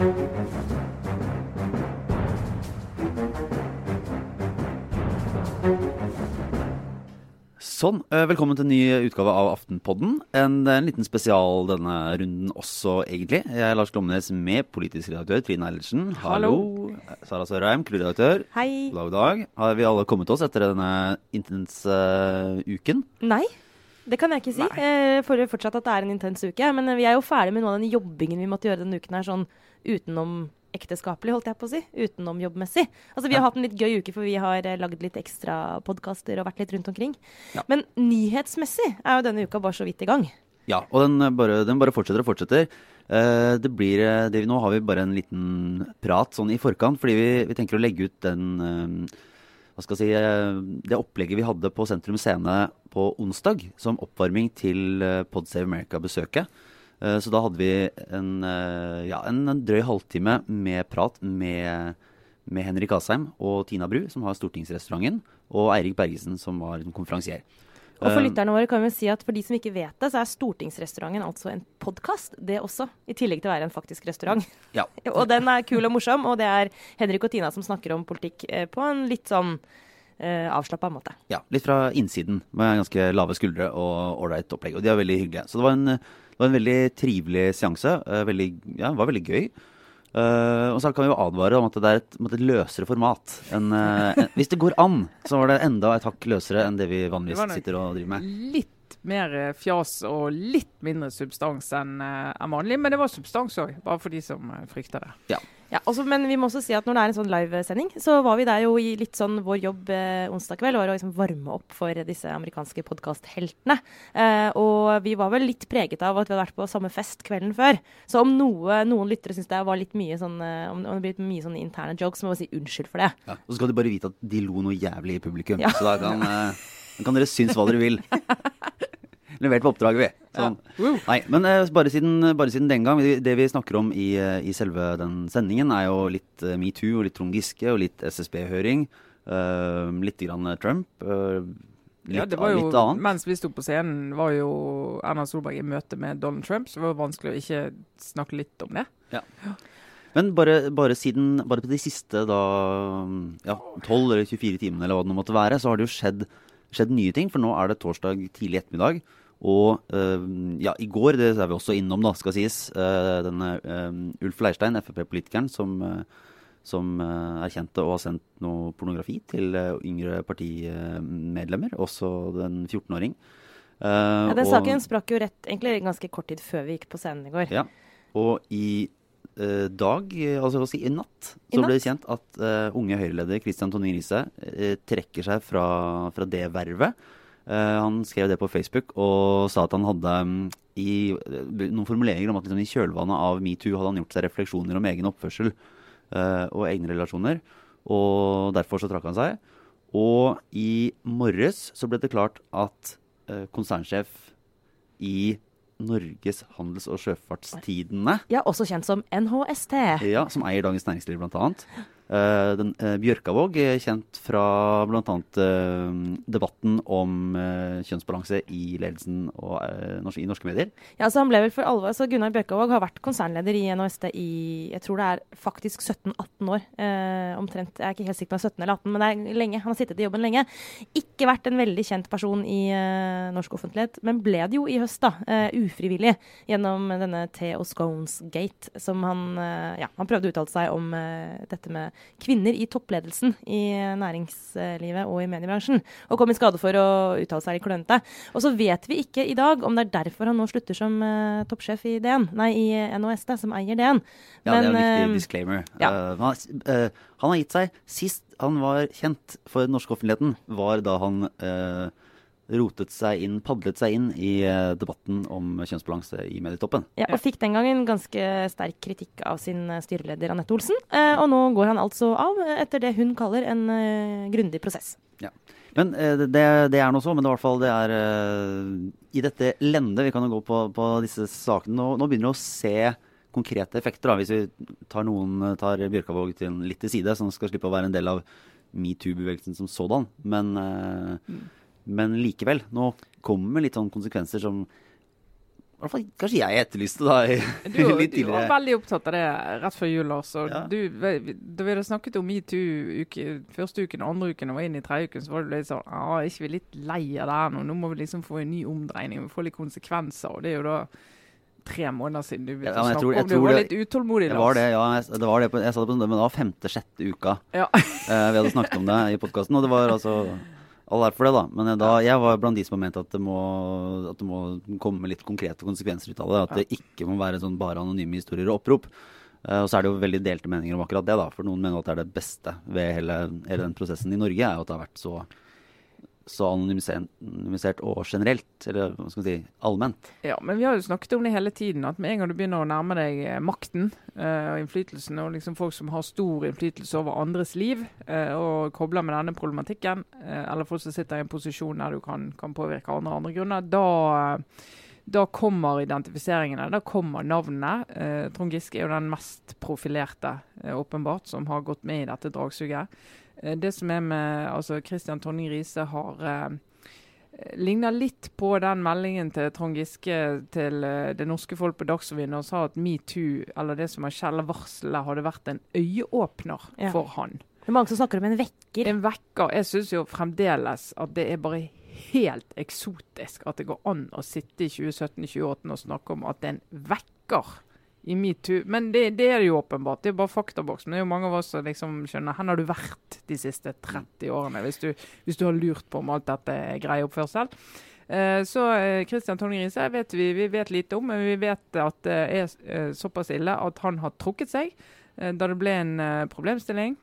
Sånn. eh, Velkommen til en ny utgave av Aftenpodden. En, en liten spesial denne runden også, egentlig. Jeg er Lars Glomnes med politisk redaktør Trine Eilertsen. Hallo. Sara Sørheim, kulturredaktør. Hei. God dag. Har vi alle kommet oss etter denne intense uh, uken? Nei, det kan jeg ikke si. Jeg føler fortsatt at det er en intens uke. Men vi er jo ferdig med noe av den jobbingen vi måtte gjøre denne uken her, sånn utenom ekteskapelig, holdt jeg på å si. Utenom jobbmessig. Altså, vi har hatt en litt gøy uke, for vi har eh, lagd litt ekstra podkaster og vært litt rundt omkring. Ja. Men nyhetsmessig er jo denne uka bare så vidt i gang. Ja, og den eh, bare, den bare fortsetter og fortsetter. Eh, det blir, eh, det, nå har vi bare en liten prat sånn i forkant, fordi vi, vi tenker å legge ut den eh, hva skal jeg si, det opplegget vi hadde på Sentrum Scene på onsdag som oppvarming til Pod Save America-besøket. Eh, Så da hadde vi en, eh, ja, en, drøy halvtime med prat med, med Henrik Asheim og Tina Bru, som har Stortingsrestauranten, og Eirik Bergesen, som var konferansier. Og for Eh, lytterne våre kan vi si at for de som ikke vet det, så er Stortingsrestauranten altså en podkast, det også. I tillegg til å være en faktisk restaurant. Ja. Og den er kul og morsom, og det er Henrik og Tina som snakker om politikk på en litt sånn eh, avslappa måte. Ja, litt fra innsiden med ganske lave skuldre og ålreit opplegg. Og de er veldig hyggelige. Så det var en, det var en veldig trivelig seanse. eh, Veldig, ja, var veldig gøy. Uh, og så kan vi jo advare om at det er et, et løsere format. En, eh, en, hvis det går an, så var det enda et hakk løsere enn det vi vanligvis sitter og driver med. Litt mer fjas og litt mindre substans enn enn vanlig. Men det var substans òg, bare for de som frykter det. Ja, også, men vi må også si at når det er en sånn livesending, så var vi der jo i litt sånn vår jobb eh, onsdag kveld, var å liksom varme opp for disse amerikanske podkastheltene. Eh, og vi var vel litt preget av at vi hadde vært på samme fest kvelden før. Så om noe, noen lyttere syns det var litt mye sånn eh, om, om det blir mye sånn interne jokes, så må vi si unnskyld for det. Ja. Og så skal du bare vite at de lo noe jævlig i publikum. Ja. Så da kan, eh, kan dere synes hva dere vil. Levert på oppdraget, vi. Sånn. Ja. Nei, men eh, bare, siden, bare siden den gang. Det, vi snakker om i, eh, i selve den sendingen, er jo litt eh, metoo og litt Trond Giske og litt SSB-høring. Uh, litt grann Trump. Uh, litt, Ja, det var jo, annet. mens vi sto på scenen, var jo Erna Solberg i møte med Donald Trump, så det var vanskelig å ikke snakke litt om det. Ja. Men bare, bare siden Bare på de siste da ja, 12 eller 24 timene eller hva det nå måtte være, så har det jo skjedd, skjedd nye ting. For nå er det torsdag tidlig ettermiddag. Og eh, ja, i går, det er vi også innom, da, skal sies, uh, denne eh, Ulf Leirstein, Frp-politikeren, som, eh, som eh, erkjente og har sendt noe pornografi til eh, yngre partimedlemmer, også den 14-åring. Eh, Ja, den og- saken sprakk jo rett egentlig ganske kort tid før vi gikk på scenen i går. ja, og i eh, dag, eh, altså si, i natt, I så ble det kjent at uh, unge Høyre-leder Christian Tonning Riise uh, trekker seg fra, fra det vervet. Eh, han skrev det på Facebook og sa at han hadde mm, i eh, noen formuleringer om at liksom, i kjølvannet av metoo hadde han gjort seg refleksjoner om egen oppførsel eh, og egne relasjoner. Og derfor så trakk han seg. Og i morges så ble det klart at konsernsjef i Norges handels- og sjøfartstidene, Ja, også kjent som NHST. ja, som eier Dagens Næringsliv blant Uh, den, eh, Bjørkavåg, eh, kjent fra bl.a. Uh, debatten om eh, kjønnsbalanse i ledelsen og, eh, i norske medier. Ja, så han ble vel for alvor, så Gunnar Bjørkavåg har vært konsernleder i NHST i jeg tror det er faktisk 17-18 år. Eh, omtrent. Jeg er ikke helt sikker på om det er 17 eller 18, men det er lenge. Han har sittet i jobben lenge. Ikke vært en veldig kjent person i eh, norsk offentlighet, men ble det jo i høst, da. eh, ufrivillig. Gjennom denne T og Scones-gate, som han eh, Ja, han prøvde å uttale seg om eh, dette med kvinner i toppledelsen i næringslivet og i mediebransjen, og kom i skade for å uttale seg litt klønete. Og så vet vi ikke i dag om det er derfor han nå slutter som uh, toppsjef i DN, nei, i NHST, som eier DN. Ja, det er en eh, viktig disclaimer. ja. Uh, han, uh, han har gitt seg Sist han var kjent for den norske offentligheten, var da han eh, rotet seg inn, padlet seg inn i eh, debatten om kjønnsbalanse i medietoppen. ja, og fikk den gangen ganske sterk kritikk av sin eh, styreleder Anette Olsen. Eh, og nå går han altså av etter det hun kaller en grundig prosess. Ja. Men det, det er nå så, men det i hvert fall det er i dette lendet Vi kan jo gå på, på disse sakene. Nå, nå begynner vi å se konkrete effekter. Da, hvis vi tar noen tar Bjørkavåg til litt til side, som skal slippe å være en del av metoo-bevegelsen som sådan. Men, eh, men likevel. Nå kommer litt sånn konsekvenser som i hvert fall kanskje jeg etterlyste da Du, litt du var veldig opptatt av det rett før jul, Lars. Ja. du, da vi hadde snakket om metoo uke, første uken, og andre uken og var inne i tredje uken, så var du litt sånn ah, Er ikke vi litt lei av det her nå? Nå må vi liksom få en ny omdreining. Vi får litt konsekvenser. Og det er jo da tre måneder siden du begynte Ja, å snakke tror, om det. Du var litt utålmodig, Det var det, ja. Jeg, det var det på, jeg sa det på, men det var femte-sjette uka. Ja. uh, vi hadde snakket om det i podkasten, og det var altså All ære for det, da. Men eh, da, jeg var blant de som har ment at det må, at det må komme litt konkrete konsekvenser ut av det. At det ikke må være sånn bare anonyme historier og opprop. Uh, og så er det jo veldig delte meninger om akkurat det, da. For noen mener at det er det beste ved hele, hele den prosessen i Norge, er jo at det har vært så, så anonymisert, og generelt. Eller hva skal vi si allment. Ja, men vi har jo snakket om det hele tiden. At med en gang du begynner å nærme deg eh, makten uh, og innflytelsen, og liksom folk som har stor innflytelse over andres liv, uh, og kobler med denne problematikken, uh, eller folk som sitter i en posisjon der du kan, kan påvirke andre andre grunner, da, da kommer identifiseringene, da kommer navnene. Eh, Trond Giske er jo den mest profilerte, eh, åpenbart, som har gått med i dette dragsuget. Eh, det som er med altså Christian Tonning Riise har eh, ligna litt på den meldingen til Trond Giske til eh, det norske folk på Dagsrevyen og sa at metoo, eller det som er kjellervarselet, hadde vært en øyeåpner Ja. for han. Det er mange som snakker om en vekker. En vekker. Jeg syns jo fremdeles at det er bare helt eksotisk at det går an å sitte i 2017-2018 og snakke om at det er en vekker i metoo. Men det, det er det jo åpenbart. Det er bare faktaboks. Men det er jo mange av oss som liksom skjønner hvor har du vært de siste 30 årene, hvis du, hvis du har lurt på om alt dette er grei oppførsel. Eh, Så eh, Christian Tonning Riise vet vi, vi vet lite om, men vi vet at det er eh, såpass ille at han har trukket seg eh, da det ble en eh, problemstilling.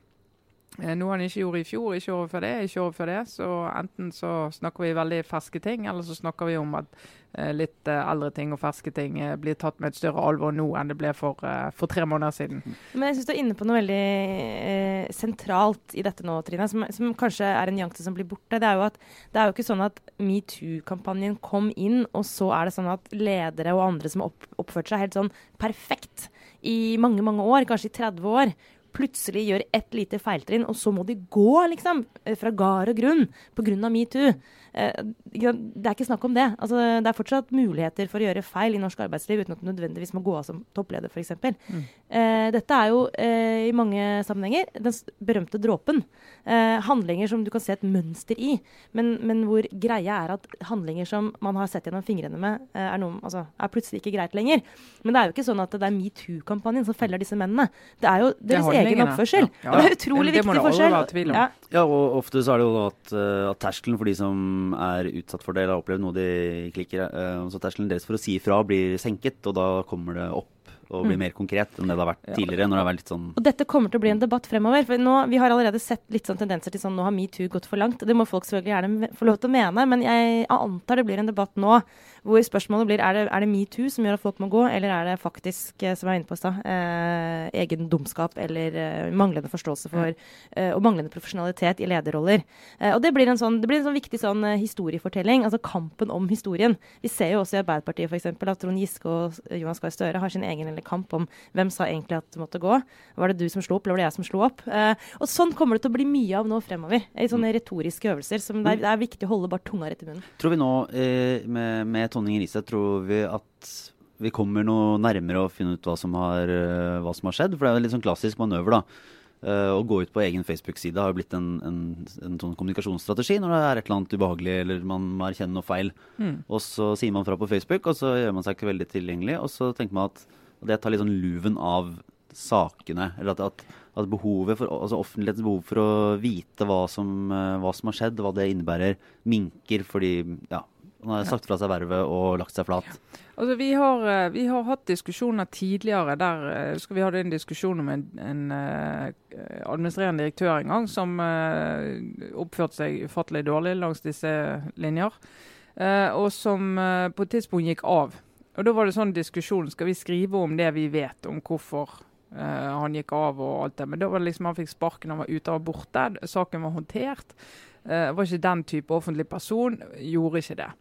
Eh, Noe han ikke gjorde i fjor, ikke året før det, ikke året før det. Så enten så snakker vi veldig ferske ting, eller så snakker vi om at eh, litt eh, eldre ting og ferske ting blir tatt med et større alvor nå enn det ble for, for tre måneder siden. Men jeg syns du er inne på noe veldig eh, sentralt i dette nå, Trine, som, som kanskje er en nyanse som blir borte. Det er jo at det er jo ikke sånn at metoo-kampanjen kom inn, og så er det sånn at ledere og andre som har opp, oppført seg helt sånn perfekt i mange, mange år, kanskje i 30 år, plutselig gjør ett lite feiltrinn, og så må de gå, liksom, eh, fra gard og grunn pga. metoo. Eh, det er ikke snakk om det. Altså, det er fortsatt muligheter for å gjøre feil i norsk arbeidsliv uten at du nødvendigvis må gå av som toppleder, f.eks. Mm. Eh, dette er jo eh, i mange sammenhenger den berømte dråpen. Eh, handlinger som du kan se et mønster i, men, men hvor greia er at handlinger som man har sett gjennom fingrene med, eh, er, noe, altså, er plutselig ikke greit lenger. Men det er jo ikke sånn at det er metoo-kampanjen som feller disse mennene. Det er jo deres egen oppførsel. Ja. Det er utrolig Det viktig forskjell. Ja. Ja, og ofte så er det jo at, at terskelen for de som er utsatt for det, eller har opplevd noe de ikke liker, eh, så terskelen deres for å si ifra blir senket, og da kommer det opp og blir Mm. mer konkret enn det det har vært tidligere, når det har vært litt sånn Og dette kommer til å bli en debatt fremover. For nå, vi har allerede sett litt sånn tendenser til sånn nå har metoo gått for langt. Det må folk selvfølgelig gjerne få lov til å mene, men jeg antar det blir en debatt nå hvor spørsmålet blir er det, er det metoo som gjør at folk må gå, eller er det faktisk, eh, som jeg var inne på i stad, eh, egen dumskap eller eh, manglende forståelse for eh, og manglende profesjonalitet i lederroller. Eh, og det blir en sånn, det blir en sånn viktig sånn eh, historiefortelling, altså kampen om historien. Vi ser jo også i Arbeiderpartiet eksempel, at Trond Giske og Jonas Gahr Støre har sin egen lille kamp om hvem sa egentlig at det måtte gå. Var det du som slo opp, eller var det jeg som slo opp? Og sånn kommer det til å bli mye av nå fremover. I sånne retoriske øvelser. som det er, det er viktig å holde bare tunga rett i munnen. Tror vi nå, med, med Tonning Riise, tror vi at vi kommer noe nærmere å finne ut hva som har, eh, hva som har skjedd? For det er jo en litt sånn klassisk manøver, da. Uh, å gå ut på egen Facebook-side har blitt en, en, en sånn kommunikasjonsstrategi når det er et eller annet ubehagelig eller man må erkjenne noe feil. Mm. Og så sier man fra på Facebook, og så gjør man seg ikke veldig tilgjengelig. Og så tenker man at det tar litt sånn luven av sakene. Eller at, at, at behovet for, altså offentlighetens behov for å vite hva som, eh, hva som har skjedd, hva det innebærer, minker fordi ja, man har sagt fra seg vervet og lagt seg flat. Altså, vi, har, eh, vi har hatt diskusjoner tidligere der eh, husker vi hadde en diskusjon om en, en eh, administrerende direktør en gang som eh, oppførte seg ufattelig dårlig langs disse linjer, eh, og som eh, på et tidspunkt gikk av. Og Da var det sånn diskusjon skal vi skrive om det vi vet om hvorfor eh, han gikk av og alt det. Men da var det liksom han fikk sparken, han var ute og borte. Saken var håndtert. Eh, var ikke den type offentlig person. Gjorde ikke det.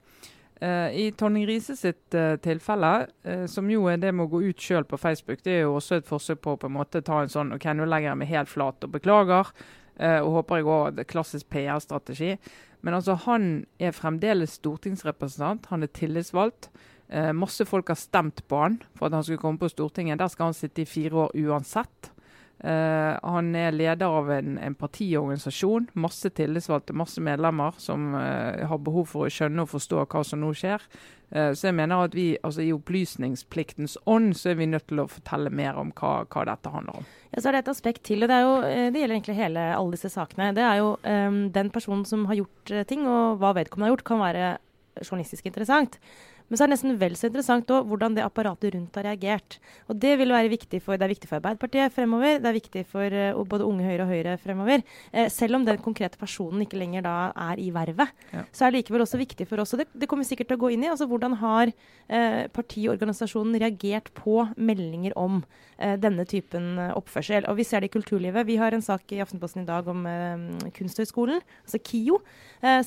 Eh, I Tonning Riise sitt uh, tilfelle, uh, som jo er det med å gå ut sjøl på Facebook, det er jo også et forsøk på å på en måte ta en sånn OK, nå legger jeg meg helt flat og beklager. og håper jeg det klassisk PR-strategi. Men altså, han er fremdeles stortingsrepresentant. Han er tillitsvalgt. Masse folk har stemt på han for at han skulle komme på Stortinget. Der skal han sitte i fire år uansett. Eh, han er leder av en, en partiorganisasjon. Masse tillitsvalgte, masse medlemmer som uh, har behov for å skjønne og forstå hva som nå skjer. Uh, så jeg mener at vi, altså I opplysningspliktens ånd så er vi nødt til å fortelle mer om hva, hva dette handler om. Ja, så er det et aspekt til, og det, jo, det gjelder egentlig hele alle disse sakene. Det er jo um, den personen som har gjort uh, ting, og hva vedkommende har gjort, kan være journalistisk interessant. Men så er det nesten vel så interessant også, hvordan det apparatet rundt har reagert. Og Det vil være viktig for, det er viktig for Arbeiderpartiet fremover, det er viktig for uh, både Unge Høyre og Høyre fremover. Uh, selv om den konkrete personen ikke lenger da er i vervet, ja. så er det likevel også viktig for oss. Og det, det kommer vi sikkert til å gå inn i. altså Hvordan har uh, partiorganisasjonen reagert på meldinger om denne typen oppførsel? Og Vi ser det i kulturlivet. Vi har en sak i Aftenposten i dag om Kunsthøgskolen, altså KIO,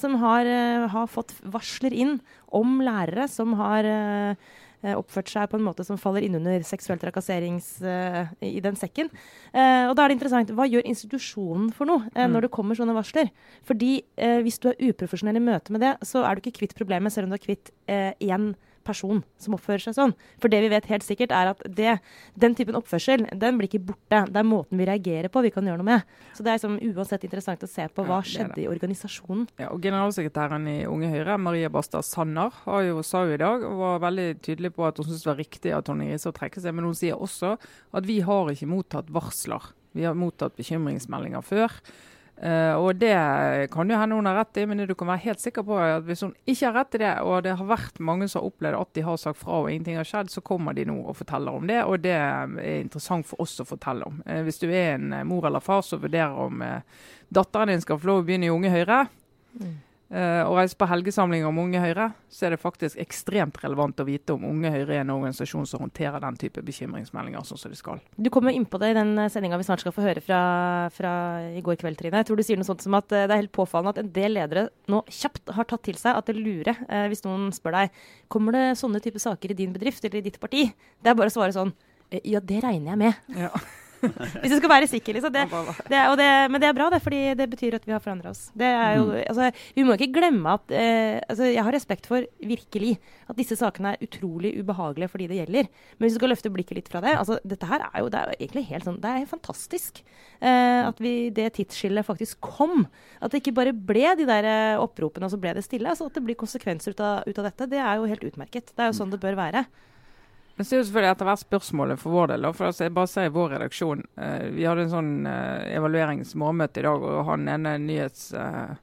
som har, har fått varsler inn om lærere som har uh, oppført seg på en måte som faller innunder seksuell trakasserings uh, i den sekken. Uh, og da er det interessant, Hva gjør institusjonen for noe uh, når det kommer sånne varsler? Fordi Hvis du er uprofesjonell i møte med det, så er du ikke kvitt problemet, selv om du er kvitt én person som oppfører seg sånn. For det vi vet helt sikkert, er at det, den typen oppførsel den blir ikke borte. Det er måten vi reagerer på vi kan gjøre noe med. Så det er liksom, uansett interessant å se på hva ja, skjedde i organisasjonen. Ja, og Generalsekretæren i Unge Høyre, Maria Bastad Sanner, jo, sa jo i dag og var veldig tydelig på at hun syntes det var riktig at Tonje Riise trekker seg. Men hun sier også at vi har ikke mottatt varsler. Vi har mottatt bekymringsmeldinger før. Uh, og Det kan jo hende hun har rett i, men du kan være helt sikker på at hvis hun ikke har rett i det, og det har vært mange som har opplevd at de har sagt fra og ingenting har skjedd, så kommer de nå og forteller om det. Og det er interessant for oss å fortelle om. Uh, hvis du er en mor eller far som vurderer om uh, datteren din skal få lov å begynne i Unge Høyre, mm å reise på helgesamlinger om Unge Høyre, så er det faktisk ekstremt relevant å vite om Unge Høyre er en organisasjon som håndterer den type bekymringsmeldinger sånn som de skal. Du kommer inn på det i den eh, sendinga vi snart skal få høre fra, fra, i går kveld, Trine. Jeg tror du sier noe sånt som at uh, det er helt påfallende at en del ledere nå kjapt har tatt til seg at det lurer eh, hvis noen spør deg kommer det sånne type saker i din bedrift eller i ditt parti. Det er bare å svare sånn ja, det regner jeg med. Ja. Hvis du skal være sikker, liksom. Det, det, det, men det er bra, det, fordi det betyr at vi har forandra oss. Jo, mm. altså, vi må ikke glemme at eh, altså, Jeg har respekt for virkelig at disse sakene er utrolig ubehagelige for de det gjelder. Men hvis du skal løfte blikket litt fra det altså, Dette her er jo, det er jo egentlig helt sånn Det er fantastisk eh, at vi, det tidsskillet faktisk kom. At det ikke bare ble de der eh, oppropene, og så ble det stille. Altså, at det blir konsekvenser ut av, ut av dette, det er jo helt utmerket. Det er jo sånn det bør være. Men så er jo selvfølgelig etter hvert spørsmålet for vår del. for altså jeg bare ser i vår redaksjon, eh, Vi hadde en sånn eh, evalueringsmålmøte i dag, og han ene nyhets... Eh,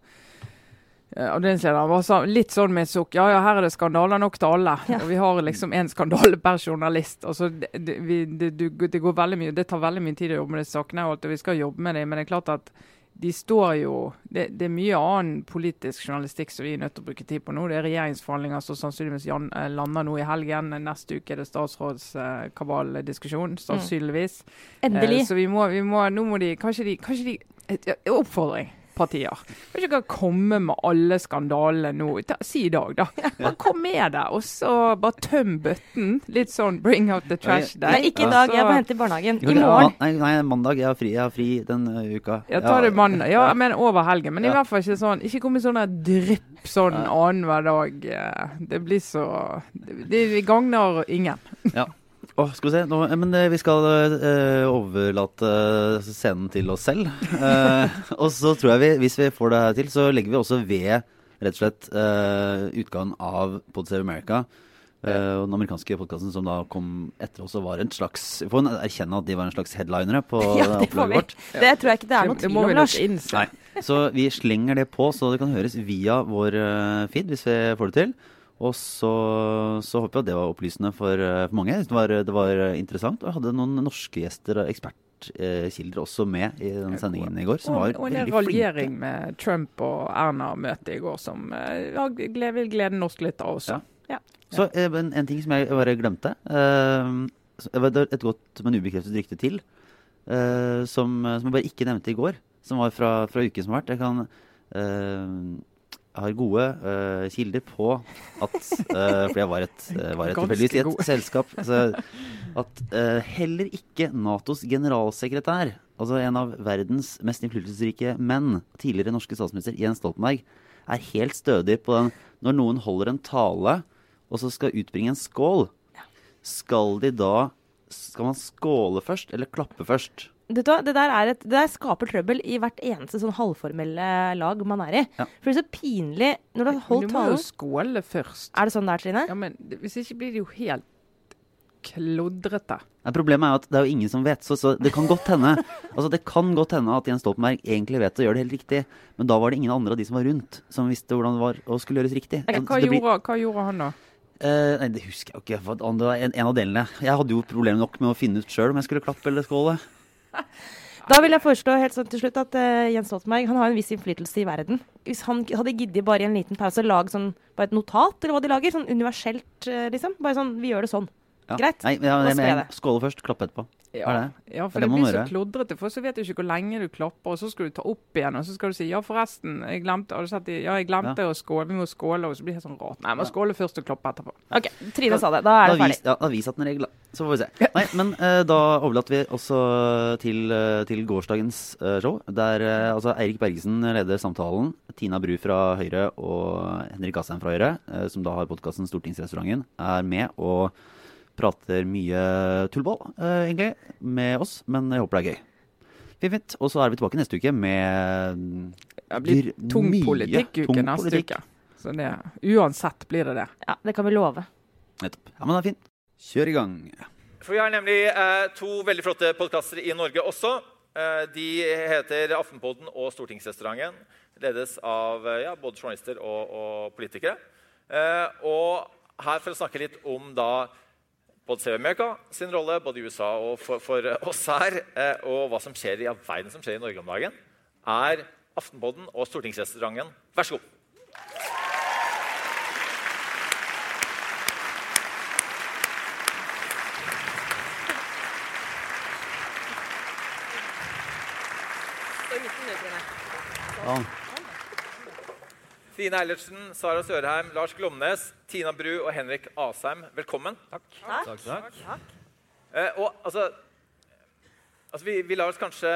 eh avdelingslederen var så, litt sånn med sukk. Ja, ja, her er det skandaler nok til alle. Ja. Og vi har liksom én skandale per journalist. Altså, det, det, vi, det, det, går veldig mye, det tar veldig mye tid å jobbe med disse sakene, og vi skal jobbe med dem. Men det er klart at de står jo det, det, er mye annen politisk journalistikk som vi er nødt til å bruke tid på nå. Det er regjeringsforhandlinger som sannsynligvis eh, lander nå i helgen. Neste uke er det statsrådskabaldiskusjon, eh, sannsynligvis. Mm. Endelig. Eh, så vi må, vi må, nå må de Kanskje de, kanskje de Oppfordring partier. Kan ikke komme med alle skandalene nå. Ta, si i dag, da. Bare kom med det, og så bare tøm bøtten. Litt sånn bring out the trash day. Nei, ikke i dag. Jeg må hente i barnehagen. I morgen. Nei, nei, mandag. Jeg har fri, jeg har fri den uh, uka. Ja, ta det mandag. Ja, men over helgen. Men i hvert fall ikke sånn Ikke kom med sånne drypp sånn annenhver dag. Det blir så Det, det gagner ingen. Ja. Oh, skal vi se. Nå, men eh, vi skal uh, overlate scenen til oss selv. Uh, og så tror jeg vi, hvis vi får det her til, så legger vi også ved rett og slett uh, utgaven av Pod Save America. Uh, den amerikanske podkasten som da kom etter oss og var en slags Vi får erkjenne at de var en slags headlinere på ja, det opplegget vårt. Det tror jeg ikke det er noe tvil om, Lars. Nei. Så vi slenger det på, så det kan høres via vår feed hvis vi får det til. Og så, så håper jeg at det var opplysende for, eh, for mange. Det var, det var, interessant. Og jeg hadde noen norske gjester og ekspertkilder også med i den sendingen i går. Som var og, og en raljering med Trump og Erna-møtet i går som uh, ja, vil glede norsk litt av også. Ja. Ja. Så eh, en, en, ting som jeg bare glemte. Uh, et godt, men ubekreftet rykte til. Uh, som, som, jeg bare ikke nevnte i går. Som var fra, fra uken som har vært. Jeg kan har gode uh, kilder på at uh, For jeg var, et, uh, var et tilfeldigvis i et selskap. Altså, at heller ikke Natos generalsekretær, altså en av verdens mest innflytelsesrike menn, tidligere norske statsminister Jens Stoltenberg, er helt stødig på den når noen holder en tale og så skal utbringe en skål, skal de da Skal man skåle først, eller klappe først? Vet hva, det der, er et, det der skaper trøbbel i hvert eneste sånn halvformelle lag man er i. Ja. For det er så pinlig når du har holdt talen. du må jo skåle først. Er det sånn det er, Trine? Ja, men Hvis ikke blir det jo helt klodrete. Ja, problemet er jo at det er jo ingen som vet, så, så det kan godt hende Altså det kan godt hende at Jens Stoltenberg egentlig vet å gjøre det helt riktig, men da var det ingen andre av de som var rundt, som visste hvordan det var og skulle gjøres riktig. Ja, Så hva, det blir- gjorde, hva gjorde han da? Uh, nei, det husker jeg jo ikke. Det var en, en av delene. Jeg hadde jo problemer nok med å finne ut sjøl om jeg skulle klappe eller skåle. Da vil jeg foreslå helt sånn til slutt at uh, Jens Stoltenberg han har en viss innflytelse i verden. Hvis han hadde giddet bare i en liten pause å lage sånn, bare et notat, eller hva de lager, sånn universelt, uh, liksom. Bare sånn Vi gjør det sånn. Ja. Greit. Nei, ja, Da jeg, jeg skåle først, klappe etterpå. Ja, Er det? ja for det det, blir så klodrete. For så vet du ikke hvor lenge du klapper, og så skal du ta opp igjen, og så skal du si ja, forresten, jeg glemte, sett, ja, jeg glemte å skåle, vi må skåle, og så blir det sånn rart. Nei, man skåler først og klapper etterpå. OK, Trine sa det. Da er det ferdig. vis, ja, da viser at den regel, da. Så får vi se. Nei, men uh, da overlater vi også til, uh, til gårsdagens uh, show. Der altså Eirik Bergesen leder samtalen. Tina Bru fra Høyre og Henrik Asheim fra Høyre, som da har podkasten Stortingsrestauranten, er med og prater mye tullball, eh, egentlig, med oss. Men jeg håper det er gøy. Fint, fint. Og så er vi tilbake neste uke med Det blir tung politikk politikkuke neste politikk. uke. Så det, uansett blir det det. Ja, Det kan vi love. Nettopp. Ja, men det er fint. Kjør i gang. For Vi har nemlig eh, to veldig flotte podkaster i Norge også. Eh, de heter Aftenpodden og Stortingsrestauranten. Ledes av eh, ja, både journalister og, og politikere. Eh, og her for å snakke litt om da både CV America sin rolle både i USA og for, for oss her, eh, og hva som skjer i all verden som skjer i Norge om dagen, er Aftenpodden og Stortingsrestauranten. Vær så god. Ja. Trine Eilertsen, Sara Sørheim, Lars Glomnes, Tina Bru og Henrik Asheim, velkommen. Eh, og altså, altså vi, vi lar oss kanskje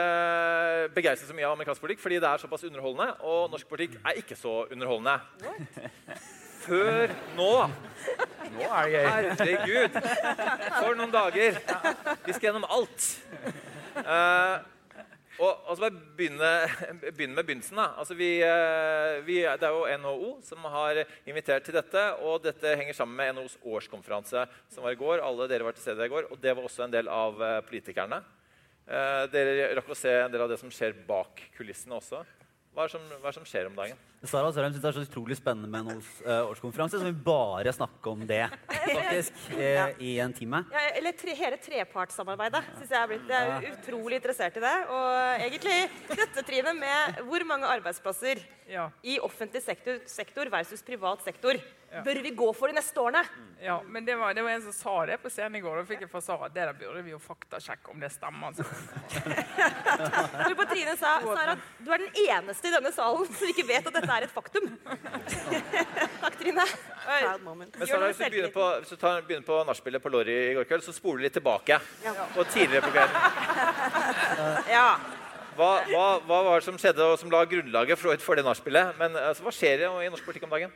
begeistre så mye av amerikansk politikk fordi det er såpass underholdende, og norsk politikk er ikke så underholdende. Før nå. Nå er det gøy. Herregud. For noen dager. Vi skal gjennom alt. Eh, og, og så bare begynne, begynne med begynnelsen. da. Altså vi, eh, vi, det er jo NHO som har invitert til dette. Og dette henger sammen med NHOs årskonferanse som var i går. Alle dere var til stede i går, og det var også en del av eh, politikerne. Eh, dere rakk å se en del av det som skjer bak kulissene også. Hva er som, hva er det som skjer om dagen? Sara Sørheim syns det er så utrolig spennende med en års, eh, årskonferanse, så vi bare snakke om det faktisk ja. i en time. Ja, eller tre, hele trepartssamarbeidet. Synes jeg er blitt, jeg er utrolig interessert i det. Og egentlig dette, trinet med hvor mange arbeidsplasser Ja. i offentlig sektor, sektor versus privat sektor bør vi gå for de neste årene? Ja, men det var, det var en som sa det på scenen i går. Da fikk jeg fra Sara det der burde vi jo faktasjekke om det stemmer. Altså. For på Trine sa Sara, du er den eneste i denne salen som ikke vet at dette er et faktum. Takk, Trine. Proud moment. Men Sara, hvis du begynner på, hvis du tar, begynner på nachspielet på Lorry i går kveld, så spoler du litt tilbake. Og tidligere på kvelden. Ja. Hva, hva, hva var det som skjedde og som la grunnlaget for, for det nachspielet? Men altså, hva skjer i norsk politikk om dagen?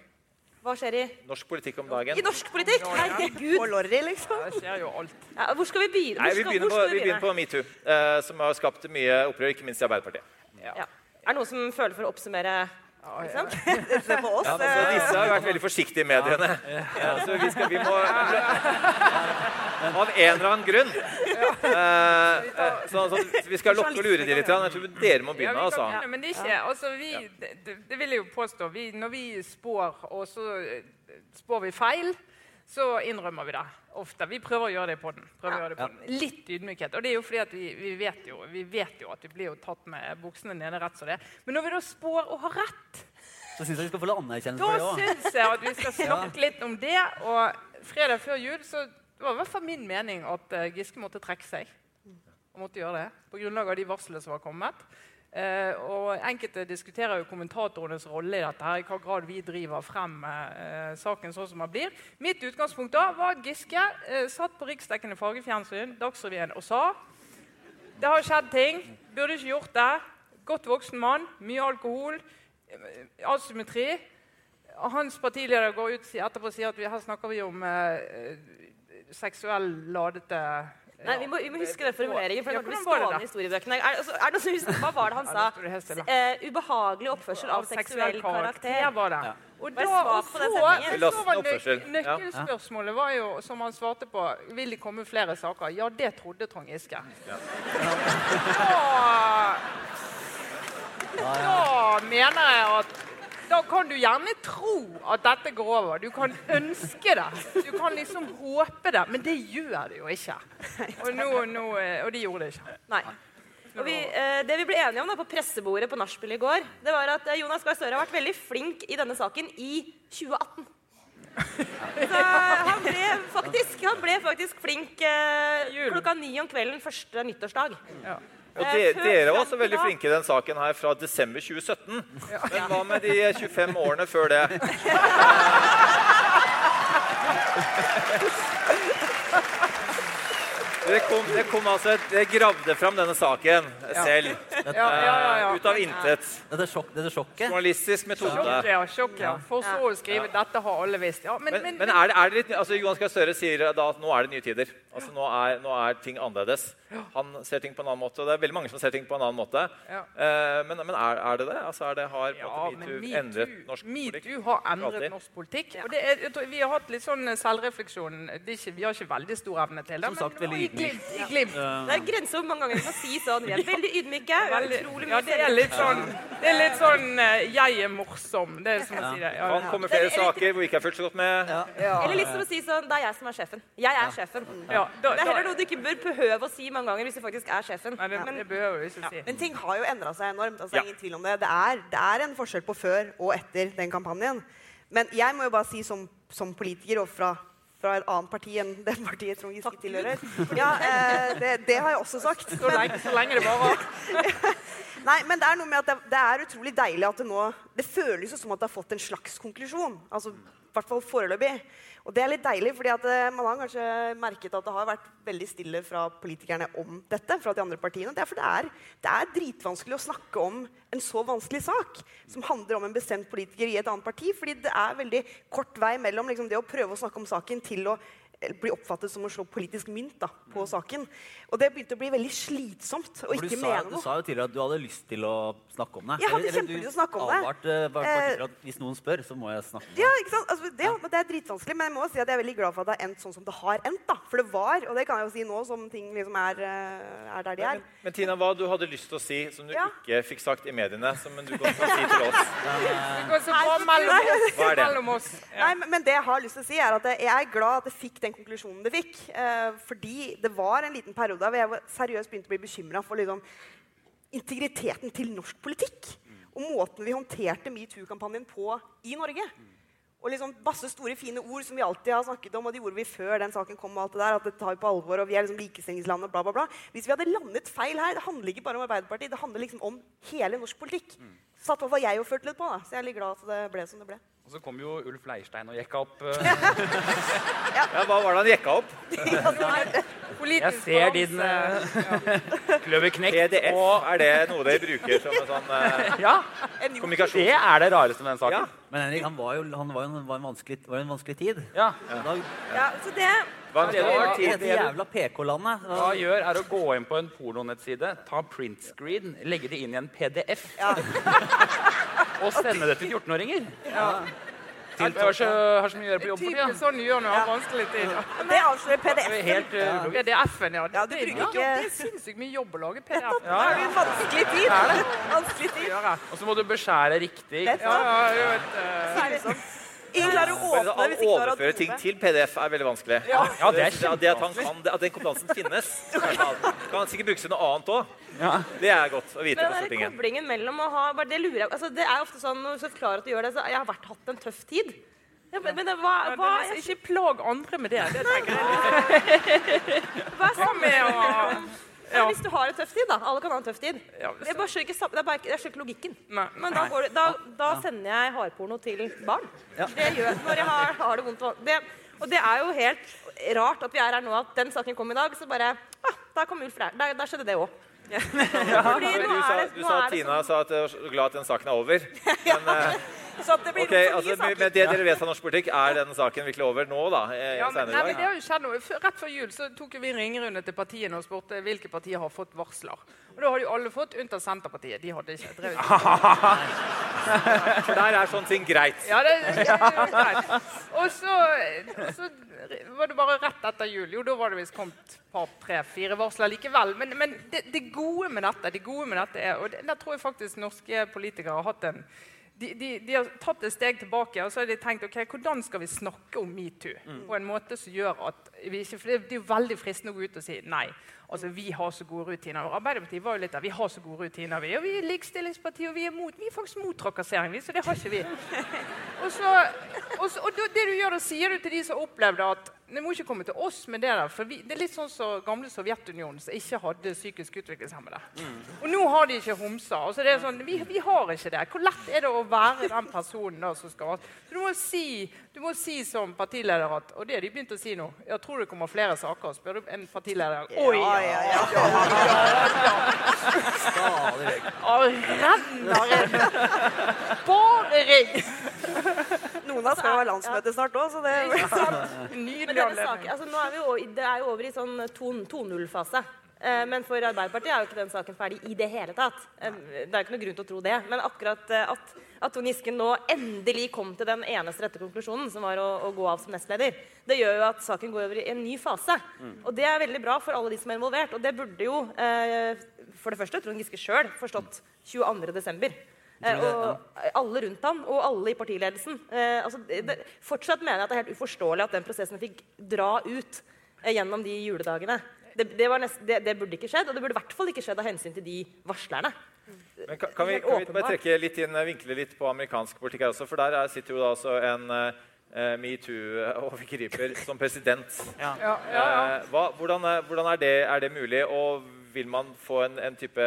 Hva skjer i, Norsk politikk om dagen? i norsk politikk? Herregud. Og Lorry, liksom. Det skjer jo alt. Ja, hvor skal vi begynne? Nei, vi begynner på, vi begynner på metoo, eh, som har skapt mye opprør, ikke minst i Arbeiderpartiet. Ja. Er det noen som føler for å oppsummere? Liksom? Se på oss. Så disse har vært veldig forsiktige i mediene. Ja, så vi, skal, vi må Av en eller annen grunn. Eh, eh, så, så vi skal lokke og lure de litt. Jeg tror dere må Ja, begynne. vi kan altså. men det er ikke altså, vi, det, det, vil jeg jo påstå. Vi, når vi spår, og så eh, spår vi feil, så innrømmer vi det ofte. Vi prøver å gjøre det på den. Ja. det på den. Litt ydmykhet. Og det er jo fordi at vi, vi, vet jo, vi vet jo at vi blir jo tatt med buksene nede rett som det. Men når vi da spår og har rett, Så syns jeg vi skal få litt anerkjennelse da for det òg. syns jeg at vi skal snakke litt om det. Og fredag før jul så det var i hvert fall min mening at eh, Giske måtte trekke seg. Og måtte gjøre det, På grunnlag av de varslene som var kommet. Eh, og Enkelte diskuterer jo kommentatorenes rolle i dette, her, i hva grad vi driver frem eh, saken sånn som den blir. Mitt utgangspunkt da var at Giske eh, satt på riksdekkende fargefjernsyn Dagsrevyen, og sa det har skjedd ting, burde ikke gjort det. Godt voksen mann, mye alkohol, eh, asymmetri. hans partileder går ut etterpå og sier at her snakker vi om eh, seksuell ladete Nei, vi må, vi må huske den formuleringen, for det den blir stående i historiebøkene. Er, altså, er det noen som husker, Hva var det han sa? Eh, ubehagelig oppførsel av seksuell karakter. Ja, var det. Ja. Og da og så, så var nøk- Nøkkelspørsmålet var jo, som han svarte på, vil det komme flere saker? Ja, det trodde Trond Giske. Da, da mener jeg at da kan du gjerne tro at dette går over. Du kan ønske det. Du kan liksom håpe det. Men det gjør det jo ikke. Og, nå, nå, eh, og de gjorde det ikke. Nei. Vi, eh, det vi ble enige om da, på pressebordet på nachspielet i går, det var at eh, Jonas Gahr Støre har vært veldig flink i denne saken i 2018. Så han ble faktisk, han ble faktisk flink eh, klokka ni om kvelden første nyttårsdag. Ja. Og de, dere var også veldig flinke i den saken her fra desember 2017. Men hva med de 25 årene før det? Dere kom, det kom altså, det gravde fram denne saken selv. Ja, ja, ja, ja. eh, Ut av intet. Dette, sjokk, dette sjokket Journalistisk metode. Sjokk, ja. Sjokk, ja. For så å skrive 'dette har alle visst'. Ja, men, Men, men, men er det, er det litt, altså Johan Gahr Støre sier da at nå er det nye tider. Altså Nå er, nå er ting annerledes. Han ser ting på en annen måte. og Det er veldig mange som ser ting på en annen måte. Ja. Eh, men men er, er det det? Altså er det Har metoo Me endret norsk politikk? metoo har endret norsk politikk. Og det er, jeg tror, vi har hatt litt sånn selvrefleksjon. Det er ikke, vi har ikke veldig stor evne til det. Som sagt, men veldig glimt. Glimt. Det er grenser hvor mange ganger vi kan si sånn. Vi er veldig ydmyke. Veldig, ja, det er litt sånn, det er litt sånn eh, 'jeg er morsom'. Det er som å si det. Ja, Kan komme flere saker hvor vi ikke er fulgt så godt med. Eller litt som å si sånn Det er jeg som er sjefen. Jeg er sjefen. ja, da, Det er heller noe du ikke bør behøve å si mange ganger hvis du faktisk er sjefen. nei, det, det behøver vi ikke si. Men ting har jo endra seg enormt. altså Ja. ingen tvil om Det Det er, det er en forskjell på før og etter den kampanjen. Men jeg må jo bare si som, som politiker og fra, fra et annet parti enn det partiet Trond Giske tilhører ja, eh, det, det har jeg også sagt. Så lenge, så lenge det varer. Nei, men det er noe med at det, det er utrolig deilig at det nå Det føles jo som at det har fått en slags konklusjon. Altså, I hvert fall foreløpig. Og det er litt deilig, fordi at eh, man har kanskje merket at det har vært veldig stille fra politikerne om dette. fra de andre partiene. Det er for det er, det er dritvanskelig å snakke om en så vanskelig sak som handler om en bestemt politiker i et annet parti. fordi det er veldig kort vei mellom liksom, det å prøve å snakke om saken til å eh, bli oppfattet som å slå politisk mynt da, på saken. Og det begynte å bli veldig slitsomt å ikke sa, mene du sa jo tidligere at du hadde lyst til å snakke om det. Jeg hadde Eller- eller kjempelyst du til å snakke om det. bare Eh, at hvis noen spør, så må jeg snakke om Ja, det. ikke sant? Altså, det, det er dritvanskelig, men jeg må si at jeg er veldig glad for at det har endt sånn som det har endt. da. For det var, og det kan jeg jo si nå som ting liksom er, eh, er der de er. Men, men Tina, hva du hadde lyst til å si som du Ja. ikke fikk sagt i mediene, som du godt kan si til oss? Det går så bra mellom oss. Hva er det? Mellom oss. Nei, men, men det jeg har lyst til å si, er at jeg er glad at det fikk den konklusjonen det fikk. Eh, fordi det var en liten periode hvor jeg seriøst begynte å bli bekymra for liksom, integriteten til norsk politikk. Og måten vi håndterte metoo-kampanjen på i Norge. Og liksom masse store, fine ord som vi alltid har snakket om, og de gjorde vi før den saken kom. og alt det der, at det tar vi på alvor, og vi er liksom og bla, bla, bla. Hvis vi hadde landet feil her, det handler ikke bare om Arbeiderpartiet, det handler liksom om hele norsk politikk. Satt i hvert fall jeg og følte litt på, da. Så jeg er litt glad at det ble som det ble. Og så kom jo Ulf Leirstein og jekka opp. eh, Ja, Hva var det han jekka opp? Jeg ser din uh, kløverknekt. PDF, Og er det noe dere bruker som en sånn uh... ja, kommunikasjon? det er det rareste med den saken. Ja. Men Henrik, han var jo, han var jo en, var en, vanskelig, var en vanskelig tid. Ja. Da, Ja, så det Hva Det var- I dette jævla PK-landet. Hva han gjør, er å gå inn på en pornonettside, ta print screen, legge det inn i en PDF og sende det til 14-åringer. Jeg har så, har så mye å gjøre på jobb for tida. sånn gjør når har vanskelig tid. Ja. Det er Det PDF. er helt uh. PDF-en, ja. Det, Ja, det, er det er sinnssykt mye jobb å lage PDF. Det er det en vanskelig tid. Vanskelig tid. Og så må du beskjære riktig. Ja, ja, jeg vet, Grusomt. Ingen klarer å Bare åpne Å hvis ikke overføre ting til PDF er veldig vanskelig. Ja, det er at, han kan, at den kompetansen finnes, kan sikkert brukes til noe annet òg. Ja. Det er godt å vite Men den der koblingen mellom å ha bare Det lurer jeg altså, Det er ofte sånn når du forklarer at du gjør det, så jeg har vært, hatt en tøff tid. Ja, men, men det, var, ja, var det er- Ikke plag andre med det. det tenker jeg. Hva med å Ja. Hvis du har en tøff tid, da. Alle kan ha en tøff tid. Ja, Jeg bare skjønner ikke, det er bare, ikke- jeg skjønner ikke logikken. Nei. Men da, går det, da, da sender jeg hardporno til barn. Det gjør jeg når jeg har, har det vondt. Det, og det er jo helt rart at vi er her nå, at den saken kom i dag, så bare ah, Da kom Ulf der. Der, der skjedde det òg. Fordi Men Du sa, det, du sa Tina sånn- sa at du var glad at den saken er over. Men, eh, Så det blir okay, altså med det dere vet av norsk politikk, er denne saken virkelig over nå, da? eh, Ja, men, nei, men det har jo skjedd noe. Rett før jul så tok vi en ringerunde til partiene og spurte hvilke partier har fått varsler. Og Da har jo alle fått, unntatt Senterpartiet. De hadde ikke. Drev ikke. For der er sånne ting greit. Ja, det, det greit. Og så, så var det bare rett etter jul. Jo, da var det visst kommet et par, tre, fire varsler likevel. Men, men det, det gode med dette, det gode med dette er Og det, der tror jeg faktisk norske politikere har hatt en de, de, de har tatt et steg tilbake og så har de tenkt ok, hvordan skal vi snakke om metoo på en måte som gjør at vi ikke For det, det er jo veldig fristende å gå ut og si nei. Altså, Vi har så gode rutiner. Og Arbeiderpartiet var jo litt der. Vi har så gode rutiner. Vi, og vi er likestillingsparti, og vi er, mot, vi er faktisk mot trakassering. vi, Så det har ikke vi. Og, så, og, så, og det du gjør, da sier du til de som opplevde at det må ikke komme til oss med det der. For vi, det er litt sånn som gamle Sovjetunionen, som ikke hadde psykisk utviklingshemmede. Og nå har de ikke homser. Altså det er sånn, vi, vi har ikke det. Hvor lett er det å være den personen da som skal Så du må si, du må si som partileder at Og det har de begynt å si nå. Jeg tror det kommer flere saker. Spør du en partileder Oi! Ja, ja, ja. Stadig vekk. Og renner inn. Bare ring! Oss skal ha landsmøte snart òg, så det blir sånn. Nydelig anledning. altså nå er vi jo, det er jo over i sånn 2.0-fase. Eh, men for Arbeiderpartiet er jo ikke den saken ferdig i det hele tatt. Eh, det er jo ikke noe grunn til å tro det. Men akkurat eh, at, at Trond Giske nå endelig kom til den eneste rette konklusjonen, som var å, å gå av som nestleder, det gjør jo at saken går over i en ny fase. Og det er veldig bra for alle de som er involvert. Og det burde jo eh, for det første Trond Giske sjøl forstått 22.12. Eh, og alle rundt ham, og alle i partiledelsen. Eh, altså, det, det, fortsatt mener jeg at det er helt uforståelig at den prosessen fikk dra ut eh, gjennom de juledagene. Det, det, var nest, det, det burde ikke skjedd, og det burde i hvert fall ikke skjedd av hensyn til de varslerne. Men kan, kan, vi, kan vi bare trekke litt inn, eh, vinkle litt på amerikansk politikk her også? For der er, sitter jo da altså en uh, metoo-overgriper som president. Ja, ja, ja. Eh, hva, hvordan er, hvordan er, det, er det mulig, og vil man få en, en type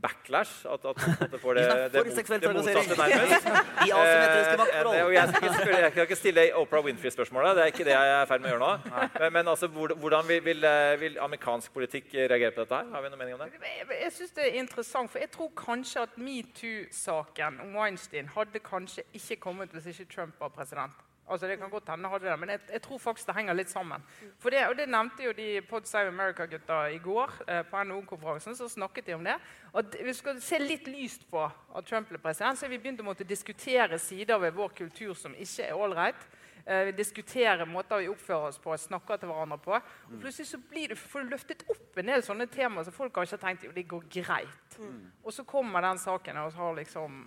backlash? At, at, at det får det, det, mot, det motsatte nærmest? Eh, eh, jeg, skal ikke spørre, jeg skal ikke stille Oprah Winfrey-spørsmålet. Det er ikke det jeg er i ferd med å gjøre nå. Men, men altså, hvordan vil, vil, eh, vil amerikansk politikk reagere på dette? her? Har vi noen mening om det? Jeg, jeg synes det er interessant, for jeg tror kanskje at metoo-saken om Weinstein hadde kanskje ikke kommet hvis ikke Trump var president. Altså Det kan godt hende hadde det, men jeg, jeg tror faktisk det henger litt sammen. For det, og det nevnte jo de Pod Save America-gutta i går eh, på NHO-konferansen. Så snakket de om det. At vi skal se litt lyst på at Trump ble president, så har vi begynt å måtte diskutere sider ved vår kultur som ikke er ålreit. Eh, vi diskuterer måter vi oppfører oss på, snakker til hverandre på. Og plutselig så blir du, får du løftet opp en del sånne temaer som folk har ikke tenkt jo det går greit. Og så kommer den saken og så har liksom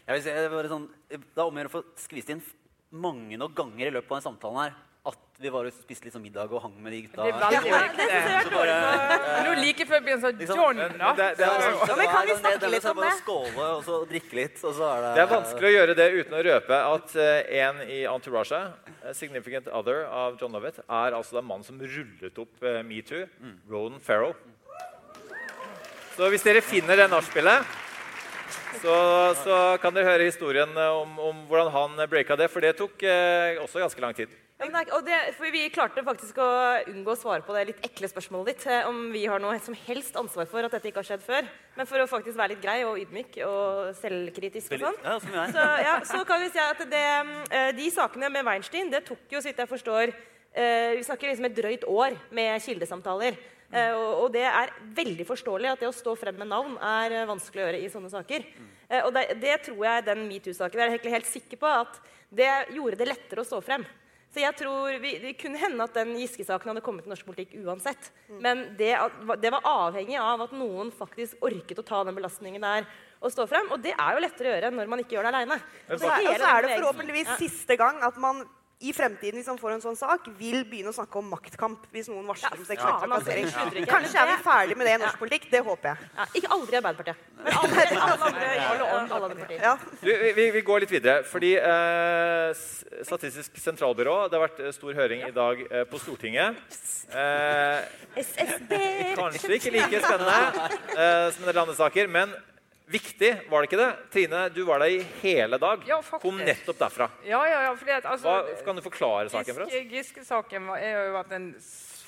Jeg vil si, det, bare sånn, det er om å gjøre å få skvist inn mange nok ganger i løpet av den samtalen her at vi var og spiste litt sånn middag og hang med de gutta. Det er veldig Ja, det synes jeg Så bare, Nå like før det sånn Liksom, John, da. men kan vi snakke litt bare om det? Skåle og så drikke litt, og så er det Det er vanskelig å gjøre det uten å røpe at eh, en i Entourage, Significant Other av John Lovett, er altså den mannen som rullet opp eh, metoo, Ronan Farrow. Så hvis dere finner det nachspielet, så, så kan dere høre historien eh, om, om hvordan han breaka det, for det tok eh, også ganske lang tid. Ja, det er- og det, for Vi klarte faktisk å unngå å svare på det litt ekle spørsmålet ditt. eh, Om vi har noe som helst ansvar for at dette ikke har skjedd før. Men for å faktisk være litt grei og ydmyk og selvkritisk og sånn, Ja, så, ja, så kan vi si at det, eh, de sakene med Weinstein det tok jo, så vidt jeg forstår eh, Vi snakker liksom et drøyt år med kildesamtaler. Eh, og, og det er veldig forståelig at det å stå frem med navn er eh, vanskelig å gjøre i sånne saker. Eh, og det, det tror jeg den metoo-saken Jeg er helt, helt sikker på at det gjorde det lettere å stå frem. Så jeg tror vi, Det kunne hende at den Giske-saken hadde kommet til norsk politikk uansett. Men det, det var avhengig av at noen faktisk orket å ta den belastningen der og stå frem. Og det er jo lettere å gjøre når man ikke gjør det aleine. Og så er det forhåpentligvis siste gang at man i fremtiden hvis han får en sånn sak, vil begynne å snakke om maktkamp hvis noen varsler om seksuell altså, trakassering. Kanskje er vi ferdig med det i norsk politikk. Det håper jeg. Ja, ikke aldri Arbeiderpartiet. Men aldri, alle andre, alle, alle andre partier. Ja. Vi, vi går litt videre. fordi eh, Statistisk sentralbyrå Det har vært eh, stor høring i dag eh, på Stortinget. Eh, SSB kanskje ikke like spennende eh, som en del andre saker, men viktig, var det ikke det? Trine, du var der i hele dag. Ja, faktisk. Kom nettopp derfra. Ja, ja, ja. Fordi at, altså, Hva, kan du forklare saken for oss? Giske- Giske-saken er jo vært en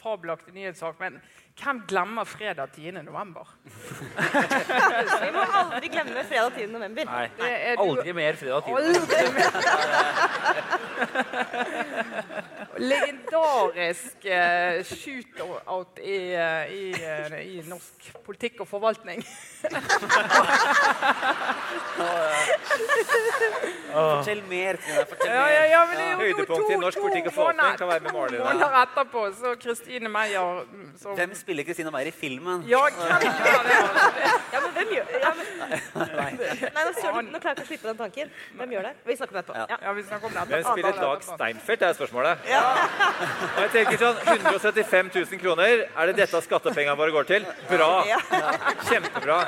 fabelaktig nyhetssak, men hvem glemmer fredag 10. november? Vi må aldri glemme fredag 10. november. Nei, Nei. er aldri mer fredag 10. Aldri mer. Legendarisk uh, shootout i, uh, i, uh, i norsk politikk og forvaltning. Fortell mer. Fortell mer. ja, ja, det i norsk politikk og forvaltning kan være med målene. To måneder etterpå så Kristine Meyer mm, Hvem spiller Kristine Meyer i filmen? Ja, hvem gjør det? Ja, men hvem gjør ja, men... Nei, nå, søren, nå klarer jeg ikke å slippe den tanken. Hvem gjør det? Vi snakker om det etterpå. Ja. Ja, vi snakker om det Hvem spiller Dag Steinfeld, er spørsmålet. Og jeg tenker sånn, 175 000 kroner, er det dette skattepengene våre går til? Bra. Kjempebra.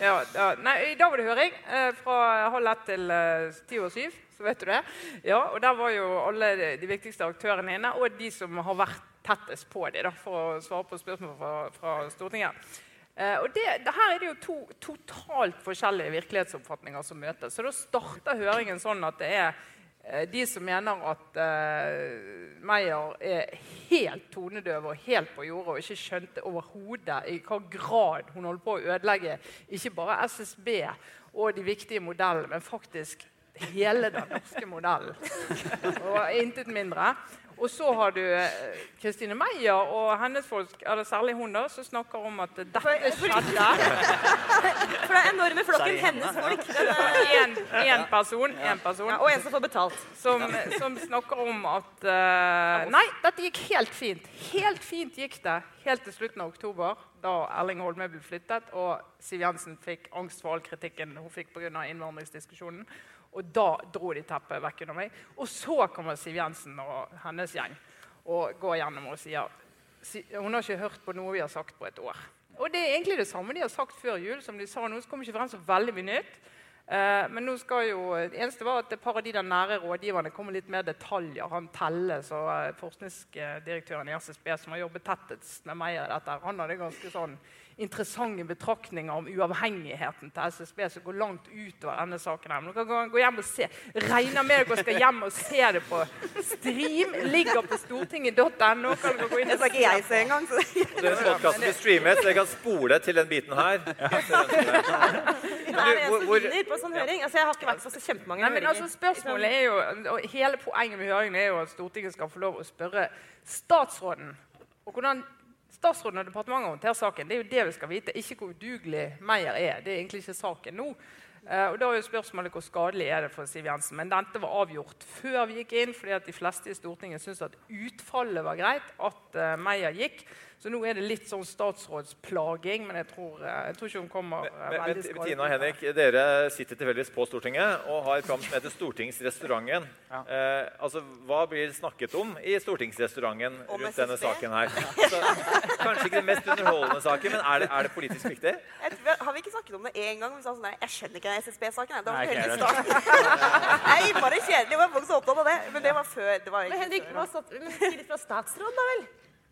Ja, ja. Nei, I dag var det høring eh, fra halv ett til eh, ti over syv. Så vet du det. Ja, og Der var jo alle de, de viktigste aktørene inne, og de som har vært tettest på det, da, for å svare på spørsmål fra, fra Stortinget. Eh, og det, det, Her er det jo to totalt forskjellige virkelighetsoppfatninger som møtes. Så Da starter høringen sånn at det er eh, de som mener at uh, Meyer er helt tonedøv og helt på jordet og ikke skjønte overhodet i hva grad hun holdt på å ødelegge ikke bare SSB og de viktige modellene, men faktisk hele den norske modellen. Og intet mindre. Og så har du eh, Kristine Meyer og hennes folk, eller særlig hun, da, som snakker om at dette skjedde. For det er enorme flokken hennes folk. Én person, en person ja, og en som får betalt. som, som snakker om at uh, Nei, dette gikk helt fint. Helt fint gikk det helt til slutten av oktober, da Erling Holme ble flyttet og Siv Jensen fikk angst for all kritikken hun fikk pga. innvandringsdiskusjonen. Og da dro de teppet vekk under meg. Og så kommer Siv Jensen og hennes gjeng og går gjennom og sier si- Hun har ikke hørt på noe vi har sagt på et år. Og det er egentlig det samme de har sagt før jul, som de sa nå. Så kommer ikke frem så veldig mye nytt. Eh, men nå skal jo, det eneste var at et par av de der nære rådgiverne kommer litt mer detaljer. Han Telle, så eh, forskningsdirektøren i SSB, som har jobbet tettest med meg i dette, han hadde ganske sånn interessante betraktninger om uavhengigheten til SSB som går langt utover denne saken. her. Men dere kan gå hjem og se. Regner med dere skal hjem og se det på stream. Ligger på stortinget.no. kan dere gå inn Det og skal ikke jeg se engang. Så. Denne podkasten blir streamet, så jeg kan spole til den biten her. Ja. hvor- hvor- vinner på en sånn høring. Altså, jeg har ikke vært på så kjempemange Nei, men høringer. altså spørsmålet er jo, og Hele poenget med høringen er jo at Stortinget skal få lov å spørre statsråden. Og hvordan statsråden og departementet håndterer saken, det er jo det vi skal vite. Ikke hvor udugelig Meyer er. Det er egentlig ikke saken nå. Eh, og da er jo spørsmålet Hvor skadelig er det for Siv Jensen? Men dette var avgjort før vi gikk inn, fordi at de fleste i Stortinget syntes at utfallet var greit, at uh, Meyer gikk. Så nå er det litt sånn statsrådsplaging, men jeg tror, eh, jeg tror ikke hun kommer eh, Men, veldig skadelig Tina og. Henrik, dere sitter tilfeldigvis på Stortinget og har et program som heter Stortingsrestauranten. Eh, altså, Hva blir snakket om i Stortingsrestauranten rundt denne saken her? Så, kanskje ikke den mest underholdende saken, men er det, er det politisk viktig? Jeg Har vi ikke snakket om det én gang? Men sa sånn, nei, jeg skjønner ikke den SSB-saken. Det var veldig jeg start. Nei, bare kjedelig. Det var folk så opptatt av det. Men det var før. Det var Men Henrik, før. hva satt, men si litt fra statsråd, da vel?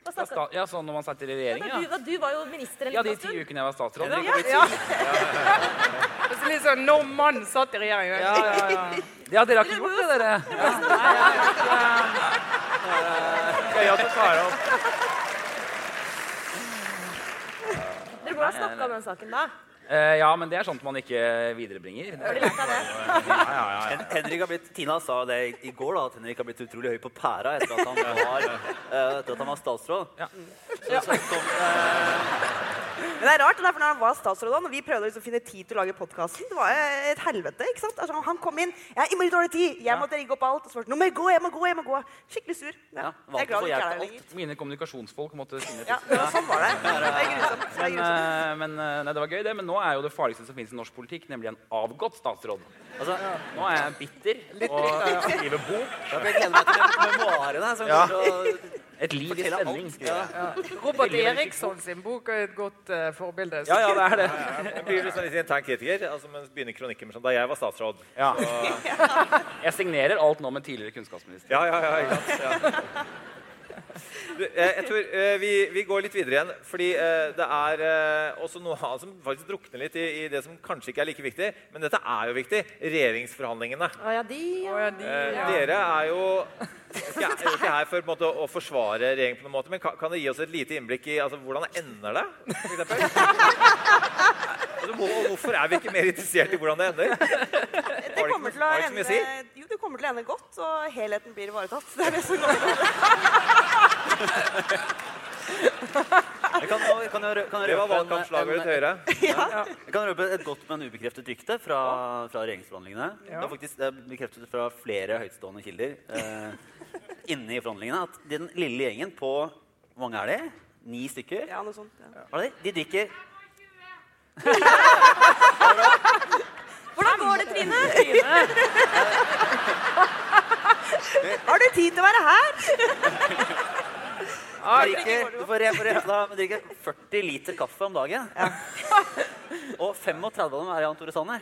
Hva Ja, Ja, sånn når man satt i Ja, da ja. du, da du var jo minister en liten stund. Ja, de ti ukene jeg var statsråd. Ja. Det er litt sånn når mannen satt i regjering. Ja, ja, ja. ja, dere har ikke gjort det, dere. Gøy at du tar opp. Dere burde ha snakka om den saken da. Eh, ja, men det er sånt man ikke viderebringer. Det, det? Ja, ja, ja. Hen Henrik har blitt, Tina sa det i, går, da, at Henrik har blitt utrolig høy på pæra etter at han var, uh, etter at han var statsråd. Ja. Så, så kom, eh, Men det er rart, for når han var statsråd når vi prøvde å liksom finne tid til å lage podkasten, det var et helvete. ikke sant? Altså, han kom inn, jeg har innmari dårlig tid, jeg måtte rigge opp alt. Og så var det, nå må jeg gå, jeg må gå, jeg må gå. Skikkelig sur. Ja, jeg er glad å få du ikke hjelp er der lenger. Mine kommunikasjonsfolk måtte finne tid. ja, sånn var det. Det er grusomt. Det er Men, grusomt. eh, men eh, nei, det var gøy, det. Men nå er jo det farligste som finnes i norsk politikk, nemlig en avgått statsråd. altså, Nå er jeg bitter og skriver bok. jeg glede meg til mem- memoarene. Et liv i spenning. Ja. Robert Eriksson sin bok er et godt uh, forbilde. Ja, ja, det er det. Jeg blir liksom litt intern kritiker, altså, men begynner kronikken med sånn da jeg var statsråd. Ja. Jeg signerer alt nå med tidligere kunnskapsminister. Ja, ja, ja. ja, ja. Du, eh, jeg tror eh, vi, vi går litt videre igjen. Fordi det er også noe annet som faktisk drukner litt i, i det som kanskje ikke er like viktig. Men dette er jo viktig. Regjeringsforhandlingene. Å ja, de ja. Dere er jo ikke, er jo ikke her for måte, å forsvare regjeringen, på noen måte, men kan, kan det gi oss et lite innblikk i altså, hvordan ender det? For altså, hvorfor er vi ikke mer interessert i hvordan det ender? Det kommer til å ende, jo, det kommer til å ende godt, og helheten blir ivaretatt. Det er det som kommer til å Jeg kan, jeg kan, jo kan Det jo var røpe en- en- Høyre. Jeg kan røpe et godt, men ubekreftet rykte fra, fra regjeringsforhandlingene. Det er faktisk det er bekreftet fra flere høytstående kilder eh, inne i forhandlingene at den lille gjengen på Hvor mange er det? Ni stykker? Ja, noe sånt. Ja. Var det? De drikker Hvordan går det, Trine? Har du tid til å være her? drikker, du får re- re- da, men drikker 40 liter kaffe om dagen. Og 35 av dem er Jan Tore Sanner.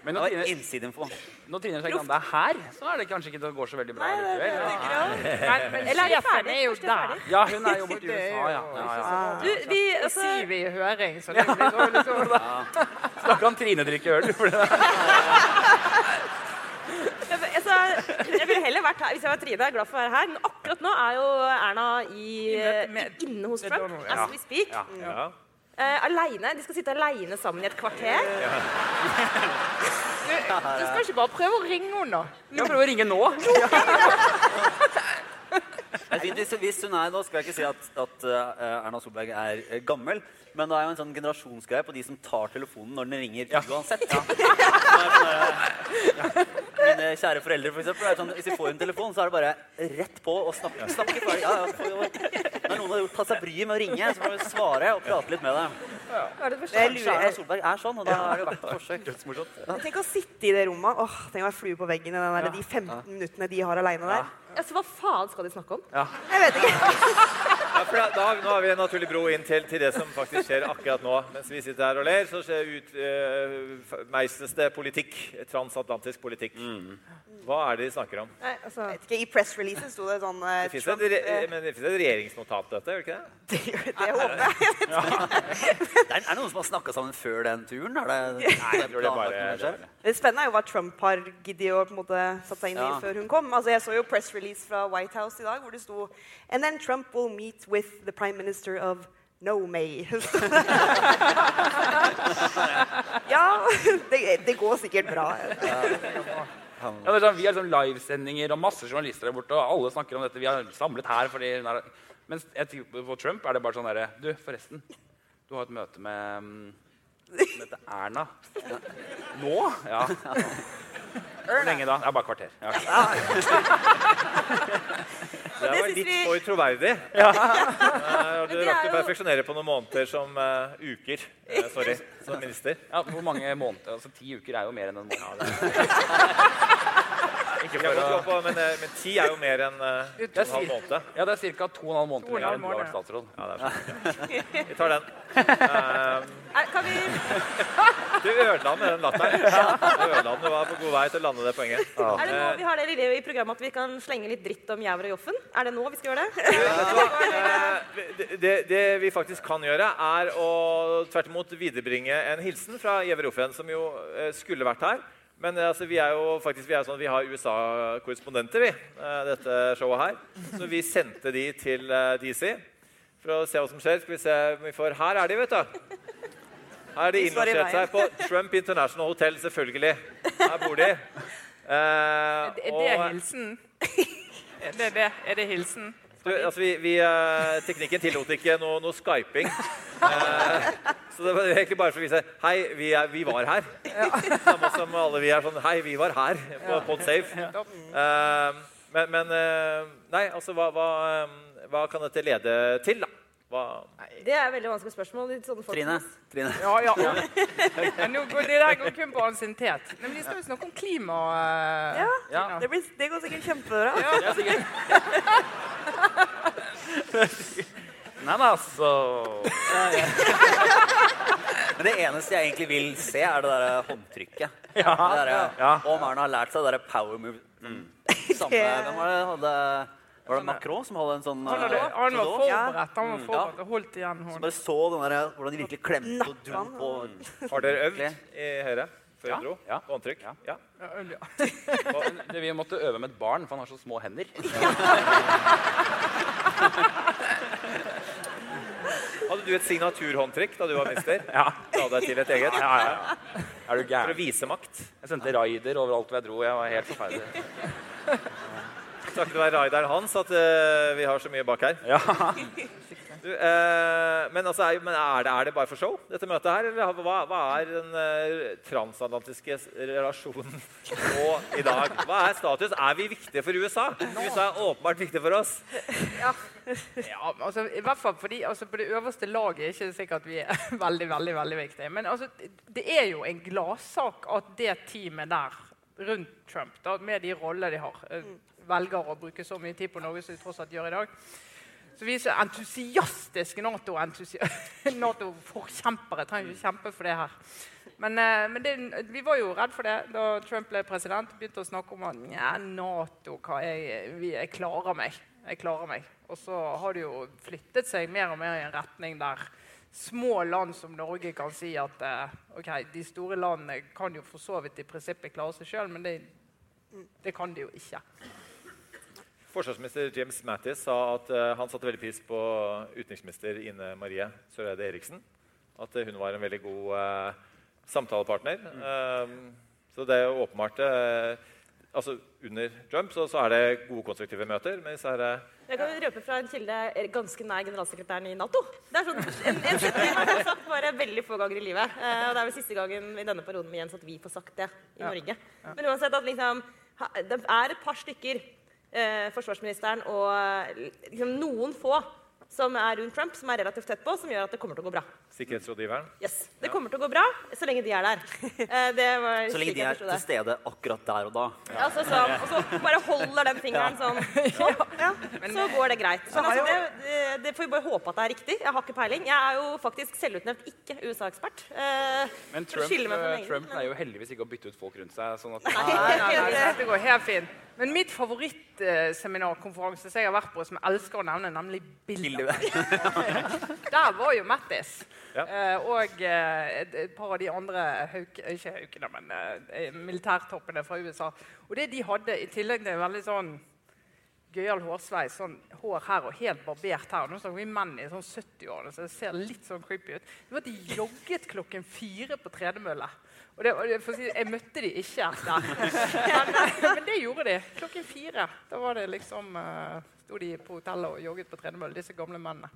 Men Det når var Trine, innsideinfo. når Trine Skei Grande er her, så er det kanskje ikke det går så veldig bra Nei, det, det, det. Men, men Eller er de ferdig? er jo er der. Ja, hun er jo borte i USA, ja. ja, ja. Du, vi, altså... sier vi i høring, så det blir så liksom da kan Trine drikke øl. Jeg ville heller vært her hvis jeg var Trine. Jeg er glad for å være her. Men akkurat nå er jo Erna i, med- inne hos Trump. ja. As we speak. Ja. Ja. Uh, aleine. De skal sitte aleine sammen i et kvarter. Du, du skal ikke bare prøve å ringe henne, nå? Jeg prøver å ringe nå. Hvis, hvis hun er, Nå skal jeg ikke si at, at eh, Erna Solberg er eh, gammel, men det er jo en sånn generasjonsgreie på de som tar telefonen når den ringer uansett. Mine kjære foreldre, for eksempel, sånn, hvis de får en telefon, så er det bare rett på å snakke. snakke. Ja, ja, når noen har gjort, tatt seg bryet med å ringe, så må vi svare og prate litt med dem. Jeg Kanskje lurer, Erna Solberg er sånn, og da har det verdt et forsøk. Tenk å sitte i det rommet. Åh, tenk å være flue på veggen i den der, de 15 minuttene de har aleine der. Altså, hva faen skal de snakke om? Jeg vet ikke. Ja, for da, da, nå har vi en naturlig bro inn til, til det som faktisk skjer akkurat nå. Mens vi sitter her og ler, så skjer ut, uh, meisles det politikk. Transatlantisk politikk. Hva er det de snakker om? Nei, altså, jeg vet ikke. I pressreleasen sto det sånn eh, Det Trump, et, re eh, men det finnes et regjeringsnotat til dette? gjør det ikke det? det, det håper jeg. Det er, er noen som har snakka sammen før den turen? Er det, Nei, jeg tror det bare, det er. Det spennende er jo hva Trump har giddet å på en måte satt seg inn i Ja. før hun kom. Altså, jeg så jo pressrelease fra White House i dag hvor det sto And then Trump will meet with the prime minister of No May. ja, det, det går sikkert bra. Ja, det er sånn, vi har liksom livesendinger og masse journalister der borte, og alle snakker om dette. Vi har samlet her fordi hun er Mens jeg tenker på Trump er det bare sånn derre Du, forresten. Du har et møte med Hun heter Erna. Nå? Ja. Hvor lenge da? Det er bare kvarter. Ja. Det var litt for troverdig. Ja. du det rakk å perfeksjonere på noen måneder som uh, uker. Uh, sorry, som minister. Ja, hvor mange måneder? Altså Ti uker er jo mer enn en måned. Ikke for å på, men, eh, men ti er jo mer enn uh, og en halv måned. Ja, det er ca. to og en halv måned To lenger enn du har vært statsråd. Ja, det er sant. Vi tar den. Um, du ødela med den latteren. Den. Du var på god vei til å lande det poenget. Er det nå vi har det lille i programmet at vi kan slenge litt dritt om Jæver og Joffen? Er det nå vi skal gjøre det? Ja. det, det, det vi faktisk kan gjøre, er å tvert imot viderebringe en hilsen fra Giæver Joffen, som jo eh, skulle vært her. Men eh, altså, vi er jo faktisk vi er sånn, vi har USA-korrespondenter, vi, eh, dette showet her. Så vi sendte de til eh, DC for å se hva som skjer. Skal vi se om vi får Her er de, vet du. Her er de innlosjert seg på Trump International Hotel, selvfølgelig. Her bor de. Eh, Er det og- hilsen? Er det, det? Er det hilsen? du, altså vi, vi, eh, teknikken tillot ikke noe, noe skyping. Eh, så det var egentlig bare for å vise Hei, vi, er, vi var her. Samme som alle vi er sånn Hei, vi var her på Podsafe. Eh, men men eh, Nei, altså hva, hva, eh, hva kan dette lede til, da? Hva, Det er et veldig vanskelig spørsmål. litt sånne Trine. Trine. Ja, ja. Men nå går, det der går kun på ansiennitet. Men vi skal jo snakke om klima. eh, Ja, Ja. det, blir, det går sikkert kjempebra. Sikkert. Nei da, altså Men det eneste jeg egentlig vil se, er det der håndtrykket. Ja. Det der, Ja. Om Erna har lært seg det der power move. samme Hvem var det hadde Var det Macron som hadde en sånn Han, hadde, eh, han var Trudeau? forberedt. Han var Mm. forberedt og holdt igjen hånden. bare så den der, hvordan de virkelig klemte og dro på Har dere øvd i Høyre før Ja, dro? ja. På håndtrykk? Ja. Ja. Ja, øl, ja. Og det, vi måtte øve med et barn, for han har så små hender. Hadde du et signaturhåndtrykk da du var minister? Ja. La deg til et eget? Ja, ja, ja. Er du For å vise makt. Jeg sendte raider overalt hvor jeg dro. Jeg var helt forferdelig. Takket være rideren hans at uh, vi har så mye bak her. Ja. Du, uh, men altså, er, men er, det, er det bare for show, dette møtet her? Eller hva, hva er den uh, transatlantiske relasjonen nå i dag? Hva er status? Er vi viktige for USA? USA er åpenbart viktig for oss. Ja, altså, I hvert fall fordi altså, på det øverste laget er det ikke sikkert vi er veldig veldig, veldig viktige. Men altså, det er jo en gladsak at det teamet der rundt Trump, da, med de rollene de har, eh, velger å bruke så mye tid på Norge som de tross alt gjør i dag. Så vi er så entusiastiske NATO-forkjempere. NATO trenger ikke kjempe for det her. Men, eh, men det, vi var jo redd for det da Trump ble president. Begynte å snakke om at ja, Nato jeg, jeg klarer meg. Jeg klarer meg. Og så har det jo flyttet seg mer og mer i en retning der små land som Norge kan si at eh, ok, de store landene kan jo for så vidt i prinsippet klare seg sjøl, men det, det kan de jo ikke. Forsvarsminister James Mattis sa at eh, han satte veldig pris på utenriksminister Ine Marie Søreide Eriksen. At eh, hun var en veldig god eh, samtalepartner. Um, så det er jo åpenbart eh, altså Under Trump så, så er det gode, konstruktive møter. Men så er det Jeg kan røpe fra en kilde ganske nær generalsekretæren i Nato. Det er sånn, en, en setning han har sagt bare veldig få ganger i livet. Eh, og det er vel siste gangen i denne perioden med Jens at vi får sagt det i Norge. Men uansett at liksom, ha- det er et par stykker, eh, forsvarsministeren og eh, liksom, noen få som er rundt Trump, som er relativt tett på, som gjør at det kommer til å gå bra. Sikkerhetsrådgiveren. Yes, Det kommer til å gå bra så lenge de er der. Eh, det var Så lenge de er til stede akkurat der og da. Altså, sånn, og så bare holder den fingeren sånn. sånn ja, så går det greit. Men altså, det, det, får vi bare håpe at det er riktig. Jeg har ikke peiling. Jeg er jo faktisk selvutnevnt ikke USA-ekspert. Eh, Men Trump, eh, Trump pleier jo heldigvis ikke å bytte ut folk rundt seg. sånn at Nei, nei, nei, det går helt fint. Men mitt favorittseminarkonferanse som jeg har vært på, som jeg elsker å nevne, nemlig Bilder. Der var jo Mattis. Ja. Eh, og eh, et, par av de andre hauk, ikke haukene, men eh, militærtoppene fra USA. Og det de hadde, i tillegg til en veldig sånn gøyal hårsveis, sånn hår her og helt barbert her. Nå snakker vi menn i sånn 70-årene, så det ser litt sånn creepy ut. Det var at de jogget klokken fire på tredemølle. Og det, for å si, jeg møtte de ikke der. Men, eh, men det gjorde de. Klokken fire. Da var det liksom uh, sto de på hotellet og jogget på tredemølle, disse gamle mennene.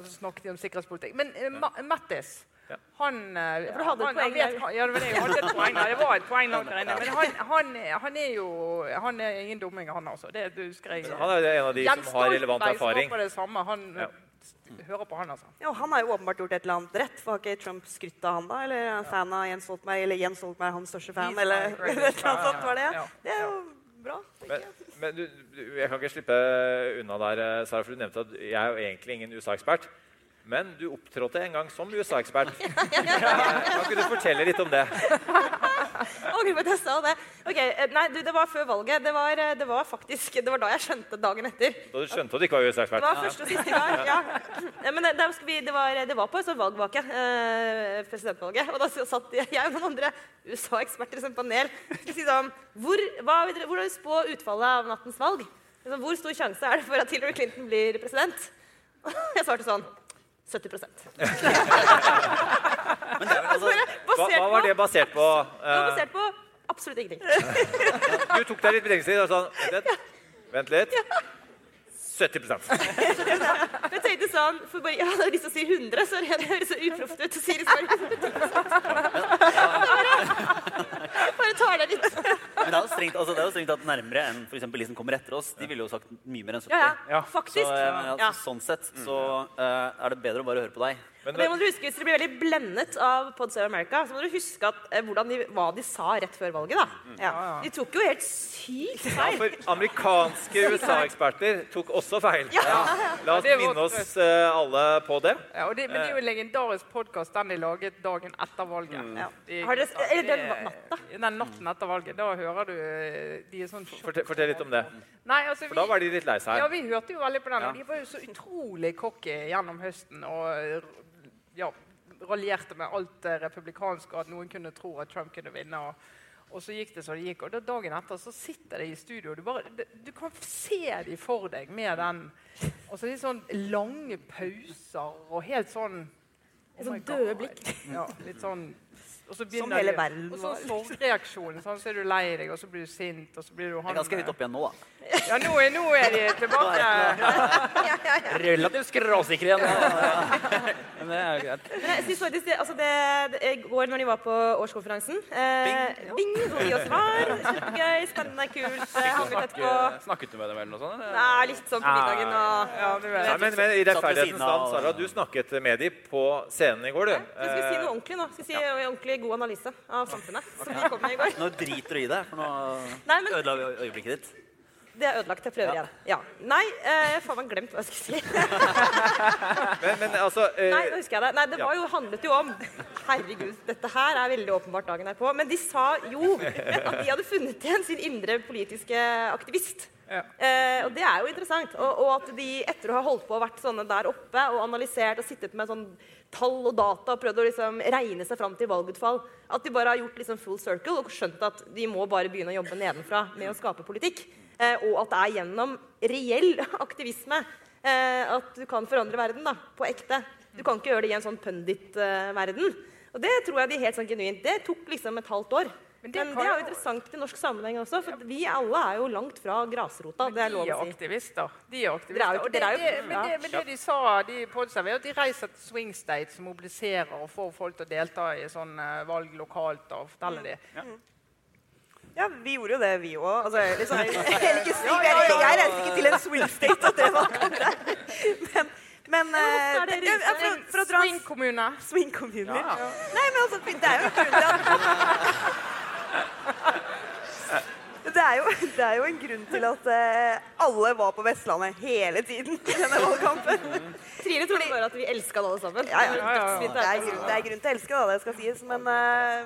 Og så snakket de om sikkerhetspolitikk. Men eh, Ma Mattis Ja. han, eh, for du hadde et han, poeng han vet, han, ja, det var det jeg hadde et poeng. Det var et poeng langt der inne. Men han, han, han er jo Han er ingen dumming, han altså. Det du skrev. Han er jo en av de Jens som har relevant erfaring. det samme. Han Ja. eh, hører på han, altså. Ja, og han har jo åpenbart gjort et eller annet rett. For har ikke Trump skrytt av han da? Eller er han fan av Jens Stoltenberg? Eller Jens Stoltenberg er hans største fan? He's Eller et eller annet sånt var det? Det er jo bra. Men, men du, du, jeg kan ikke slippe unna der, eh, Sara, for du nevnte at jeg er jo egentlig ingen USA-ekspert. Men du opptrådte en gang som USA-ekspert. Kan ikke du fortelle litt om det? Angrer på at jeg sa det. Ok, eh, nei, du, Det var før valget. Det var, eh, det var faktisk, det var da jeg skjønte dagen etter. Da du skjønte at du ikke var Det USA-ekspert? var første og siste gang. ja. Ja, Men det, det, vi, det, var, det var på en sånn valgvake, eh, presidentvalget. Og da satt jeg og noen andre USA-eksperter i sånn panel skulle si sånn hvor, hva, Hvordan vil spå utfallet av nattens valg? Liksom, hvor stor sjanse er det for at Hillary Clinton blir president? Jeg svarte sånn 70 Men det er vel altså, Hva, hva var det basert på? det var Eh, basert på absolutt ingenting. du tok deg litt betenkningstid og sånn Vent litt. Vent litt. 70 Jeg tenkte sånn, for bare, Jeg hadde lyst til å si 100, så det høres så uproft ut. å si liksom, bare, bare tar det litt. men det er jo strengt, altså, det er jo strengt at nærmere enn for eksempel de som kommer etter oss. De ville jo sagt mye mer enn 70. Ja, ja. Faktisk. Så, eh, ja, Ja. Sånn sett så eh, er det bedre å bare høre på deg. Men det må dere huske, Hvis dere blir veldig blendet av Pod Save America, så må dere huske at, eh, hvordan de, hva de sa rett før valget. da. Ja. De tok jo helt sykt feil. Ja, for amerikanske USA-eksperter tok også feil. Ja. La oss minne oss eh, alle på det. Ja, og det, men det er jo en legendarisk podkast den de laget dagen etter valget. Ja. De- Har dere, eller den det- natta. Den natten etter valget. Da hører du eh, de er sånn Fortell, fortell litt om det. Nei, altså, For da var de litt lei seg. Ja, vi hørte jo veldig på den. Ja. Og de var jo så utrolig cocky gjennom høsten og ja, raljerte med alt det republikanske, at noen kunne tro at Trump kunne vinne. Og, og så gikk det som det gikk. Og da dagen etter så sitter de i studio, og du, bare, du, kan se de for deg med den Og så de sånn lange pauser og helt sånn oh sånn døde blikk. Ja, litt sånn og så Som hele verden verden Og så sånn sorgreaksjon. Sånn, så er du lei deg, og så blir du sint, og så blir du Det han er ganske høyt opp igjen nå, da. Ja, nå er, nå er de tilbake. Relativt skråsikre igjen. Men det er jo greit. Men jeg synes faktisk det, altså det, det, går når de var på årskonferansen eh, Bing! Hvor vi også var. Supergøy, spennende, kult. eh, Hang ut etterpå. Snakket du med dem eller noe sånt? eller? Nei, litt sånn på middagen og Ja. Nei, men, men i rettferdighetens navn, Sara, du snakket med dem på scenen i går, du. Jeg skal si noe ordentlig nå. Skal si en god analyse av samfunnet. Som vi kom med i går. Nå driter du i det, for nå Nei, men ødela vi øyeblikket ditt. det er ødelagt. Jeg prøver igjen. Ja. Nei, eh, faen meg glemt hva jeg skulle si. Men, men altså eh, Nei, nå husker jeg det. Nei, det Ja. var jo, handlet jo om Herregud, dette her er veldig åpenbart dagen herpå. Men de sa jo at de hadde funnet igjen sin indre politiske aktivist. Eh, og det er jo interessant. Og, og at de etter å ha holdt på og vært sånne der oppe og analysert og sittet med sånn tall og data og prøvd å liksom regne seg fram til valgutfall, at de bare har gjort liksom full circle og skjønt at de må bare begynne å jobbe nedenfra med å skape politikk. Eh, og at det er gjennom reell aktivisme eh, at du kan forandre verden da, på ekte. Du kan ikke gjøre det i en sånn pundit-verden. og det tror jeg de helt sånn genuint. Det tok liksom et halvt år. Men Men det det, er jo interessant i norsk sammenheng også, for vi alle er jo langt fra grasrota. Det er lov å si. aktivister. De er aktivister. Dere er det, det, men, det, men det de sa, de er at de reiser til swing states og mobiliserer og får folk til å delta i sånn eh, valg lokalt. og forteller de. Ja, vi gjorde jo det, vi òg. Altså, liksom, jeg, reiste ikke til en swing state at det var kanskje. Men, men eh, det ja, ja, for, for å dra Swing-kommune. swing-kommuner. Nei, men altså, det er jo en grunn til at det er, jo, det er jo en grunn til at eh, alle var på Vestlandet hele tiden i denne valgkampen. Trine trodde bare at vi elska det alle sammen. Ja, ja. Dødsfint Det er, grunn, det er grunn til å elske det, det skal sies, men eh,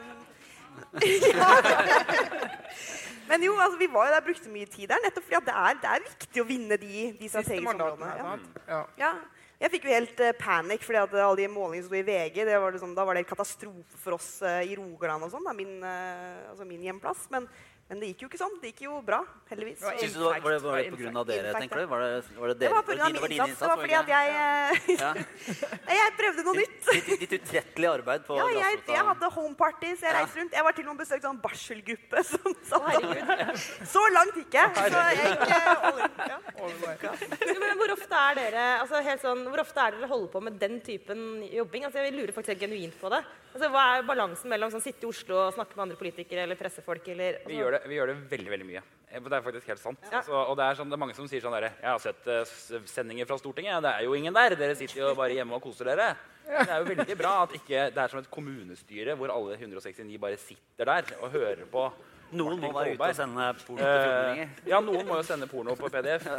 ja. Men jo, altså, vi var jo der, brukte mye tid der, nettopp fordi at det er, det er viktig å vinne de, de strategiske områdene. Ja. Jeg fikk jo helt uh, panikk fordi at alle de målingene som sto i VG, det var liksom, da var det helt katastrofe for oss eh, i Rogaland og sånn, min, eh, altså min hjemplass. Men, men det gikk jo ikke sånn. Det gikk jo bra, heldigvis. Det var du det var, var det, var det på grunn av dere, tenker du? Var det, var det, Det dere, var pga. min innsats. innsats. Det var fordi at jeg Ja. Jeg prøvde noe nytt. Ditt, ditt utrettelige arbeid på Ja, jeg, jeg hadde home parties. Jeg reiste rundt. Jeg var til og med besøkt sånn barselgruppe. Som, sa Herregud. så langt gikk jeg. Så jeg gikk eh, all in. Ja. Men hvor ofte er dere altså helt sånn, hvor ofte er dere holder på med den typen jobbing? Altså, jeg lurer faktisk helt genuint på det. Altså, hva er balansen mellom sånn, sitte i Oslo og snakke med andre politikere eller pressefolk? Eller, altså, gjør, det, vi gjør det veldig veldig mye. Eh, Det er faktisk helt sant. Ja. Så, og det er, sånn, det er mange som sier sånn derre Jeg har sett uh, sendinger fra Stortinget. Det er jo ingen der. Dere sitter jo bare hjemme og koser dere. Det er jo veldig bra at ikke det er som et kommunestyre hvor alle 169 bare sitter der og hører på. Noen må være ute og sende porno på Eh, ja, noen må jo sende porno på PDF.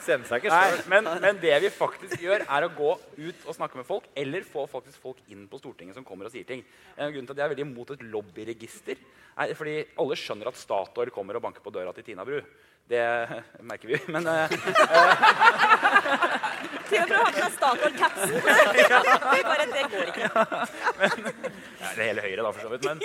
Sende seg ikke sjøl. men, men det vi faktisk gjør, er å gå ut og snakke med folk, eller få faktisk folk inn på Stortinget som kommer og sier ting. En grunn til at jeg er veldig imot et lobbyregister, er fordi alle skjønner at Statoil kommer og banker på døra til Tina Bru. Det merker vi. Men eh, Til og med å ha på seg Statoil-capsen. Bare det går ikke. ja, Det hele Høyre, da, for så vidt. Men,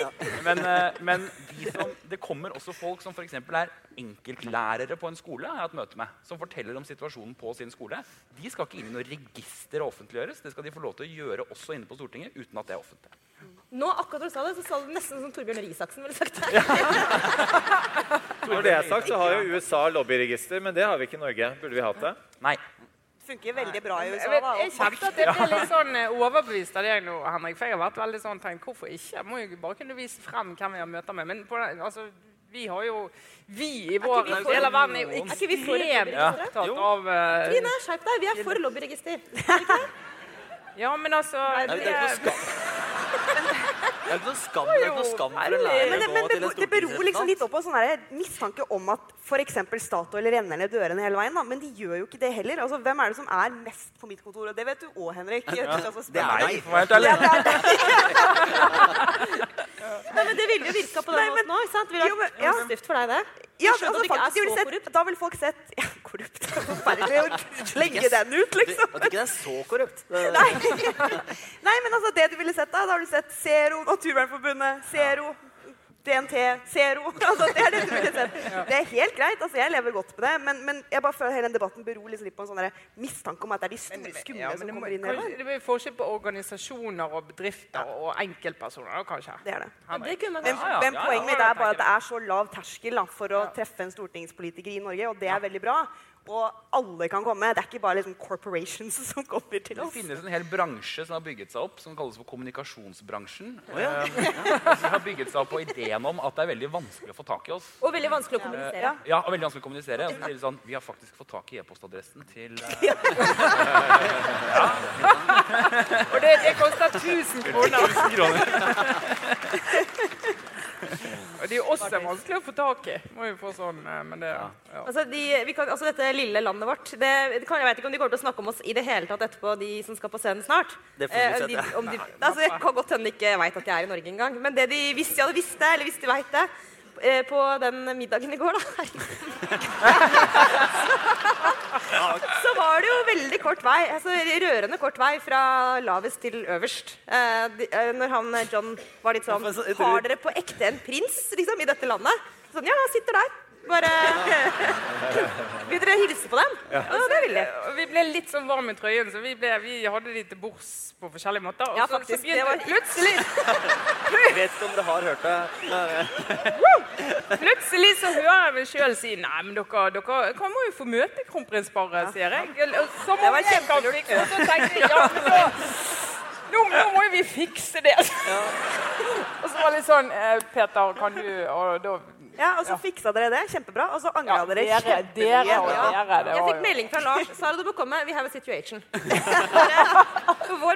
men, eh, men de som, det kommer også folk som f.eks. er enkeltlærere på en skole, jeg har hatt møte med, som forteller om situasjonen på sin skole. De skal ikke inn i noe register og offentliggjøres. Det skal de få lov til å gjøre også inne på Stortinget, uten at det er offentlig. Nå, akkurat du sa det, så sa du nesten som Torbjørn Røe Isaksen ville sagt det. Når det er sagt, så har jo USA lobbyregister, men det har vi ikke i Norge. Burde vi hatt det? Nei. Funker veldig bra i USA. Da, jeg kjente at jeg ble litt sånn eh, overbevist av deg nå, Henrik. For jeg har vært veldig sånn tenkt, hvorfor ikke? Jeg må jo bare kunne vise frem hvem vi har møter med. Men på den, altså, Vi har jo Vi i vår del av verden er jo ekstremt opptatt av eh, Trine, skjerp deg. Vi er for lobbyregister. Ja, men altså Nei, det er ikke noe skam. Det er ikke noe skam, det er ikke noe skam for en lærer Men, det, å gå til en det beror liksom litt opp på sånn mistanke om at f.eks. Statoil renner ned dørene hele veien. Da. Men de gjør jo ikke det heller. Altså, hvem er det som er mest på mitt kontor? Og det vet du òg, Henrik. Ja, Det er deg. For å være helt ærlig. Nei, men Det ville jo virka på den måten òg. Det ville Jo, men- vært ja. positivt for deg, det. Ja, altså, det ikke faktisk, de så sett, da ville folk sett ja, Korrupt. er Forferdelig å legge den ut, liksom. At ikke det er så korrupt. Nei. Nei, men altså, det du ville sett da, da har du sett Zero, Naturvernforbundet, Zero, DNT, Zero. Altså, det er det du ville. Det er helt greit. altså Jeg lever godt med det. Men, men jeg bare føler hele den debatten beror liksom litt på en sånn mistanke om at det er de store skumle Ja, men som kommer inn i kanskje, det. blir forskjell på organisasjoner og bedrifter og enkeltpersoner, kanskje. Det er det. Det kunne man Men, ja, men ja, ja, poenget mitt ja, er bare at det er så lav terskel da, for å treffe en stortingspolitiker i Norge, og det er veldig bra. Og alle kan komme. Det er ikke bare liksom corporations som kommer til oss. Det finnes en hel bransje som har bygget seg opp, som kalles for kommunikasjonsbransjen. ja. Eh, som har bygget seg opp på ideen om at det er veldig vanskelig å få tak i oss. Og veldig vanskelig å kommunisere. Ja, og veldig vanskelig å kommunisere. Og så sier de sånn, Vi har faktisk fått tak i e-postadressen til eh, Og det, det koster 1000 kroner. Og det er jo også vanskelig å få tak i. Må jo få sånn, eh, men det, ja. Altså, de, vi kan, altså Dette lille landet vårt det, kan, Jeg vet ikke om de kommer til å snakke om oss i det hele tatt etterpå, de som skal på scenen snart. Det får vi Eh, se, de, om de, altså, jeg kan godt hende de ikke veit at jeg er i Norge engang. Men det de, hvis de hadde visst det, eller hvis de veit det på den middagen i går, da Så var det jo veldig kort vei. Altså Rørende kort vei fra lavest til øverst. Eh, de, eh, når han eh, John var litt sånn så- Har dere på ekte en prins liksom, i dette landet? Sånn, ja, han sitter der. Bare Vil dere hilse på dem? Ja, det vil de. Vi ble litt sånn varme i trøyen, så vi, ble, vi hadde de til bords på forskjellige måter. Og Ja, så, faktisk, så begynte det var- plutselig, Jeg vet ikke om dere har hørt det. plutselig så hører jeg meg sjøl si Nei, men dere, dere kan må jo få møte kronprinsparet, sier jeg. Var jeg kan fikse det. Og så tenkte jeg ja, men da, nå, nå må jo vi fikse det. Og så var det litt sånn eh, Peter, kan du Og da Ja, Og så fiksa dere det. Kjempebra. Og så angra ja, dere dere, kjempemye. dere og Ja. dere. Det Jeg fikk melding fra Lars. Sara, du må komme. We have a situation.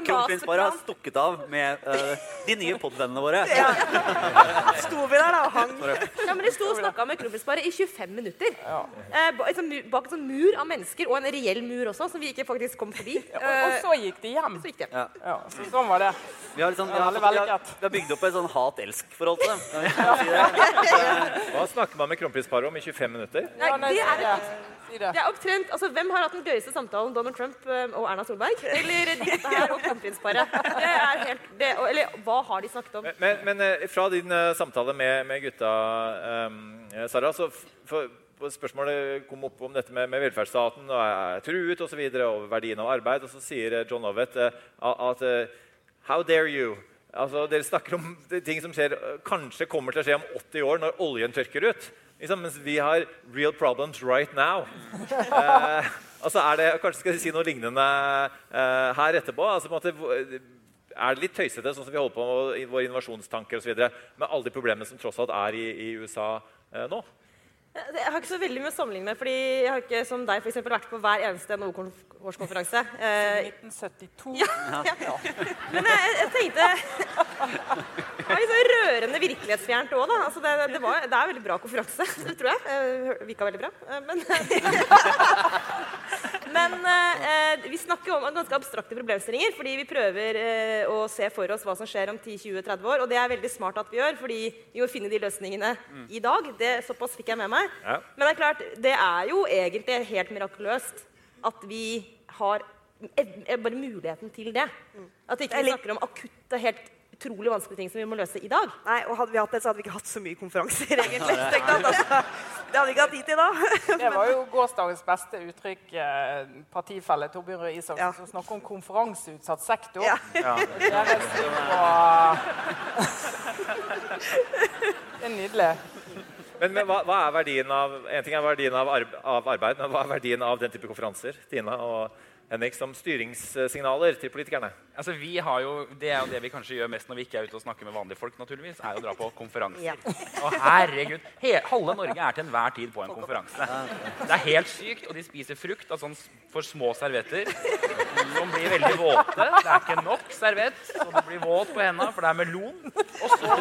Kronprins bare har stukket av med uh, de nye podvennene våre. Sto vi der da og hang. Ja, men De sto og snakka med kronprinsparet i 25 minutter. Eh, ba- liksom bak en sånn mur av mennesker, og en reell mur også, som vi ikke faktisk kom forbi. og, og Eh, så gikk de hjem. så gikk det. Ja, så sånn var det. Vi har, liksom, vi, har, vi, har, vi har bygd opp et sånn hat-elsk-forhold til dem. Hva snakker man med kronprinsparet om i 25 minutter? Nei, det er det. Er opptrent, altså Hvem har hatt den gøyeste samtalen? Donald Trump eh, og Erna Solberg? Eller dette her og kronprinsparet? Det er helt, det, eller hva har de snakket om? Men, men eh, fra din eh, samtale med, med gutta, um, Sara, så for spørsmålet kom opp om dette med, med velferdsstaten og er truet. Og, så videre, og verdien av arbeid. Og så sier eh, John Ovett eh, at eh, How dare you? Altså, dere snakker om ting som skjer, kanskje kommer til å skje om 80 år, når oljen tørker ut. Liksom, mens vi har real problems right now. Eh, altså er det, Kanskje skal vi si noe lignende eh, her etterpå. altså måte, er det litt tøysete, sånn som vi holder på med våre innovasjonstanker osv., med alle de problemene som tross alt er i, i USA eh, nå? Jeg har ikke så veldig mye å sammenligne med, fordi jeg har ikke som deg for eksempel, vært på hver eneste NHO-årskonferanse. Eh, 1972. ja, ja. Men jeg, jeg tenkte Det var sånn rørende virkelighetsfjernt òg, da. Altså, det, det, var, det er veldig bra konferanse, tror jeg. Virka veldig bra. Eh, Men, men eh, vi snakker om ganske abstrakte problemstillinger, fordi vi prøver eh, å se for oss hva som skjer om 10-20-30 år. Og det er veldig smart at vi gjør, fordi vi må finne de løsningene i dag. Det, såpass fikk jeg med meg. Ja. Men det er klart, det er jo egentlig helt mirakuløst at vi har eh, bare muligheten til det. At ikke vi snakker om akutte, helt utrolig vanskelige ting som vi må løse i dag. Nei, og Hadde vi hatt det, så hadde vi ikke hatt så mye konferanser, egentlig. Ja, det, altså, det hadde vi ikke hatt tid til da. Det var jo gårsdagens beste uttrykk. Eh, partifelle Torbjørn Røe Isaksen Ja. som snakker om konferanseutsatt sektor. Ja. Det er nydelig. Men, men hva, hva er verdien av en ting er verdien av, arbe av arbeid, men hva er verdien av den type konferanser? Tina og Henrik, som styringssignaler til politikerne? Altså, vi har jo, Det er jo det vi kanskje gjør mest når vi ikke er ute og snakker med vanlige folk, naturligvis, er å dra på konferanser. Ja. Og herregud. He halve Norge er til enhver tid på en konferanse. Det er helt sykt. Og de spiser frukt av sånn for små servetter som blir veldig våte. Det er ikke nok servett, så det blir våt på hendene, for det er melon. Og så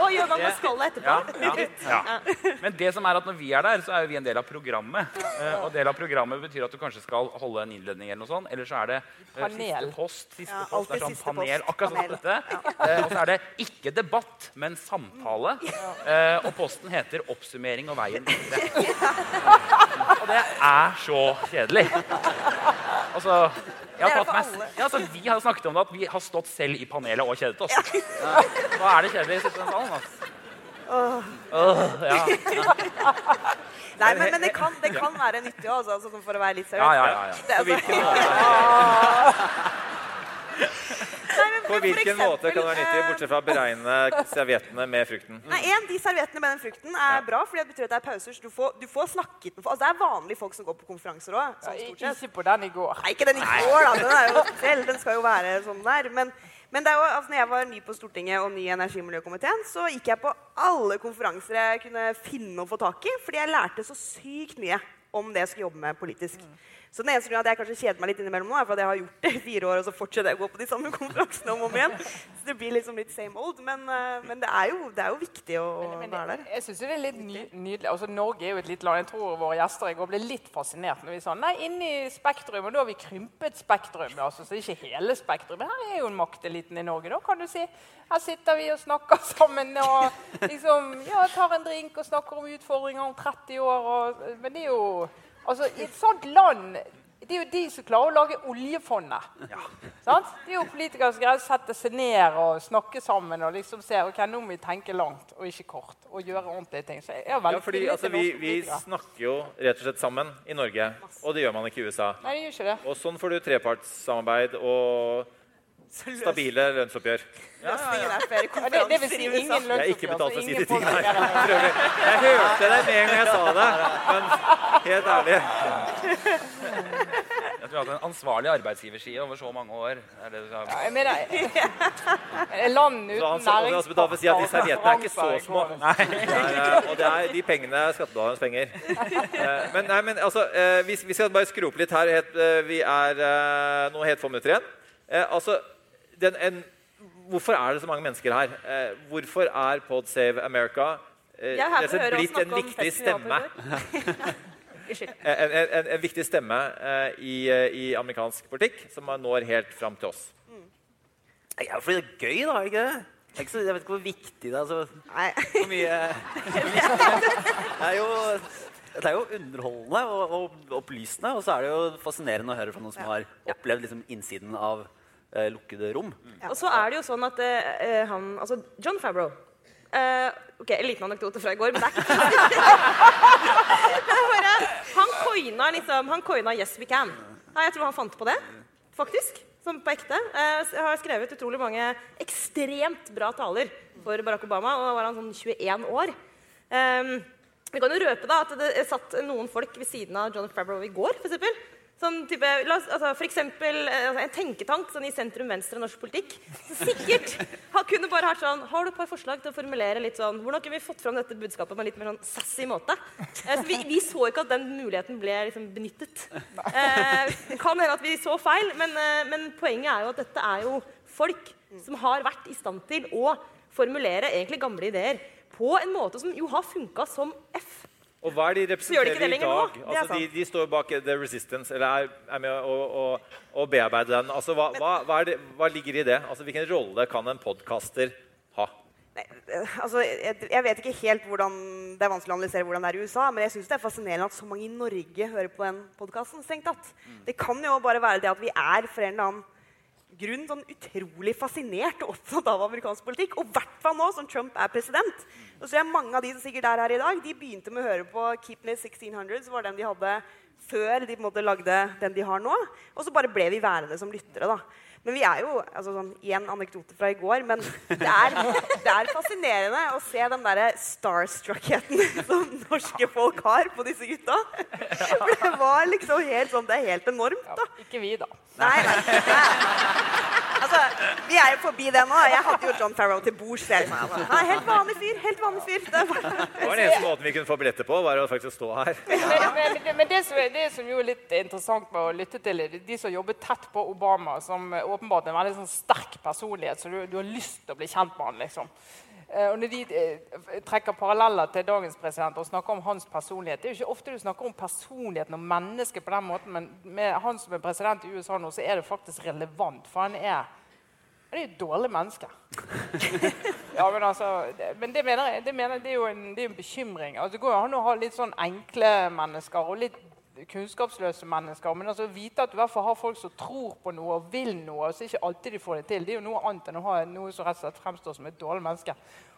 Og gjør man med skallet etterpå. ja, ja, ja. Men det som er at når vi er der, så er jo vi en del av programmet. Eh, og del av programmet betyr at du kanskje skal holde en innledning, eller noe sånt. Eller så er det eh, Panel. siste post. Siste Ja, post det er sånn siste panel, post. akkurat sånn dette. Ja. og så er det ikke debatt, men samtale. Eh, og posten heter 'Oppsummering og veien videre'. Og det er så kjedelig. Altså, jeg har tatt meg, ja, altså, vi har snakket om det at vi har stått selv i panelet og kjedet oss. Da er det kjedelig å sitte i den salen. Altså. Åh, ja. Nei, men, men det, kan, det kan være nyttig òg, altså, sånn for å være litt seriøs. Ja, ja, ja, ja. Det, På altså, hvilken måte, nei, men på for hvilken eksempel, måte kan det være nyttig, eh, bortsett fra å beregne serviettene med frukten? Nei, en, De serviettene med den frukten er bra, fordi det betyr at det er pauser. så Du får, du får snakket med. Altså, det er vanlige folk som går på konferanser òg. Ja, Sånn ikke på den i går. Nei, ikke den i går, da. Den, er jo den skal jo være sånn der. Men, men det altså, når jeg var ny på Stortinget og ny i energi- og miljøkomiteen, så gikk jeg på alle konferanser jeg kunne finne og få tak i, fordi jeg lærte så sykt mye om det jeg skulle jobbe med politisk. Så den eneste grunnen at jeg kanskje kjeder meg litt innimellom nå, er for at jeg har gjort det i fire år, og så fortsetter jeg å gå på de samme konferansene om og om igjen. Så det blir liksom litt same old. Men, eh, men det, er jo, det er jo viktig å Men være der. jeg synes det er litt ny, nydelig. Altså, Norge er jo et lite land. Jeg tror våre gjester i går ble litt fascinert når vi sa nei, inn i Spektrum. Og da har vi krympet Spektrum. Altså, så det er ikke hele Spektrum. Men her er jo en makteliten i Norge, da, kan du si. Her sitter vi og snakker sammen og liksom, ja, tar en drink og snakker om utfordringer om 30 år. Og, men det er jo Altså, i et sånt land det er jo de som klarer å lage oljefondet. Ja. Det er jo politikere som greier å sette seg ned og snakke sammen og liksom se ok, nå må vi tenke langt og ikke kort. Og gjøre ordentlige ting. Ja, fordi altså, vi, vi snakker jo rett og slett sammen i Norge, og det gjør man ikke i USA. Nei, det gjør ikke det. Og sånn får du trepartssamarbeid og stabile lønnsoppgjør. Ja, ja, Ja, det, det vil si ingen lønnsoppgjør. Jeg er ikke betalt for å si de tingene her. Jeg hørte det med en gang jeg sa det, men helt ærlig Jeg tror vi har hatt en ansvarlig arbeidsgiverside over så mange år. Er det du sa? Ja, jeg mener, land Så uten altså, si at de serviettene er ikke så små. Nei, eh, og det er, de pengene er skattebetalernes penger. Eh, Men, nei, men altså, eh, vi, vi skal bare skru opp litt her. Vi er nå helt få minutter igjen. Eh, Altså, den, en, hvorfor er det så mange mennesker her? Eh, Hvorfor er Pod Save America eh, Jeg er her for å høre oss blitt en snakke om viktig stemme? Unnskyld. En, en, en, en viktig stemme eh, i, eh, i amerikansk politikk som når helt fram til oss. Ja, fordi det er gøy, da. er det ikke det? Så, jeg vet ikke hvor viktig det er. Så, Nei. hvor mye Det er jo, det er jo underholdende og, og opplysende, og så er det jo fascinerende å høre fra noen som har opplevd liksom, innsiden av eh, lukkede rom. Og så er det jo sånn at eh, eh, han Altså, John Favreau eh, Ok, En liten anekdote fra i går, men det er ikke Han coina liksom Han coina 'Yes, we can'. Jeg tror han fant på det, faktisk. Som på ekte. Eh, jeg har skrevet utrolig mange ekstremt bra taler for Barack Obama, og da var han sånn 21 år. Um, vi kan jo røpe da at det satt noen folk ved siden av John Favreau i går, eksempel. Sånn type, oss, altså for eksempel eh, altså en tenketank sånn i sentrum-venstre norsk politikk. Sikkert har kunne bare hatt sånn Har du et par forslag til å formulere litt sånn Hvordan kunne vi fått fram dette budskapet på en litt mer sånn sassy måte? Eh, så vi, vi så ikke at den muligheten ble liksom benyttet. Eh, kan hende at vi så feil, men, eh, men poenget er jo at dette er jo folk som har vært i stand til å formulere egentlig gamle ideer på en måte som jo har funka som F. Og hva er de representerer de i dag? Altså, de, de står bak The Resistance, eller er, er med å, å, å bearbeide den. Altså, hva, hva, hva, er det, hva ligger i det? Altså, hvilken rolle kan en podkaster ha? Nei, eh, altså, jeg, jeg vet ikke helt hvordan Det er vanskelig å analysere hvordan det er i USA, men jeg syns det er fascinerende at så mange i Norge hører på den podkasten. Det kan jo bare være det at vi er for en eller annen grunn sånn utrolig fascinert og opptatt av amerikansk politikk. Og i hvert fall nå som Trump er president. Og så er Mange av de som sikkert er her i dag, de begynte med å høre på Keep Me 1600, som var den de hadde før de på en måte lagde den de har nå. Og så bare ble vi værende som lyttere. da. Men vi er jo altså sånn, Igjen anekdote fra i går, men det er, det er fascinerende å se den derre starstruckheten som norske folk har på disse gutta. For det var liksom helt sånn Det er helt enormt, da. Ikke vi, da. Nei, nei. Altså, vi er jo forbi det nå. Jeg hadde jo John Farrow til bords. helt vanlig fyr. Helt vanlig fyr. Det var, Det var den eneste måten vi kunne få billetter på, var å faktisk stå her. Men, men, men, det, som, er- det som jo er litt interessant med å lytte til, er de som jobber tett på Obama, som åpenbart er en veldig sånn sterk personlighet, så du, du har lyst til å bli kjent med han. liksom. Eh, Og når de eh, trekker paralleller til dagens president og snakker om hans personlighet Det er jo ikke ofte du snakker om personligheten og mennesket på den måten, men med han som er president i USA nå, så er det faktisk relevant. For han er, han er et dårlig menneske. Ja, men altså, det, men det mener jeg, det, mener det, er jo en, det er jo en bekymring. Altså, det går jo an å ha litt sånn enkle mennesker og litt kunnskapsløse mennesker. Men altså, vite at du i hvert fall har folk som tror på noe og vil noe, og så ikke alltid de får det til, det er jo noe annet enn å ha noe som rett og slett fremstår som et dårlig menneske.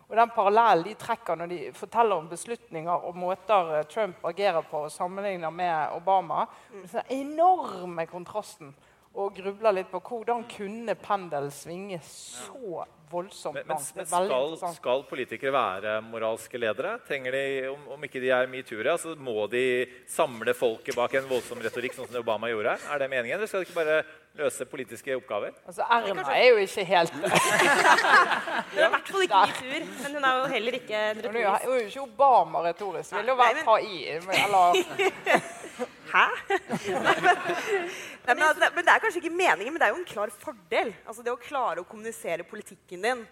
Og den parallellen de trekker når de forteller om beslutninger og måter eh, Trump agerer på og sammenligner med Obama, så den enorme kontrasten og grubla litt på hvordan kunne pendelen svinge så voldsomt Men, men, men skal, skal politikere være moralske ledere? Trenger de, om, om ikke de er metoo-ere, så må de samle folket bak en voldsom retorikk, sånn som Obama gjorde? Er det meningen? Eller skal de ikke bare løse politiske oppgaver? Altså, Erna er jo ikke helt Hun er i hvert fall ikke metoo, men hun er jo heller ikke retorisk. hun er jo ikke Obama retorisk. Vil jo være ta i. Eller Hæ? Nei, men, altså, men det er kanskje ikke meningen, men det er jo en klar fordel. Altså Det å klare å kommunisere politikken din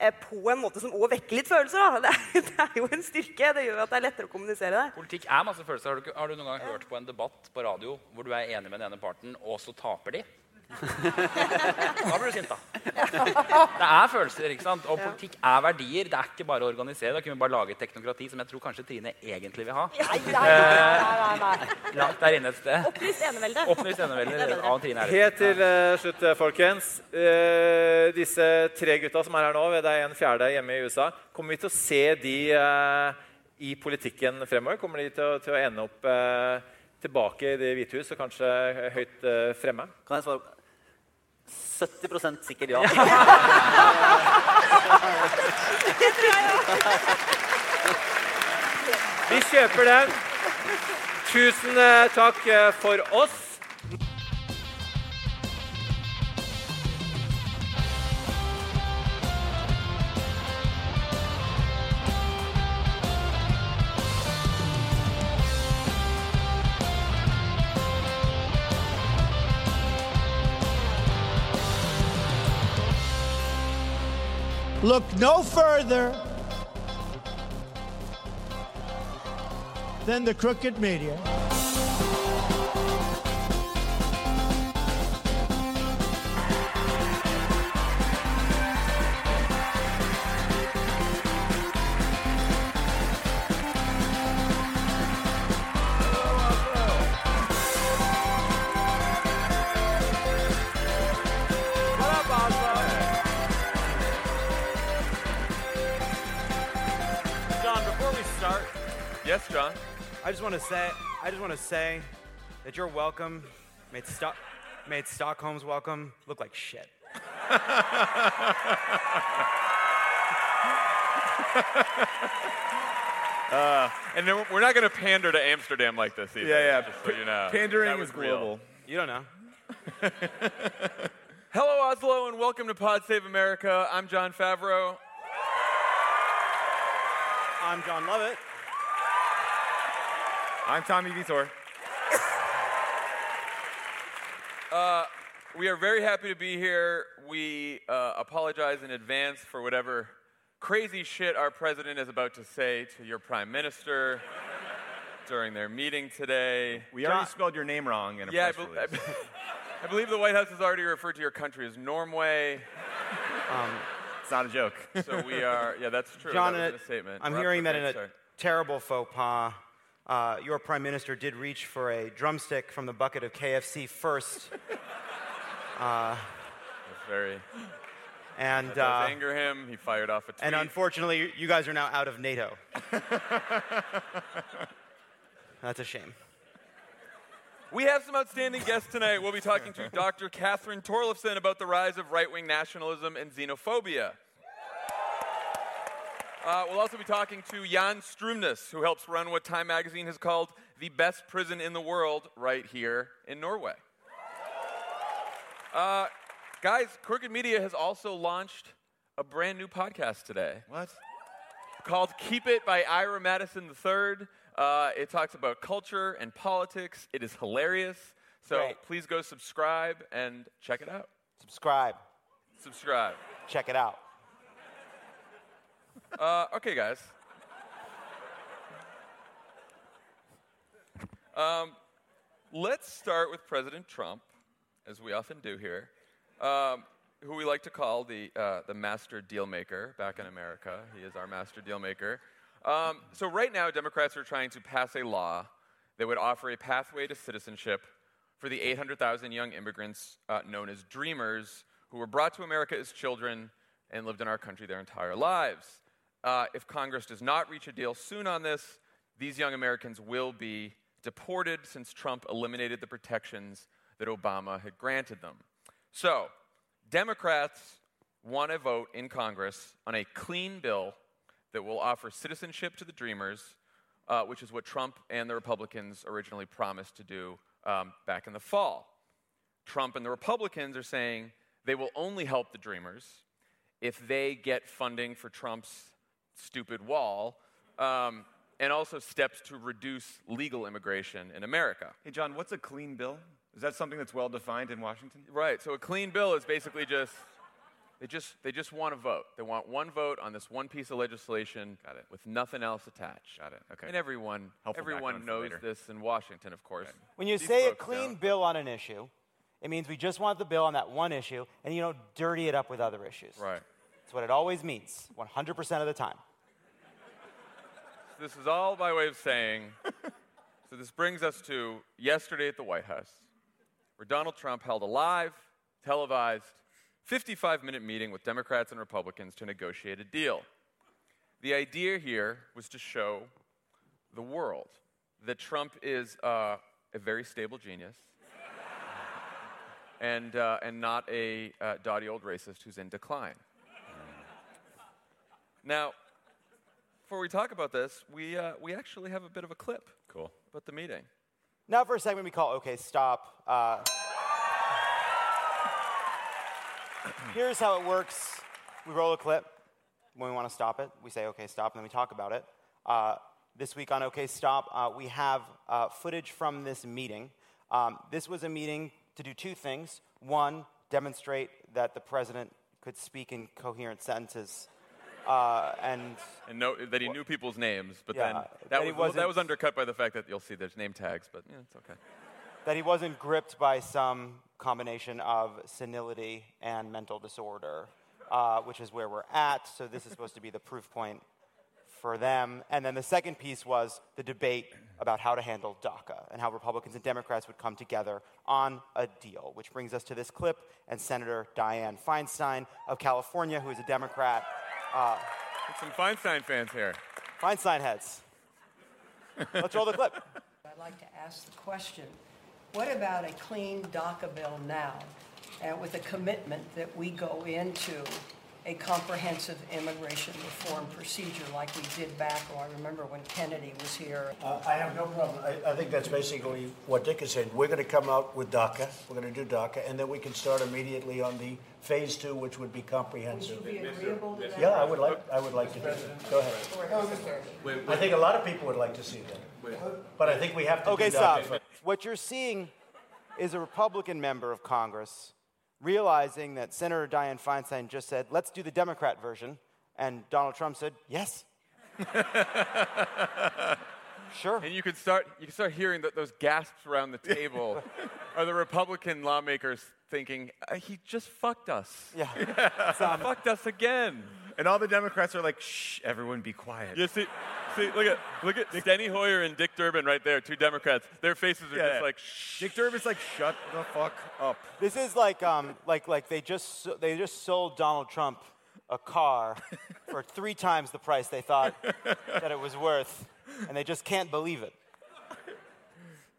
eh, på en måte som òg vekker litt følelser. Da. Det, er, det er jo en styrke. Det gjør at det er lettere å kommunisere det. Politikk er masse følelser. Har du, har du noen gang hørt på en debatt på radio hvor du er enig med den ene parten, og så taper de? Da blir du sint, da. Det er følelser, ikke sant? Og politikk er verdier. Det er ikke bare å organisere. Da kunne vi bare lage et teknokrati som jeg tror kanskje Trine egentlig vil ha. Nei, nei, nei, nei, nei. Langt der inne et sted. Opplyst enevelde. Opplyst enevelde av Trine Eilertsen. Helt til eh, slutt, eh, folkens. Eh, disse tre gutta som er her nå, det er en fjerde hjemme i USA, kommer vi til å se de eh, i politikken fremover? Kommer de til å, til å ende opp eh, tilbake i Det hvite hus og kanskje høyt eh, fremme? Kan jeg svare? 70% sikkert ja. Vi kjøper den. Tusen eh, takk eh, for oss. Look no further than the crooked media. I just want to say, I just want to say that your welcome made Stock, made Stockholm's welcome look like shit. Uh, and then we're not going to pander to Amsterdam like this either. Yeah, yeah. Just so you know. Pandering was is real. global. You don't know. Hello, Oslo, and welcome to Pod Save America. I'm Jon Favreau. I'm Jon Lovett. I'm Tommy Vitor. Uh, we are very happy to be here. We uh, apologize in advance for whatever crazy shit our president is about to say to your prime minister during their meeting today. We already spelled your name wrong in a yeah, I, press I, release. I believe the White House has already referred to your country as Normway. it's not a joke. So we are, yeah, that's true. John, that in a- statement. I'm We're hearing that in a start. terrible faux pas, uh, your prime minister did reach for a drumstick from the bucket of KFC first. Uh, very. And uh, anger him. He fired off a tweet. and unfortunately, you guys are now out of NATO. That's a shame. We have some outstanding guests tonight. We'll be talking to Dr. Cathrine Thorleifsson about the rise of right wing nationalism and xenophobia. Uh, we'll also be talking to Jan Strømnes, who helps run what Time magazine has called the best prison in the world right here in Norway. Uh, guys, Crooked Media has also launched a brand new podcast today. What? Called Keep It by Ira Madison III. Uh, it talks about culture and politics. It is hilarious. So Great. please go subscribe and check it out. Subscribe. Subscribe. Check it out. Uh, okay, guys. Um, let's start with President Trump, as we often do here, um, who we like to call the, uh, the master deal maker back in America. He is our master deal maker. Um, so, right now, Democrats are trying to pass a law that would offer a pathway to citizenship for the 800,000 young immigrants uh, known as Dreamers who were brought to America as children and lived in our country their entire lives. Uh, if Congress does not reach a deal soon on this, these young Americans will be deported since Trump eliminated the protections that Obama had granted them. So, Democrats want to vote in Congress on a clean bill that will offer citizenship to the Dreamers, uh, which is what Trump and the Republicans originally promised to do um, back in the fall. Trump and the Republicans are saying they will only help the Dreamers if they get funding for Trump's stupid wall um, and also steps to reduce legal immigration in America. Hey, John, what's a clean bill? Is that something that's well defined in Washington? Right. So a clean bill is basically just they just they just want a vote. They want one vote on this one piece of legislation Got it. with nothing else attached. Got it. Okay. And everyone Helpful everyone knows this in Washington, of course. When you These say a clean don't. bill on an issue, it means we just want the bill on that one issue and you don't dirty it up with other issues. Right. That's what it always means, 100% of the time. This is all by way of saying. so this brings us to yesterday at the White House, where Donald Trump held a live, televised, 55-minute meeting with Democrats and Republicans to negotiate a deal. The idea here was to show the world that Trump is uh, a very stable genius. And, uh, and not a uh, dotty old racist who's in decline. Now, before we talk about this, we, uh, we actually have a bit of a clip Cool. about the meeting. Now, for a segment, we call OK Stop. Uh, here's how it works we roll a clip. When we want to stop it, we say OK Stop, and then we talk about it. Uh, this week on OK Stop, uh, we have uh, footage from this meeting. Um, this was a meeting to do two things. One, demonstrate that the president could speak in coherent sentences. Uh, and And know that he knew people's names, but Yeah, then that that was, that was undercut by the fact that you'll see there's name tags, but yeah, it's okay. that he wasn't gripped by some combination of senility and mental disorder, uh, which is where we're at. So this is supposed to be the proof point for them. And then the second piece was the debate about how to handle DACA and how Republicans and Democrats would come together on a deal, which brings us to this clip and Senator Dianne Feinstein of California, who is a Democrat. Uh, some Feinstein fans here. Feinstein heads. Let's roll the clip. I'd like to ask the question, what about a clean DACA bill now, and with a commitment that we go into a comprehensive immigration reform procedure like we did back, oh, I remember when Kennedy was here. Uh, I have no problem. I, I think that's basically what Dick is saying. We're going to come out with DACA. We're going to do DACA, and then we can start immediately on the phase two, which would be Would comprehensive. you be agreeable to that? Yeah, I would like. I would like to do that. Go ahead. I think a lot of people would like to see that, but I think we have to. Okay, do stop. First. What you're seeing is a Republican member of Congress realizing that Senator Dianne Feinstein just said, let's do the Democrat version. And Donald Trump said, yes. sure. And you could start you could start hearing that those gasps around the table are the Republican lawmakers thinking, "Uh, he just fucked us. Yeah. fucked us again. And all the Democrats are like, shh, everyone be quiet. You see, See, look at look at Steny Hoyer and Dick Durbin right there, two Democrats. Their faces are Yeah. just like Dick Durbin's like, shut the fuck up. This is like um, like like they just they just sold Donald Trump a car for three times the price they thought that it was worth, and they just can't believe it.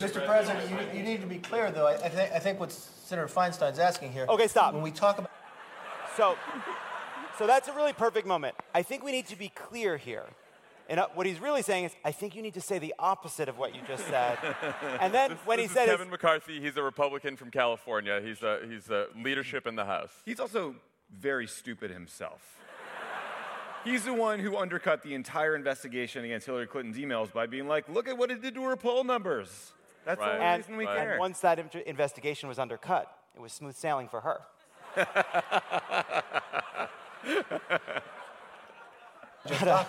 Mr. President, you, you need to be clear, though. I, I, think, I think what Senator Feinstein's asking here. Okay, stop. When we talk about. So, so that's a really perfect moment. I think we need to be clear here. And uh, what he's really saying is, I think you need to say the opposite of what you just said. and then This- when he this is said his- Kevin McCarthy, he's a Republican from California. He's a, he's a leadership in the House. He's also very stupid himself. He's the one who undercut the entire investigation against Hillary Clinton's emails by being like, look at what it did to her poll numbers. That's the only and, reason we and care. once that in- investigation was undercut, it was smooth sailing for her. Just,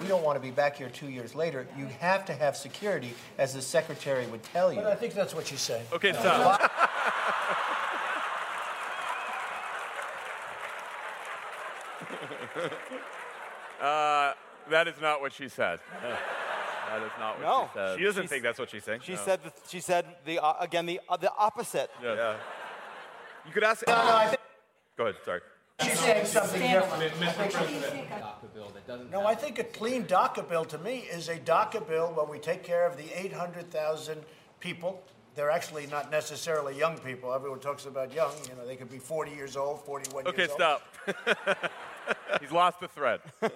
we don't want to be back here two years later. You have to have security, as the secretary would tell you. But I think that's what she's saying. Okay, stop. uh, that is not what she said. That is not what No, she said. She doesn't think that's what she's saying. She No. said the, she said the uh, again the uh, the opposite. Yeah. You could ask. No, no, I think Go ahead, sorry. She's saying something different. No, I think a clean DACA bill to me is a DACA bill where we take care of the 800,000 people. They're actually not necessarily young people. Everyone talks about young. You know, they could be 40 years old, 41 Okay, years old. stop. He's lost the thread. He's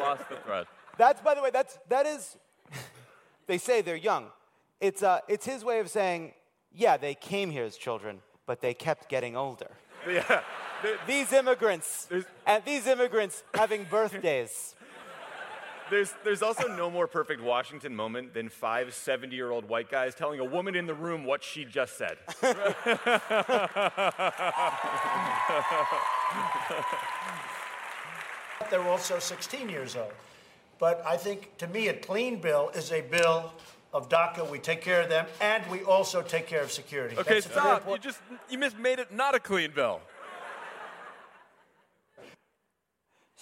lost the thread. That's by the way, that's that is. they say they're young. It's uh, it's his way of saying, yeah, they came here as children, but they kept getting older. Yeah. These immigrants and these immigrants having birthdays. There's, there's also no more perfect Washington moment than five 70 year old white guys telling a woman in the room what she just said. They're also 16 years old. But I think, to me, a clean bill is a bill of DACA. We take care of them, and we also take care of security. Okay, That's stop. You just you mis- made it not a clean bill.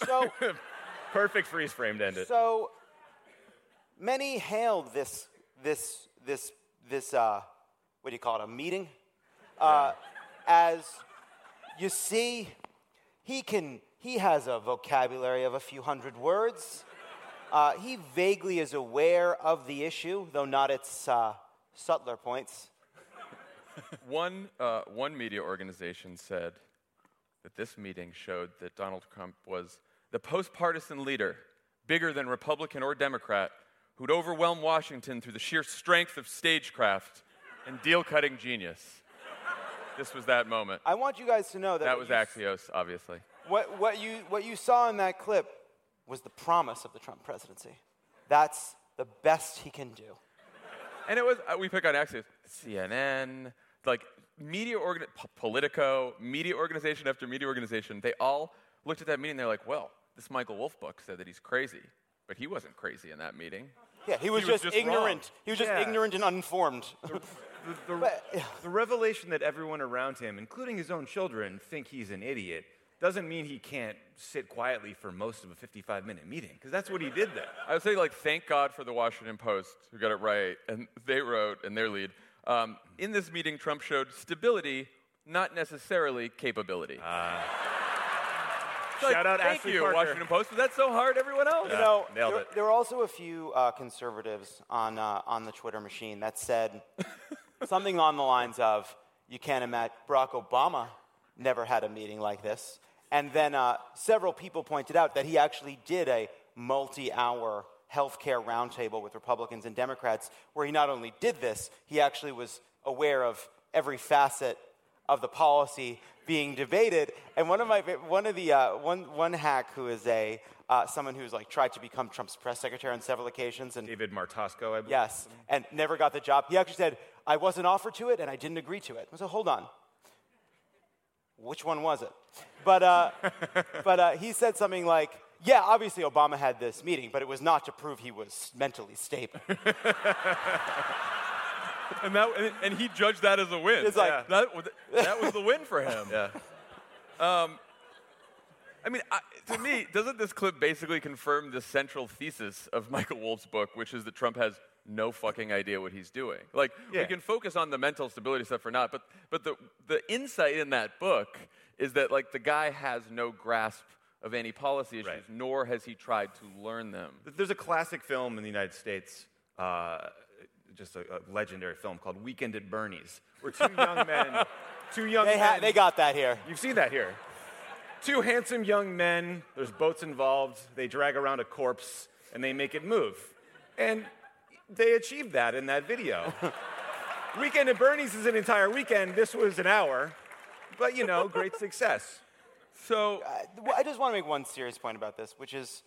So Perfect freeze frame to end it. So many hailed this this this this uh, what do you call it? A meeting, uh, as you see, he can he has a vocabulary of a few hundred words. Uh, he vaguely is aware of the issue, though not its uh, subtler points. One, uh, one media organization said that this meeting showed that Donald Trump was the post partisan leader, bigger than Republican or Democrat, who'd overwhelm Washington through the sheer strength of stagecraft and deal cutting genius. This was that moment. I want you guys to know that That was Axios, obviously. What, what, you, what you saw in that clip was the promise of the Trump presidency. That's the best he can do. And it was, uh, we pick on Axios, CNN, like media organ, Politico, media organization after media organization, they all looked at that meeting. They're like, well, this Michael Wolff book said that he's crazy, but he wasn't crazy in that meeting. Yeah, he was, just, wrong. ignorant. He was just Yeah. ignorant and uninformed. The, the, the revelation that everyone around him, including his own children, think he's an idiot doesn't mean he can't sit quietly for most of a 55 minute meeting, because that's what he did there. I would say, like, thank God for the Washington Post who got it right, and they wrote in their lead. Um, in this meeting, Trump showed stability, not necessarily capability. It's like, Shout out Thank Ashley you, Parker. Washington Post. Was that so hard, everyone else? You know, nailed there, it. there were also a few uh, conservatives on, uh, on the Twitter machine that said something on the lines of, you can't imagine, Barack Obama never had a meeting like this. And then uh, several people pointed out that he actually did a multi hour healthcare roundtable with Republicans and Democrats where he not only did this, he actually was aware of every facet of the policy being debated. And one of my one of the uh, one one hack who is a uh, someone who's like tried to become Trump's press secretary on several occasions and David Martosko, I believe. yes, and never got the job. He actually said, "I wasn't offered to it, and I didn't agree to it." I said, "Hold on." Which one was it? But, uh, but uh, he said something like, yeah, obviously Obama had this meeting, but it was not to prove he was mentally stable. and that and, and he judged that as a win. It's like- Yeah. that, was- that was the win for him. Yeah. Um, I mean, I, to me, doesn't this clip basically confirm the central thesis of Michael Wolff's book, which is that Trump has no fucking idea what he's doing? Like, Yeah. we can focus on the mental stability stuff or not, but but the the insight in that book is that like the guy has no grasp of any policy issues, nor has he tried to learn them. There's a classic film in the United States, uh, just a, a legendary film called Weekend at Bernie's, where two young men, two young They, men. ha- they got that here. You've seen that here. Two handsome young men, there's boats involved, they drag around a corpse and they make it move. And they achieved that in that video. weekend at Bernie's is an entire weekend, this was an hour, but you know, great success. So uh, Well, I just want to make one serious point about this, which is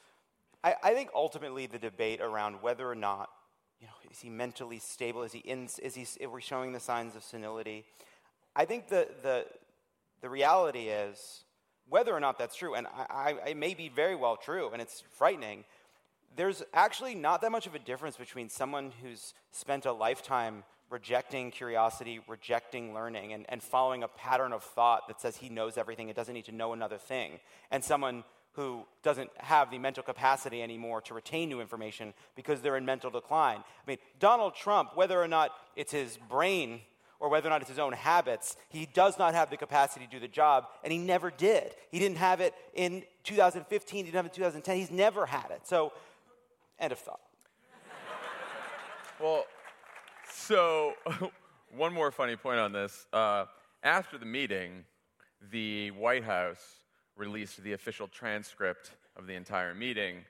I, I think ultimately the debate around whether or not, is he mentally stable? Is he in, is he, is we showing the signs of senility? I think the, the, the reality is whether or not that's true, and I, I, it may be very well true, and it's frightening. There's actually not that much of a difference between someone who's spent a lifetime rejecting curiosity, rejecting learning, and, and following a pattern of thought that says he knows everything and doesn't need to know another thing, and someone who doesn't have the mental capacity anymore to retain new information because they're in mental decline. I mean, Donald Trump, whether or not it's his brain or whether or not it's his own habits, he does not have the capacity to do the job, and he never did. He didn't have it in 2015, he didn't have it in 2010, he's never had it. So, end of thought. Well, so one more funny point on this. Uh, after the meeting, the White House released the official transcript of the entire meeting,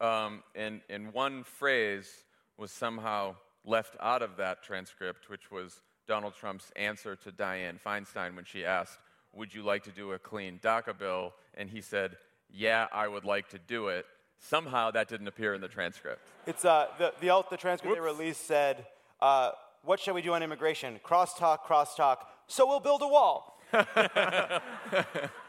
um, and, and one phrase was somehow left out of that transcript, which was Donald Trump's answer to Dianne Feinstein when she asked, Would you like to do a clean DACA bill? And he said, Yeah, I would like to do it. Somehow that didn't appear in the transcript. It's uh, the, the, alt- the transcript they released said, uh, What shall we do on immigration? Crosstalk, crosstalk, so we'll build a wall.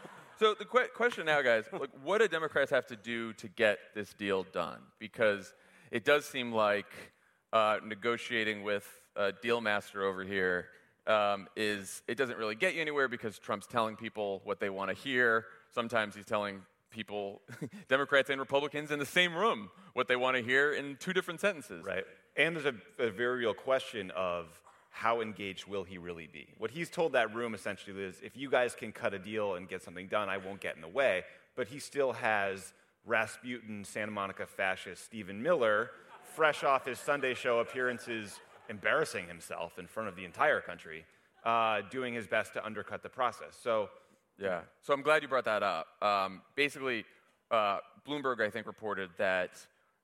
So the que- question now, guys, like, what do Democrats have to do to get this deal done? Because it does seem like uh, negotiating with a deal master over here um, is it doesn't really get you anywhere because Trump's telling people what they want to hear. Sometimes he's telling people, Democrats and Republicans in the same room, what they want to hear in two different sentences. Right. And there's a, a very real question of how engaged will he really be? What he's told that room essentially is if you guys can cut a deal and get something done, I won't get in the way. But he still has Rasputin, Santa Monica fascist Stephen Miller, fresh off his Sunday show appearances, embarrassing himself in front of the entire country, uh, doing his best to undercut the process. So, Yeah. So I'm glad you brought that up. Um, basically, uh, Bloomberg, I think, reported that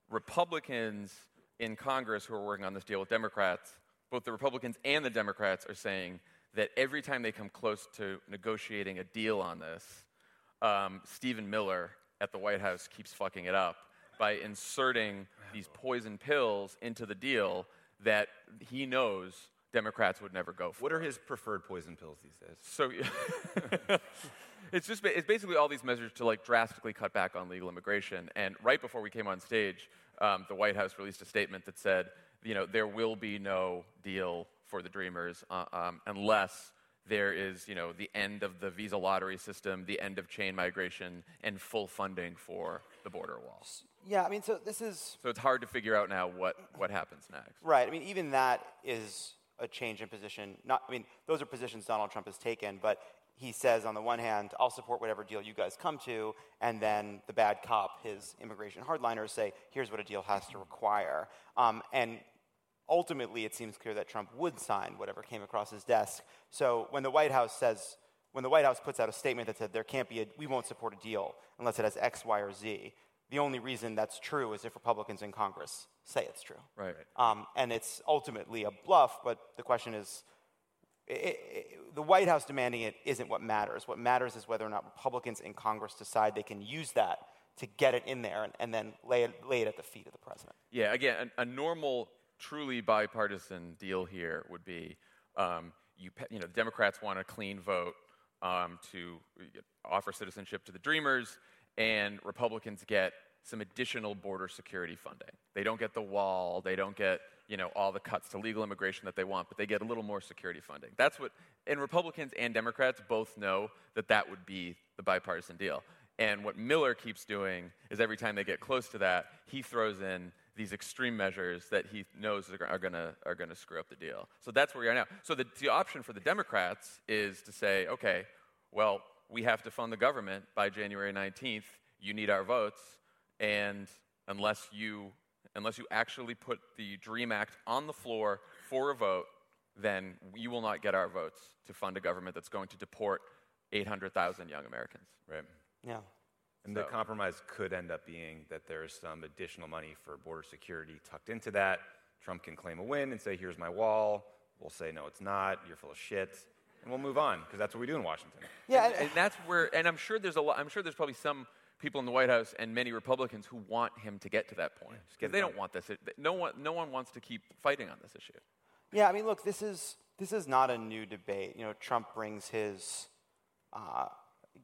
Republicans in Congress who are working on this deal with Democrats, both the Republicans and the Democrats, are saying that every time they come close to negotiating a deal on this, um, Stephen Miller at the White House keeps fucking it up by inserting these poison pills into the deal that he knows Democrats would never go for. what are his preferred poison pills these days? So it's just it's basically all these measures to like drastically cut back on legal immigration. And right before we came on stage, um, the White House released a statement that said, you know, there will be no deal for the Dreamers uh, um, unless there is, you know, the end of the visa lottery system, the end of chain migration, and full funding for the border wall. Yeah, I mean, so this is So it's hard to figure out now what, what happens next. Right. I mean, even that is a change in position. Not, I mean, those are positions Donald Trump has taken, but he says on the one hand, I'll support whatever deal you guys come to, and then the bad cop, his immigration hardliners, say, here's what a deal has to require. Um, and ultimately, it seems clear that Trump would sign whatever came across his desk. So when the White House says, when the White House puts out a statement that said there can't be a, we won't support a deal unless it has X, Y, or Z, the only reason that's true is if Republicans in Congress say it's true. Right. Um, and it's ultimately a bluff, but the question is the White House demanding it isn't what matters. What matters is whether or not Republicans in Congress decide they can use that to get it in there and, and then lay it, lay it at the feet of the president. Yeah, again, a, a normal, truly bipartisan deal here would be um, you, you know, the Democrats want a clean vote um, to offer citizenship to the Dreamers, and Republicans get some additional border security funding. They don't get the wall, they don't get you know all the cuts to legal immigration that they want, but they get a little more security funding. That's what, and Republicans and Democrats both know that that would be the bipartisan deal. And what Miller keeps doing is every time they get close to that, he throws in these extreme measures that he knows are, going to are going to screw up the deal. So that's where we are now. So the, the option for the Democrats is to say, okay, well, we have to fund the government by January 19th. You need our votes, and unless you unless you actually put the Dream Act on the floor for a vote, then you will not get our votes to fund a government that's going to deport 800,000 young Americans. Right. Yeah. And the compromise could end up being that there's some additional money for border security tucked into that. Trump can claim a win and say, here's my wall. We'll say, no, it's not. You're full of shit. And we'll move on because that's what we do in Washington. Yeah, and, and that's where, and I'm sure there's a lot, I'm sure there's probably some people in the White House and many Republicans who want him to get to that point. Because they don't want this. No one, no one wants to keep fighting on this issue. Yeah, I mean, look, this is this is not a new debate. You know, Trump brings his uh,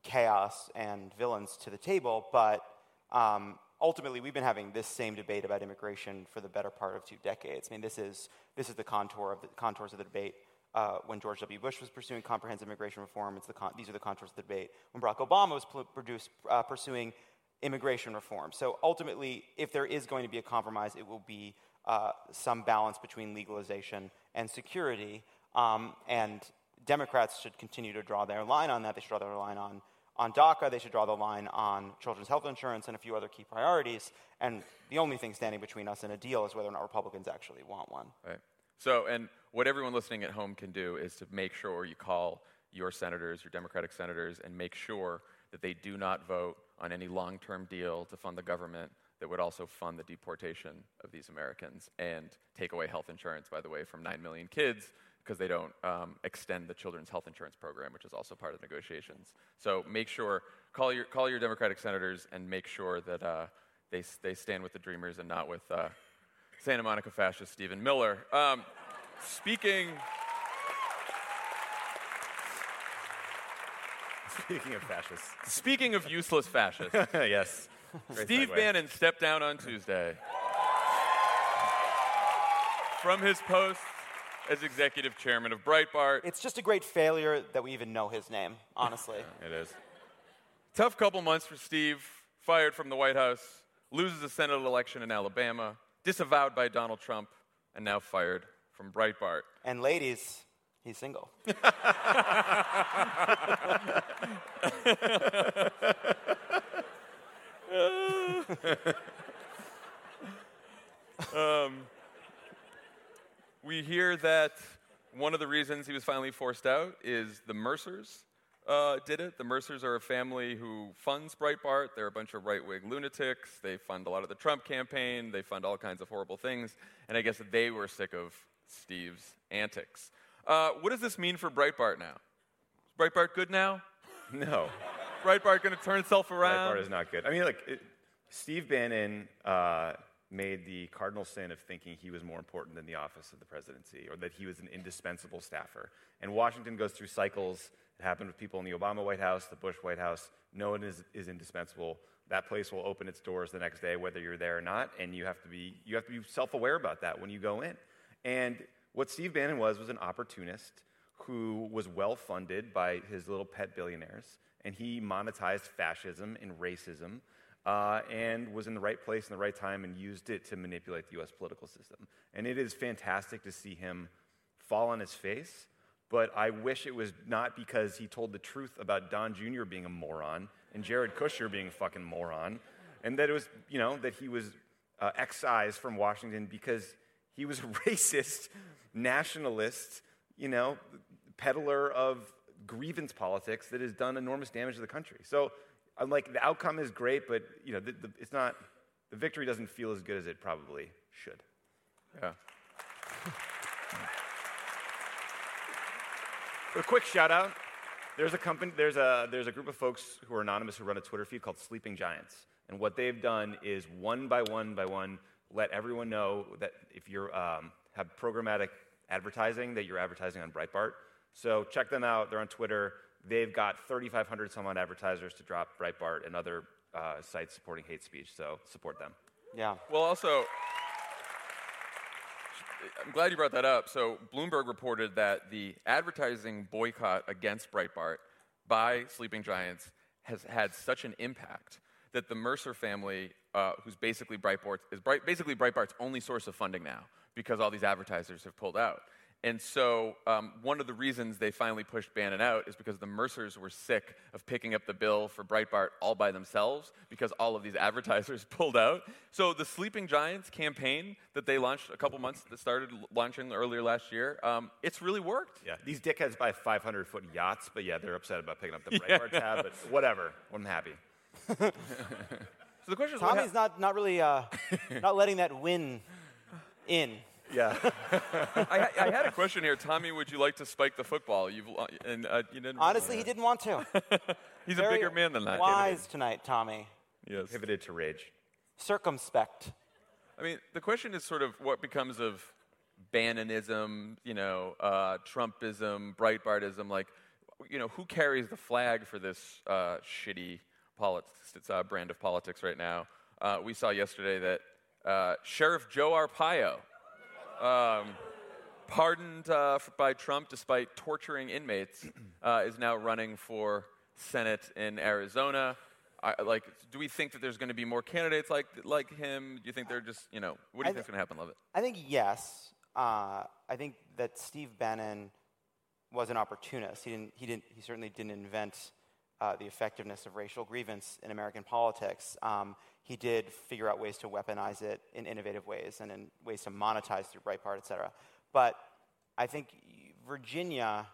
chaos and villains to the table, but um, ultimately, we've been having this same debate about immigration for the better part of two decades. I mean, this is this is the contour of the contours of the debate. Uh, when George W. Bush was pursuing comprehensive immigration reform, it's the con- these are the contours of the debate. When Barack Obama was pl- uh, pursuing immigration reform. So ultimately, if there is going to be a compromise, it will be uh, some balance between legalization and security. Um, and Democrats should continue to draw their line on that. They should draw their line on, on DACA. They should draw the line on children's health insurance and a few other key priorities. And the only thing standing between us and a deal is whether or not Republicans actually want one. Right. So, and what everyone listening at home can do is to make sure you call your senators, your Democratic senators, and make sure that they do not vote on any long term deal to fund the government that would also fund the deportation of these Americans and take away health insurance, by the way, from 9 million kids because they don't um, extend the children's health insurance program, which is also part of the negotiations. So make sure, call your, call your Democratic senators and make sure that uh, they, they stand with the Dreamers and not with uh, Santa Monica fascist Stephen Miller. Um, speaking. Speaking of fascists. Speaking of useless fascists. yes. Steve. Bannon stepped down on Tuesday from his post as executive chairman of Breitbart. It's just a great failure that we even know his name, honestly. it is. Tough couple months for Steve. Fired from the White House, loses a Senate election in Alabama, disavowed by Donald Trump, and now fired from Breitbart. And ladies, he's single. um, we hear that one of the reasons he was finally forced out is the Mercers uh, did it. The Mercers are a family who funds Breitbart. They're a bunch of right wing lunatics. They fund a lot of the Trump campaign. They fund all kinds of horrible things. And I guess they were sick of Steve's antics. Uh, what does this mean for Breitbart now? Is Breitbart good now? No. Breitbart going to turn itself around? Breitbart is not good. I mean, look, it, Steve Bannon uh, made the cardinal sin of thinking he was more important than the office of the presidency or that he was an indispensable staffer. And Washington goes through cycles. It happened with people in the Obama White House, the Bush White House. No one is, is indispensable. That place will open its doors the next day, whether you're there or not, and you have to be, you have to be self aware about that when you go in. And what Steve Bannon was was an opportunist who was well funded by his little pet billionaires, and he monetized fascism and racism uh, and was in the right place in the right time and used it to manipulate the US political system. And it is fantastic to see him fall on his face, but I wish it was not because he told the truth about Don Jr. being a moron and Jared Kushner being a fucking moron, and that it was, you know, that he was uh, excised from Washington because he was a racist, nationalist, you know, peddler of grievance politics that has done enormous damage to the country. So, I'm like, the outcome is great, but you know, the, the, it's not. The victory doesn't feel as good as it probably should. Yeah. A quick shout out. There's a company, there's a, there's a group of folks who are anonymous who run a Twitter feed called Sleeping Giants. And what they've done is one by one by one let everyone know that if you um, have programmatic advertising, that you're advertising on Breitbart. So check them out. They're on Twitter. They've got 3,500 some odd advertisers to drop Breitbart and other uh, sites supporting hate speech. So support them. Yeah. Well, also, I'm glad you brought that up. So, Bloomberg reported that the advertising boycott against Breitbart by Sleeping Giants has had such an impact that the Mercer family, uh, who's basically Breitbart, is Bright, basically Breitbart's only source of funding now because all these advertisers have pulled out. And so, um, one of the reasons they finally pushed Bannon out is because the Mercers were sick of picking up the bill for Breitbart all by themselves because all of these advertisers pulled out. So, the Sleeping Giants campaign that they launched a couple months, that started launching earlier last year, um, it's really worked. Yeah, these dickheads buy 500 foot yachts, but yeah, they're upset about picking up the Breitbart Yeah. tab, but whatever. I'm happy. So, the question is what Tommy's not, not really uh, not letting that win in. Yeah. I, I had a question here. Tommy, would you like to spike the football? You've uh, and uh, you didn't. Honestly, he didn't want to. He's Very a bigger man than that. Wise tonight, Tommy. Yes. Pivoted to rage. Circumspect. I mean, the question is sort of what becomes of Bannonism, you know, uh, Trumpism, Breitbartism. Like, you know, who carries the flag for this uh, shitty politics, uh, brand of politics right now? Uh, we saw yesterday that uh, Sheriff Joe Arpaio, um, pardoned uh, f- by Trump despite torturing inmates, uh, is now running for Senate in Arizona. I, like, do we think that there's going to be more candidates like like him? Do you think they're just, you know, what do you thi- think's going to happen, Lovett? I think yes. Uh, I think that Steve Bannon was an opportunist. He didn't. He didn't. He certainly didn't invent uh, the effectiveness of racial grievance in American politics. Um, he did figure out ways to weaponize it in innovative ways and in ways to monetize through Breitbart, et cetera. But I think Virginia,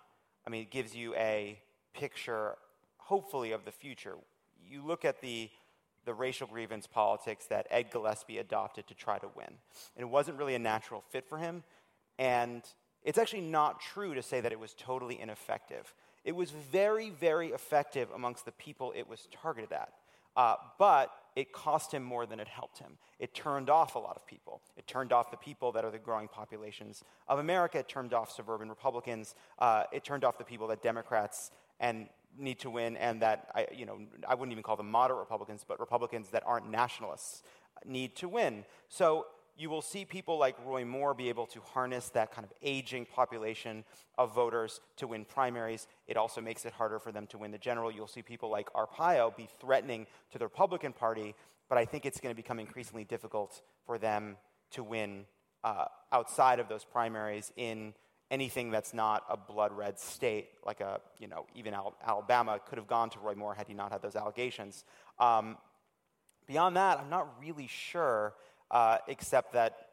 I mean, gives you a picture, hopefully, of the future. You look at the the racial grievance politics that Ed Gillespie adopted to try to win. And it wasn't really a natural fit for him. And it's actually not true to say that it was totally ineffective. It was very, very effective amongst the people it was targeted at. Uh, but it cost him more than it helped him. It turned off a lot of people. It turned off the people that are the growing populations of America. It turned off suburban Republicans. Uh, it turned off the people that Democrats and need to win, and that I, you know, I wouldn't even call them moderate Republicans, but Republicans that aren't nationalists need to win. So you will see people like Roy Moore be able to harness that kind of aging population of voters to win primaries. It also makes it harder for them to win the general. You'll see people like Arpaio be threatening to the Republican Party, but I think it's going to become increasingly difficult for them to win uh, outside of those primaries in anything that's not a blood red state, like a, you know, even Al- Alabama could have gone to Roy Moore had he not had those allegations. Um, beyond that, I'm not really sure, uh, except that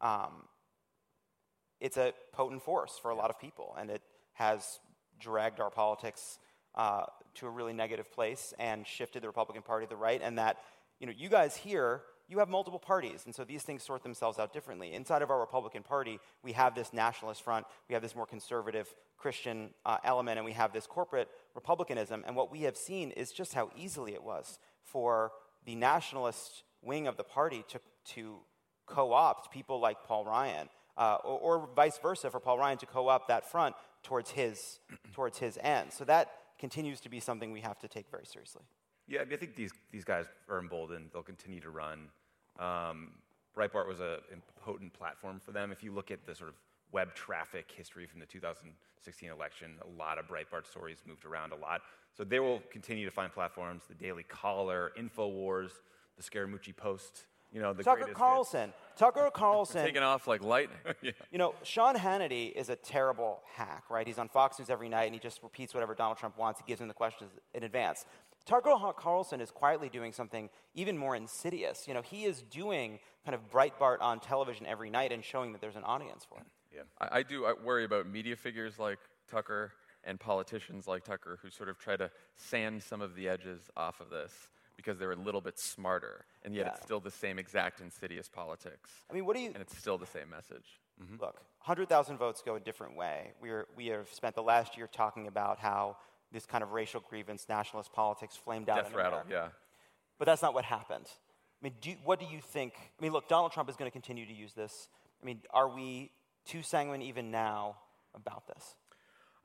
um, it's a potent force for a lot of people, and it has dragged our politics uh, to a really negative place and shifted the Republican Party to the right, and that, you know, you guys here, you have multiple parties, and so these things sort themselves out differently. Inside of our Republican Party, we have this nationalist front, we have this more conservative Christian uh, element, and we have this corporate republicanism. And what we have seen is just how easily it was for the nationalist wing of the party to, to co opt people like Paul Ryan, uh, or, or vice versa, for Paul Ryan to co opt that front towards his, towards his end. So that continues to be something we have to take very seriously. Yeah, I, mean, I think these, these guys are emboldened. They'll continue to run. Um, Breitbart was a potent platform for them. If you look at the sort of web traffic history from the 2016 election, a lot of Breitbart stories moved around a lot. So they will continue to find platforms. The Daily Caller, Infowars, the Scaramucci Post. You know, the Tucker greatest hits. Carlson. Tucker Carlson. Taking off like lightning. You know, Sean Hannity is a terrible hack, right? He's on Fox News every night and he just repeats whatever Donald Trump wants. He gives him the questions in advance. Tucker Carlson is quietly doing something even more insidious. You know, he is doing kind of Breitbart on television every night and showing that there's an audience for it. Yeah. I, I do I worry about media figures like Tucker and politicians like Tucker who sort of try to sand some of the edges off of this because they're a little bit smarter, and yet Yeah. it's still the same exact insidious politics. I mean, what do you? And it's still the same message. Mm-hmm. Look, 100,000 votes go a different way. We, are, we have spent the last year talking about how this kind of racial grievance, nationalist politics flamed out. Death in rattle, yeah. But that's not what happened. I mean, do, what do you think? I mean, look, Donald Trump is going to continue to use this. I mean, are we too sanguine even now about this?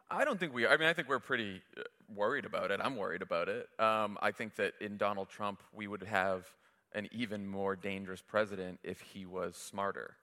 I don't think we. I mean, I think we're pretty uh, worried about it. I'm worried about it. Um, I think that in Donald Trump, we would have an even more dangerous president if he was smarter,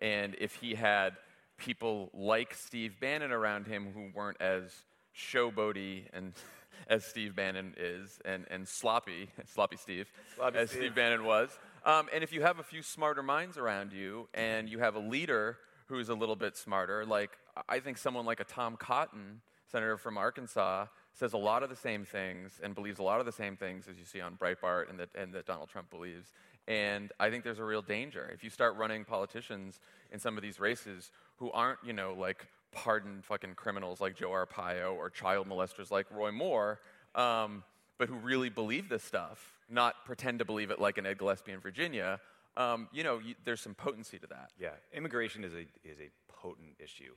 and if he had people like Steve Bannon around him who weren't as showboaty and as Steve Bannon is, and, and sloppy, sloppy Steve, Sloppy as Steve. Steve Bannon was. Um, and if you have a few smarter minds around you, and you have a leader who's a little bit smarter, like I think someone like a Tom Cotton, senator from Arkansas, says a lot of the same things and believes a lot of the same things as you see on Breitbart and that, and that Donald Trump believes. And I think there's a real danger. If you start running politicians in some of these races who aren't, you know, like pardoned fucking criminals like Joe Arpaio or child molesters like Roy Moore, um, but who really believe this stuff, not pretend to believe it like an Ed Gillespie in Virginia, um, you know, there's some potency to that. Yeah, immigration is a, is a potent issue.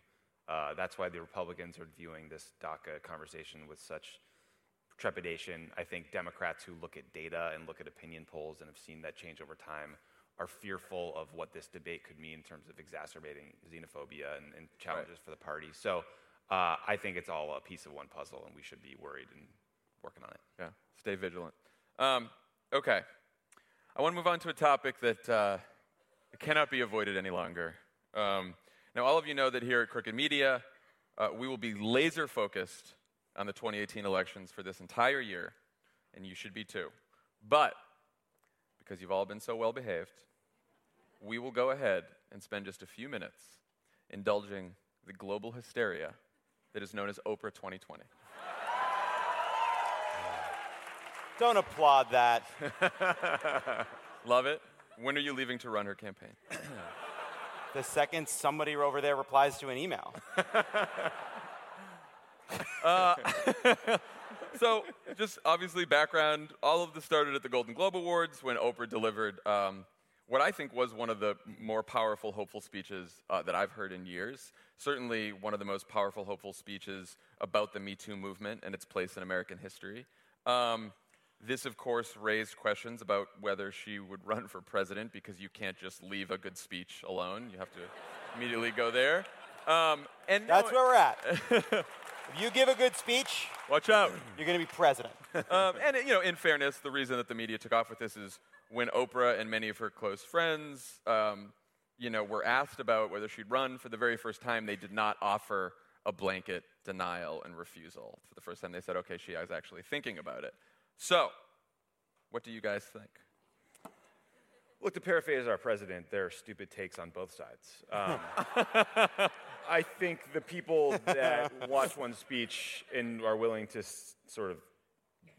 Uh, that's why the Republicans are viewing this DACA conversation with such trepidation. I think Democrats who look at data and look at opinion polls and have seen that change over time are fearful of what this debate could mean in terms of exacerbating xenophobia and, and challenges for the party. So uh, I think it's all a piece of one puzzle, and we should be worried and working on it. Yeah, stay vigilant. Um, okay, I want to move on to a topic that uh, cannot be avoided any longer. Um, now, all of you know that here at Crooked Media, uh, we will be laser focused on the 2018 elections for this entire year, and you should be too. But because you've all been so well behaved, we will go ahead and spend just a few minutes indulging the global hysteria that is known as Oprah 2020. Don't applaud that. Love it. When are you leaving to run her campaign? the second somebody over there replies to an email. Uh, so, just obviously background. All of this started at the Golden Globe Awards when Oprah delivered um, what I think was one of the more powerful, hopeful speeches uh, that I've heard in years. Certainly, one of the most powerful, hopeful speeches about the Me Too movement and its place in American history. Um, this, of course, raised questions about whether she would run for president because you can't just leave a good speech alone. You have to immediately go there. Um, and That's where we're at. if you give a good speech, watch out. You're going to be president. um, and you know, in fairness, the reason that the media took off with this is when Oprah and many of her close friends, um, you know, were asked about whether she'd run for the very first time, they did not offer a blanket denial and refusal. For the first time, they said, "Okay, she is actually thinking about it." So, what do you guys think? Look, to paraphrase our president, there are stupid takes on both sides. Um, I think the people that watch one speech and are willing to s- sort of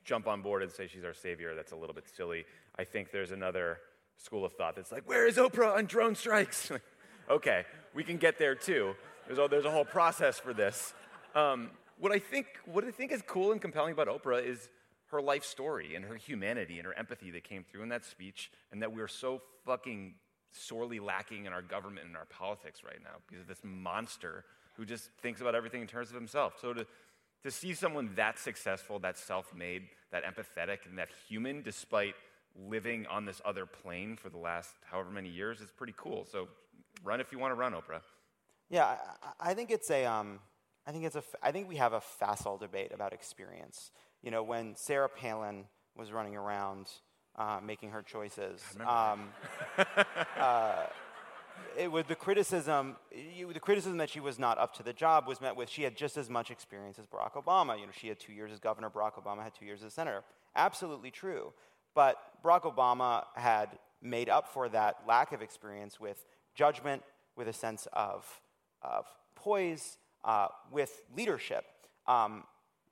jump on board and say she's our savior, that's a little bit silly. I think there's another school of thought that's like, where is Oprah on drone strikes? okay, we can get there too. There's a, there's a whole process for this. Um, what I think, what I think is cool and compelling about Oprah is her life story and her humanity and her empathy that came through in that speech, and that we're so fucking sorely lacking in our government and our politics right now because of this monster who just thinks about everything in terms of himself. So to to see someone that successful, that self-made, that empathetic, and that human, despite living on this other plane for the last however many years, is pretty cool. So run if you want to run, Oprah. Yeah, I, I think it's a. Um, I think it's a. I think we have a facile debate about experience. You know, when Sarah Palin was running around uh, making her choices, um, uh, it was the criticism. You, the criticism that she was not up to the job was met with she had just as much experience as Barack Obama. You know, she had two years as governor. Barack Obama had two years as senator. Absolutely true. But Barack Obama had made up for that lack of experience with judgment, with a sense of, of poise, uh, with leadership, um,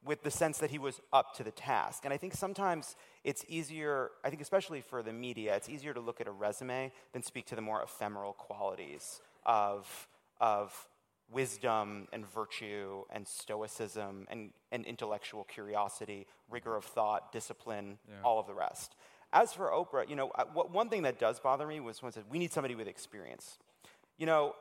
with the sense that he was up to the task. And I think sometimes it's easier, I think especially for the media, it's easier to look at a resume than speak to the more ephemeral qualities of, of wisdom and virtue and stoicism and, and intellectual curiosity, rigor of thought, discipline, Yeah. all of the rest. As for Oprah, you know, I- what, one thing that does bother me was when it said, we need somebody with experience. You know,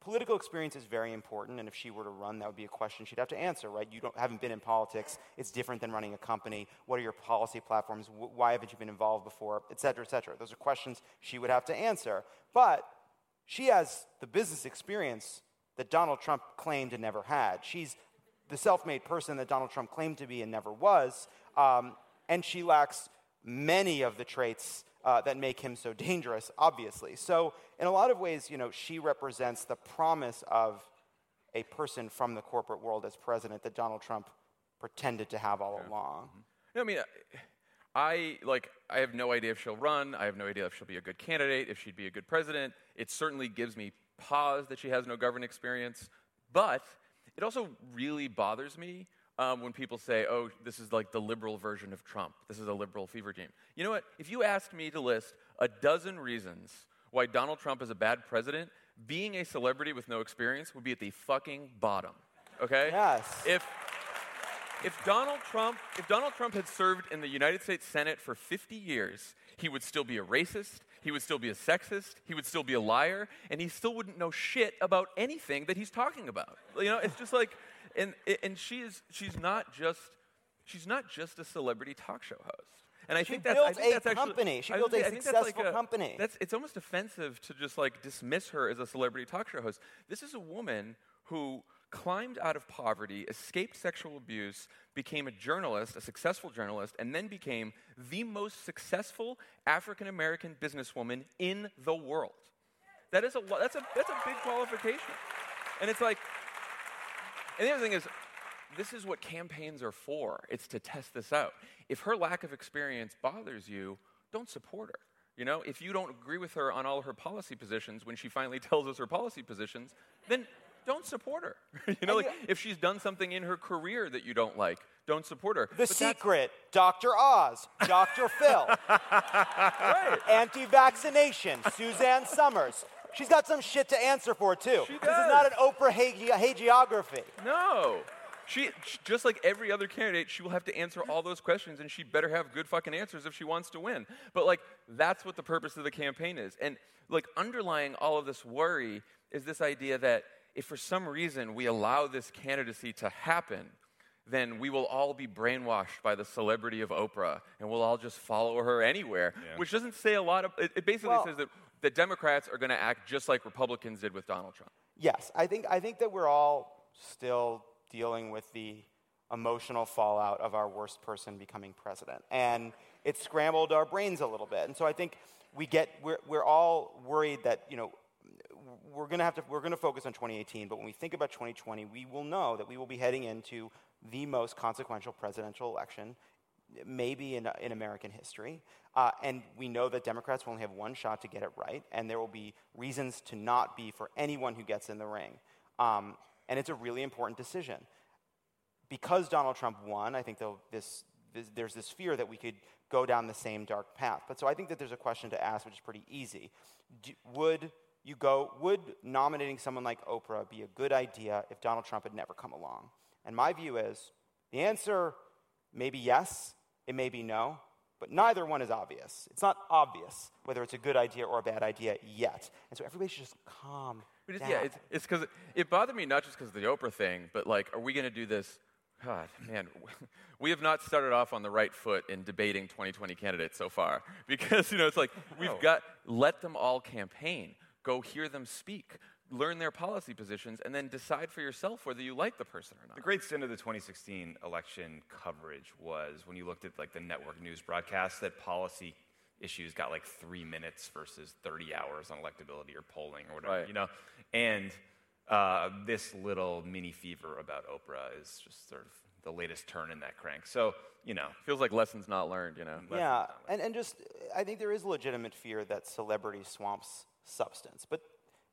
political experience is very important, and if she were to run, that would be a question she'd have to answer, right? You don't, haven't been in politics. It's different than running a company. What are your policy platforms? Why haven't you been involved before? Et cetera, et cetera. Those are questions she would have to answer. But she has the business experience that Donald Trump claimed and never had. She's the self made person that Donald Trump claimed to be and never was. Um, and she lacks many of the traits uh, that make him so dangerous, obviously. So, in a lot of ways, you know, she represents the promise of a person from the corporate world as president that Donald Trump pretended to have all along. No, I mean, I like. I have no idea if she'll run. I have no idea if she'll be a good candidate. If she'd be a good president. It certainly gives me pause that she has no government experience. But it also really bothers me um, when people say, "Oh, this is like the liberal version of Trump. This is a liberal fever dream." You know what? If you asked me to list a dozen reasons why Donald Trump is a bad president, being a celebrity with no experience would be at the fucking bottom. Okay? Yes. If if Donald Trump, if Donald Trump had served in the United States Senate for 50 years, he would still be a racist, he would still be a sexist, he would still be a liar, and he still wouldn't know shit about anything that he's talking about. You know, it's just like and and she is she's not just she's not just a celebrity talk show host. And I She think that's, I think a that's actually, company. She built a gonna say, I think that's like successful company. That's it's almost offensive to just like dismiss her as a celebrity talk show host. This is a woman who climbed out of poverty, escaped sexual abuse, became a journalist, a successful journalist, and then became the most successful African American businesswoman in the world. That is a that's a that's a big qualification. And it's like and the other thing is, this is what campaigns are for. It's to test this out. If her lack of experience bothers you, don't support her. You know, if you don't agree with her on all her policy positions when she finally tells us her policy positions, then don't support her. you know, like if she's done something in her career that you don't like, don't support her. The But Secret, Dr. Oz, Dr. Phil, anti vaccination, Suzanne Somers. She's got some shit to answer for, too. This is not an Oprah hagi- hagiography. No. She, just like every other candidate, she will have to answer all those questions, and she better have good fucking answers if she wants to win. But like, that's what the purpose of the campaign is. And like, underlying all of this worry is this idea that if for some reason we allow this candidacy to happen, then we will all be brainwashed by the celebrity of Oprah, and we'll all just follow her anywhere. Which doesn't say a lot of. It, it basically Well- says that the Democrats are going to act just like Republicans did with Donald Trump. Yes, I think, I think that we're all still dealing with the emotional fallout of our worst person becoming president. And it scrambled our brains a little bit. And so I think we get, we're, we're all worried that, you know, we're going to have to, we're going to focus on 2018, but when we think about 2020, we will know that we will be heading into the most consequential presidential election maybe in, in American history. Uh, and we know that Democrats will only have one shot to get it right, and there will be reasons to not be for anyone who gets in the ring. Um, and it's a really important decision. Because Donald Trump won, I think this, this, there's this fear that we could go down the same dark path. But so I think that there's a question to ask, which is pretty easy. Do, would you go, would nominating someone like Oprah be a good idea if Donald Trump had never come along? And my view is the answer may be yes, it may be no, but neither one is obvious. It's not obvious whether it's a good idea or a bad idea yet. And so everybody should just calm But it's, down. yeah, it's it's because it bothered me not just because of the Oprah thing, but like, are we going to do this? God, man, we have not started off on the right foot in debating 2020 candidates so far. Because you know, it's like we've got let them all campaign, go hear them speak, learn their policy positions, and then decide for yourself whether you like the person or not. The great sin of the 2016 election coverage was when you looked at like the network news broadcasts that policy issues got like three minutes versus 30 hours on electability or polling or whatever, Right. you know. And uh, this little mini fever about Oprah is just sort of the latest turn in that crank. So you know, feels like lessons not learned. You know. Yeah, and, and just, I think there is legitimate fear that celebrity swamps substance. But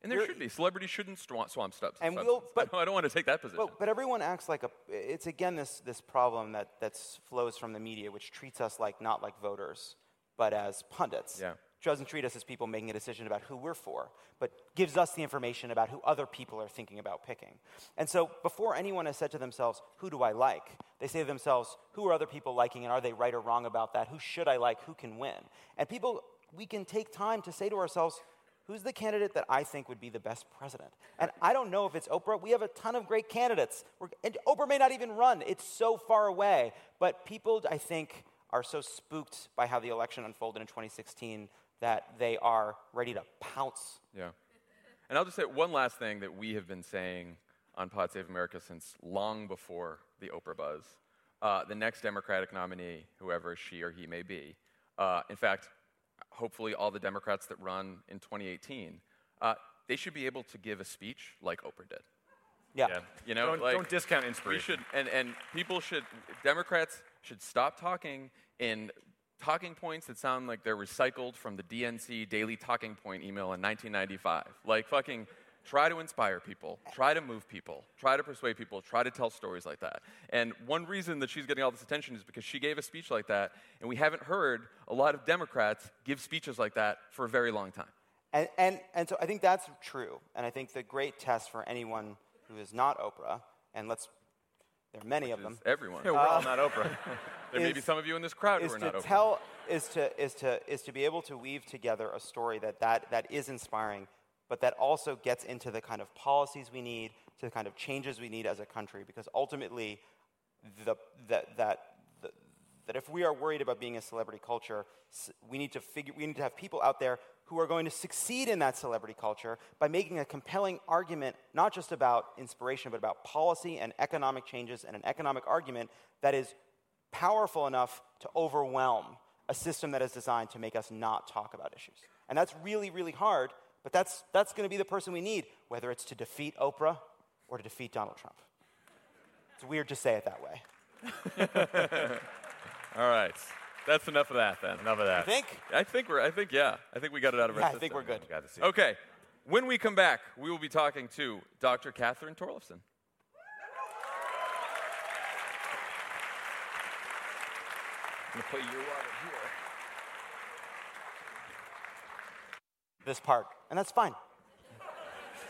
And there should be. Celebrities shouldn't swamp, swamp stuff. And we'll- but- I don't want to take that position. But, but everyone acts like a. It's again this this problem that that flows from the media, which treats us like not like voters, but as pundits. Yeah. Doesn't treat us as people making a decision about who we're for, but gives us the information about who other people are thinking about picking. And so, before anyone has said to themselves, "Who do I like?" they say to themselves, "Who are other people liking, and are they right or wrong about that? Who should I like? Who can win?" And people, we can take time to say to ourselves, who's the candidate that I think would be the best president? And I don't know if it's Oprah. We have a ton of great candidates. We're, and Oprah may not even run, it's so far away. But people, I think, are so spooked by how the election unfolded in 2016 that they are ready to pounce. Yeah. And I'll just say one last thing that we have been saying on Pod Save America since long before the Oprah buzz. Uh, the next Democratic nominee, whoever she or he may be, uh, in fact, hopefully all the Democrats that run in 2018, uh, they should be able to give a speech like Oprah did. Yeah. You know, Don't- like, don't discount We inspiration. should, and, and people should, Democrats should stop talking in talking points that sound like they're recycled from the DNC daily talking point email in 1995. Like fucking try to inspire people, try to move people, try to persuade people, try to tell stories like that. And one reason that she's getting all this attention is because she gave a speech like that, and we haven't heard a lot of Democrats give speeches like that for a very long time. And, and, and so I think that's true. And I think the great test for anyone who is not Oprah, and let's, there are many of them. everyone. Yeah, we're all Uh, not Oprah. There may be some of you in this crowd who are to not Oprah. tell is to is to is to be able to weave together a story that, that that is inspiring, but that also gets into the kind of policies we need, to the kind of changes we need as a country. Because ultimately, the that that the, that if we are worried about being a celebrity culture, we need to figure we need to have people out there who are going to succeed in that celebrity culture by making a compelling argument, not just about inspiration, but about policy and economic changes and an economic argument that is powerful enough to overwhelm a system that is designed to make us not talk about issues. And that's really, really hard, but that's, that's going to be the person we need, whether it's to defeat Oprah or to defeat Donald Trump. It's weird to say it that way. All right. That's enough of that then. Enough of that. You think? I think we're I think yeah. I think we got it out of our Yeah, I think we're good. Got to see. Okay. When we come back, we will be talking to Dr. Cathrine Thorleifsson. I'm gonna put your water here. This part. And that's fine.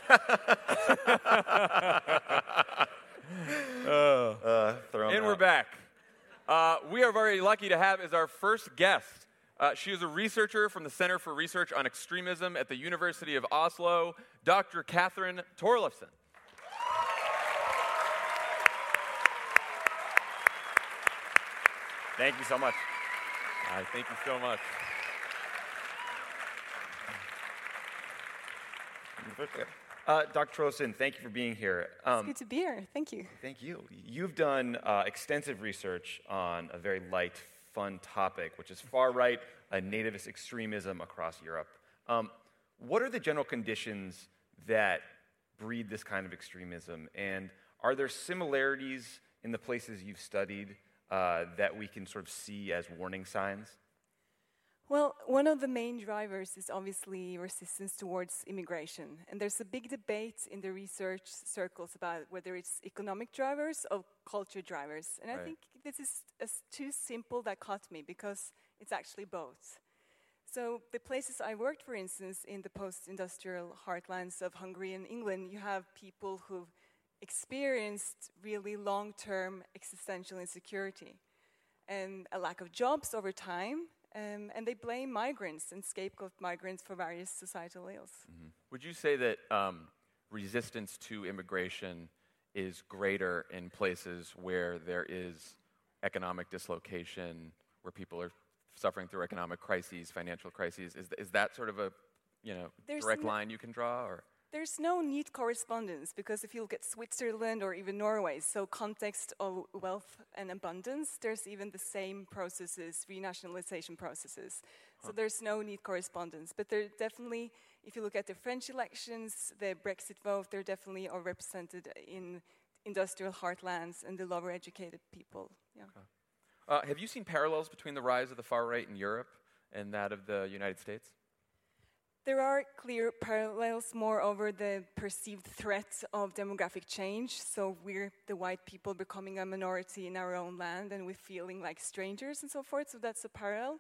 Uh, throw 'em And we're back. Uh, we are very lucky to have as our first guest. Uh, she is a researcher from the Center for Research on Extremism at the University of Oslo, Dr. Cathrine Thorleifsson. Thank you so much. I thank you so much. Uh, Dr. Trollson, thank you for being here. Um, Good to be here. Thank you. Thank you. You've done uh, extensive research on a very light, fun topic, which is far right uh, nativist extremism across Europe. Um, what are the general conditions that breed this kind of extremism? And are there similarities in the places you've studied uh, that we can sort of see as warning signs? Well, one of the main drivers is obviously resistance towards immigration. And there's a big debate in the research circles about whether it's economic drivers or culture drivers. And I think this is a too simple dichotomy because it's actually both. So, the places I worked, for instance, in the post industrial heartlands of Hungary and England, you have people who've experienced really long term existential insecurity and a lack of jobs over time. Um, and they blame migrants and scapegoat migrants for various societal ills. Would you say that um, resistance to immigration is greater in places where there is economic dislocation, where people are suffering through economic crises, financial crises? Is, is that sort of a you know There's direct no- line you can draw, or There's no neat correspondence because if you look at Switzerland or even Norway, so context of wealth and abundance, there's even the same processes, renationalization processes. So there's no neat correspondence. But there definitely, if you look at the French elections, the Brexit vote, they're definitely are represented in industrial heartlands and the lower educated people. Yeah. uh, have you seen parallels between the rise of the far right in Europe and that of the United States? There are clear parallels, moreover, the perceived threat of demographic change. So we're the white people becoming a minority in our own land and we're feeling like strangers and so forth. So that's a parallel.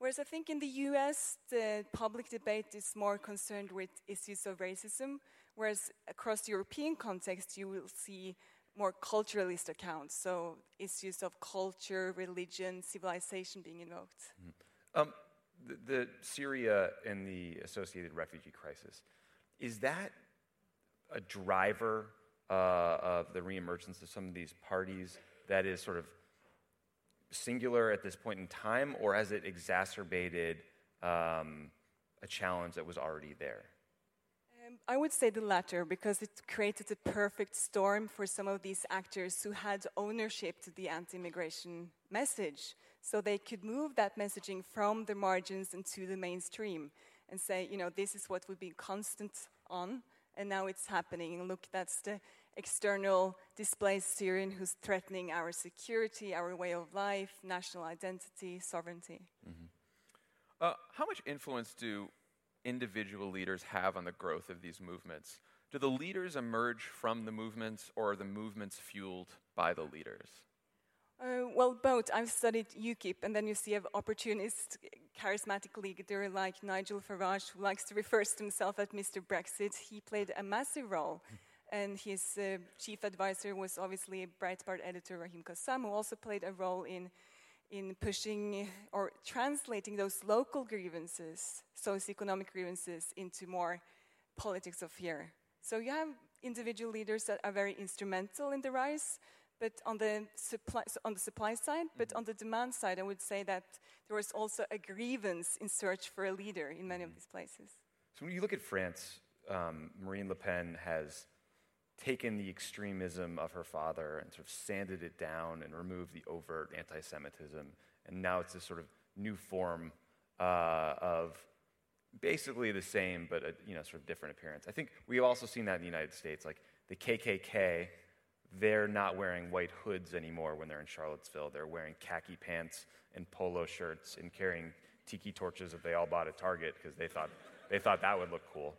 Whereas I think in the US, the public debate is more concerned with issues of racism, whereas across the European context, you will see more culturalist accounts. So issues of culture, religion, civilization being invoked. Um, the, the Syria and the associated refugee crisis, is that a driver uh, of the reemergence of some of these parties that is sort of singular at this point in time, or has it exacerbated um, a challenge that was already there? Um, I would say the latter because it created a perfect storm for some of these actors who had ownership to the anti immigration message. So they could move that messaging from the margins into the mainstream and say, you know, this is what we've been constant on, and now it's happening. And look, that's the external displaced Syrian who's threatening our security, our way of life, national identity, sovereignty. Uh, how much influence do individual leaders have on the growth of these movements? Do the leaders emerge from the movements, or are the movements fueled by the leaders? Uh, well, both. I've studied UKIP, and then you see an opportunist, charismatic leader like Nigel Farage, who likes to refer to himself as Mr. Brexit. He played a massive role, and his uh, chief advisor was obviously Breitbart editor Raheem Kassam, who also played a role in in pushing or translating those local grievances, socioeconomic grievances, into more politics of here. So you have individual leaders that are very instrumental in the rise, but on the supply, on the supply side, but on the demand side, I would say that there was also a grievance in search for a leader in many of these places. So when you look at France, um, Marine Le Pen has taken the extremism of her father and sort of sanded it down and removed the overt anti Semitism. And now it's this sort of new form uh, of basically the same, but a you know, sort of different appearance. I think we've also seen that in the United States. Like the KKK, they're not wearing white hoods anymore when they're in Charlottesville. They're wearing khaki pants and polo shirts and carrying tiki torches that they all bought at Target because they thought, they thought that would look cool.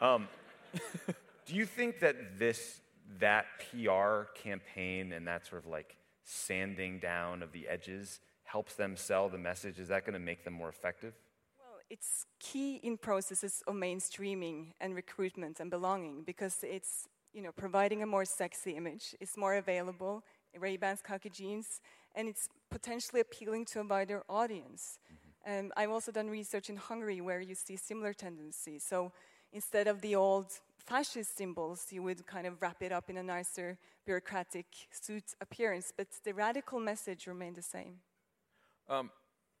Um, do you think that this that PR campaign and that sort of like sanding down of the edges helps them sell the message? Is that going to make them more effective? Well, it's key in processes of mainstreaming and recruitment and belonging because it's you know providing a more sexy image. It's more available. Ray-Bans, khaki jeans, and it's potentially appealing to a wider audience. Um, I've also done research in Hungary where you see similar tendencies. So instead of the old fascist symbols, you would kind of wrap it up in a nicer bureaucratic suit appearance, but the radical message remained the same. Um,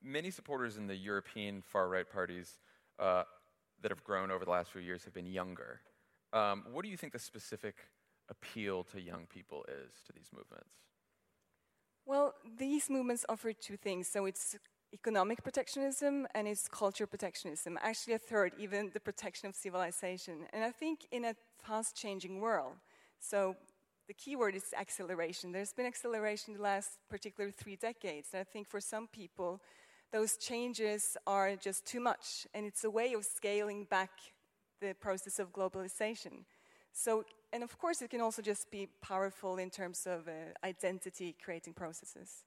many supporters in the European far right parties uh, that have grown over the last few years have been younger. Um, what do you think the specific appeal to young people is to these movements? Well, these movements offer two things. So it's economic protectionism and it's culture protectionism. Actually, a third, even the protection of civilization. And I think in a fast changing world, so the key word is acceleration. There's been acceleration in the last particular three decades. And I think for some people, those changes are just too much. And it's a way of scaling back the process of globalization. So, and of course, it can also just be powerful in terms of uh, identity creating processes.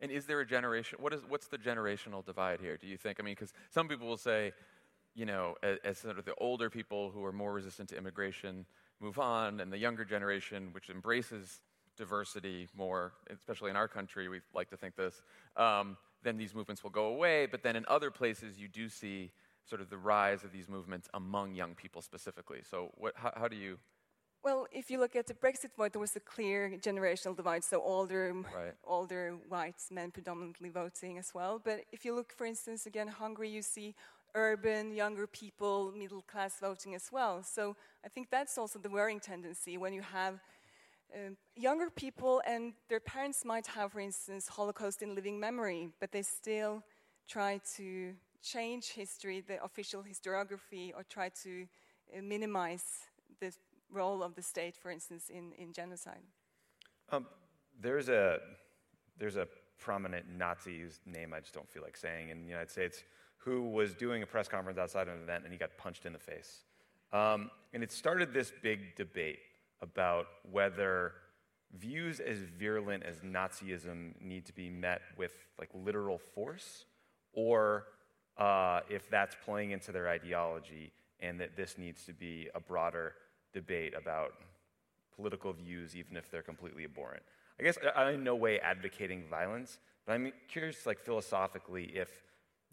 And is there a generation? What is what's the generational divide here? Do you think? I mean, because some people will say, you know, as, as, sort of the older people who are more resistant to immigration move on, and the younger generation, which embraces diversity more, especially in our country, we like to think this. Um, then these movements will go away. But then in other places, you do see sort of the rise of these movements among young people specifically. So, what, how, how do you? Well, if you look at the Brexit vote, there was a clear generational divide. So older, right. older white men predominantly voting as well. But if you look, for instance, again, Hungary, you see urban, younger people, middle class voting as well. So I think that's also the worrying tendency when you have um, younger people and their parents might have, for instance, Holocaust in living memory, but they still try to change history, the official historiography, or try to uh, minimize the role of the state, for instance, in, in genocide? Um, there's a there's a prominent Nazi name I just don't feel like saying in the United States who was doing a press conference outside of an event and he got punched in the face. Um, and it started this big debate about whether views as virulent as Nazism need to be met with like literal force, or uh, if that's playing into their ideology, and that this needs to be a broader debate about political views, even if they're completely abhorrent. I guess I'm in no way advocating violence, but I'm curious, like philosophically, if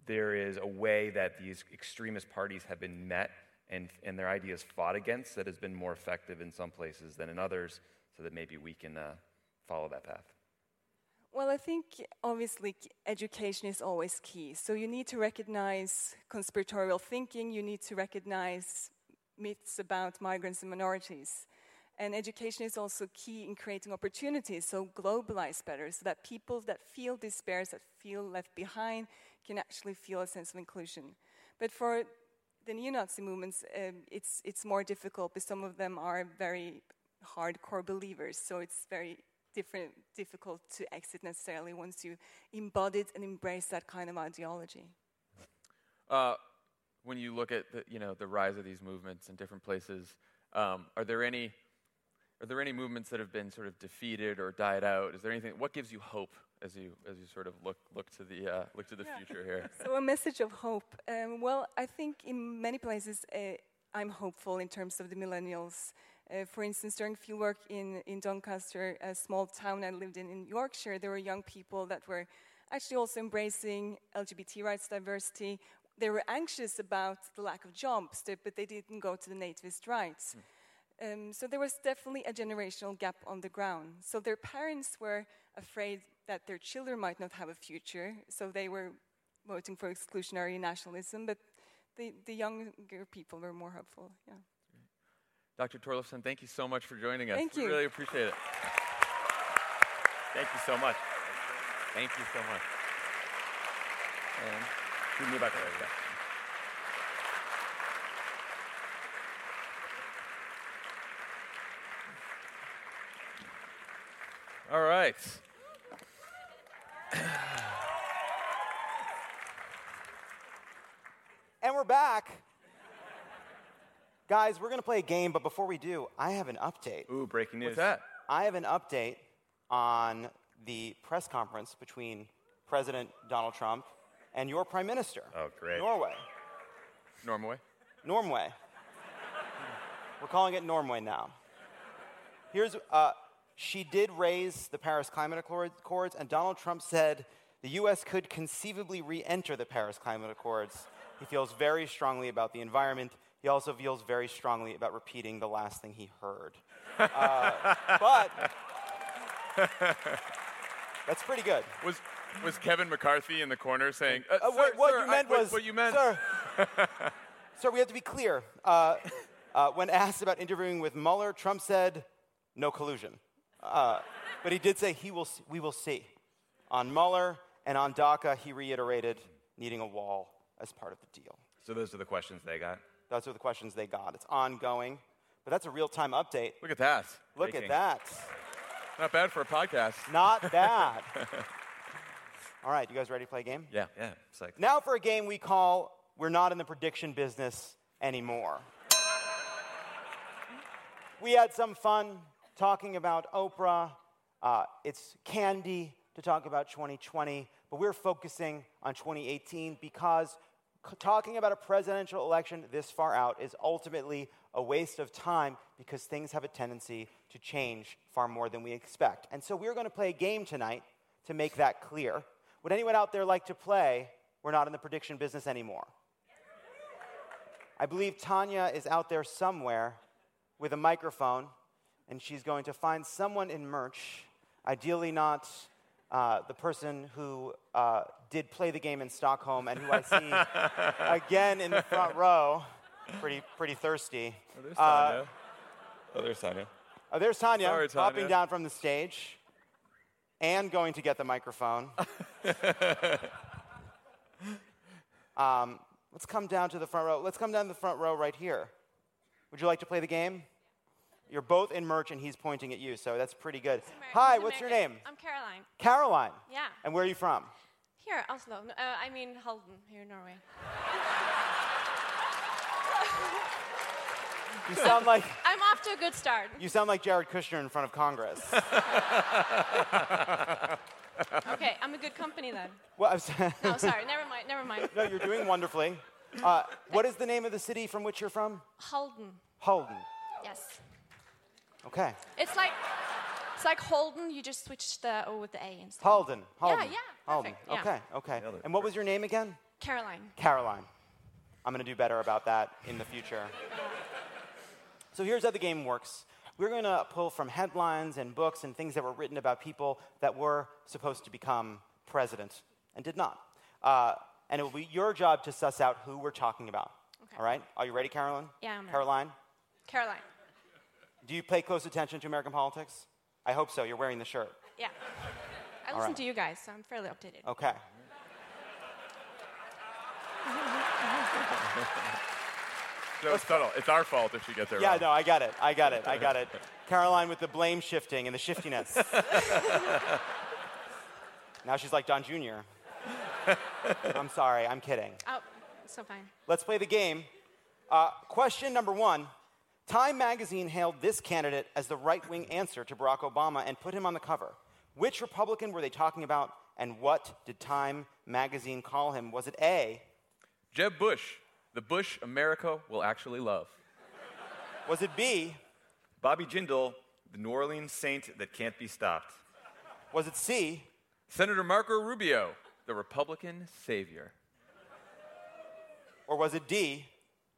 there is a way that these extremist parties have been met and, and their ideas fought against that has been more effective in some places than in others, so that maybe we can uh, follow that path. Well, I think obviously education is always key. So you need to recognize conspiratorial thinking, you need to recognize myths about migrants and minorities. And education is also key in creating opportunities, so globalize better, so that people that feel despair, that feel left behind, can actually feel a sense of inclusion. But for the neo-Nazi movements, um, it's, it's more difficult, because some of them are very hardcore believers. So it's very different, difficult to exit necessarily once you embodied and embrace that kind of ideology. Uh, when you look at the, you know the rise of these movements in different places, um, are there any are there any movements that have been sort of defeated or died out? Is there anything? What gives you hope as you as you sort of look look to the uh, look to the future here? So a message of hope. Um, well, I think in many places uh, I'm hopeful in terms of the millennials. Uh, for instance, during fieldwork in, in Doncaster, a small town I lived in in Yorkshire, there were young people that were actually also embracing LGBT rights, diversity. They were anxious about the lack of jobs, but they didn't go to the nativist rights. Um, so there was definitely a generational gap on the ground. So their parents were afraid that their children might not have a future, so they were voting for exclusionary nationalism, but the, the younger people were more hopeful. Yeah. Dr. Thorleifsson, thank you so much for joining us. Thank you. We really appreciate it. Thank you so much. Thank you so much. And we move back there. All right. And we're back. Guys, we're going to play a game, but before we do, I have an update. Ooh, breaking news. What's that? I have an update on the press conference between President Donald Trump and your Prime Minister. Oh, great. Norway. Norway? Normway. We're calling it Normway now. Here's, uh, she did raise the Paris Climate Accords, and Donald Trump said the U.S. could conceivably re enter the Paris Climate Accords. He feels very strongly about the environment. He also feels very strongly about repeating the last thing he heard. Uh, but that's pretty good. Was was Kevin McCarthy in the corner saying, uh, Uh, sir, what, what sir, you meant what- was, what you meant? sir, sir, we have to be clear. Uh, uh, when asked about interviewing with Mueller, Trump said, "No collusion," uh, but he did say he will. We will see. On Mueller and on DACA, he reiterated needing a wall as part of the deal. So those are the questions they got. Those are the questions they got. It's ongoing, but that's a real-time update. Look at that. Look Breaking. at that. Not bad for a podcast. Not bad. All right, you guys ready to play a game? Yeah. Yeah, like Now for a game we call We're Not in the Prediction Business Anymore. we had some fun talking about Oprah. Uh, it's candy to talk about 2020, but we're focusing on 2018 because talking about a presidential election this far out is ultimately a waste of time because things have a tendency to change far more than we expect. And so we're going to play a game tonight to make that clear. Would anyone out there like to play? We're not in the prediction business anymore. I believe Tanya is out there somewhere with a microphone, and she's going to find someone in merch, ideally not uh, the person who uh, did play the game in Stockholm and who I see again in the front row, pretty, pretty thirsty. Oh, there's Uh, Tanya. oh, there's Tanya. Oh, there's Tanya, Sorry, popping down from the stage and going to get the microphone. um, let's come down to the front row. Let's come down to the front row right here. Would you like to play the game? You're both in merch, and he's pointing at you, so that's pretty good. Hi, what's your name? I'm Caroline. Caroline. Yeah. And where are you from? Here, Oslo. Uh, I mean Halden, here in Norway. You sound like I'm off to a good start. you sound like Jared Kushner in front of Congress. Okay, I'm a good company then. well, I was No, sorry, never mind, never mind. no, you're doing wonderfully. Uh, what is the name of the city from which you're from? Halden. Halden. Yes. Okay. It's like it's like Holden. You just switch the O with the A instead. Holden. Holden. Yeah, yeah. Holden. perfect, yeah. Okay, okay. And what was your name again? Caroline. Caroline. I'm going to do better about that in the future. So here's how the game works. We're going to pull from headlines and books and things that were written about people that were supposed to become president and did not. Uh, and it will be your job to suss out who we're talking about. Okay. All right? Are you ready, Caroline? Yeah, I'm ready. Caroline, Caroline. Do you pay close attention to American politics? I hope so. You're wearing the shirt. Yeah. I listen right. to you guys, so I'm fairly updated. Okay. So it's subtle. It's our fault if she gets it Yeah, wrong. no, I got it. I got it. I got it. Caroline with the blame shifting and the shiftiness. now she's like Don Jr. I'm sorry, I'm kidding. Oh, so fine. Let's play the game. Uh, question number one Time magazine hailed this candidate as the right wing answer to Barack Obama and put him on the cover. Which Republican were they talking about, and what did Time magazine call him? Was it A? Jeb Bush, the Bush America will actually love. Was it B? Bobby Jindal, the New Orleans saint that can't be stopped. Was it C? Senator Marco Rubio, the Republican savior. Or was it D?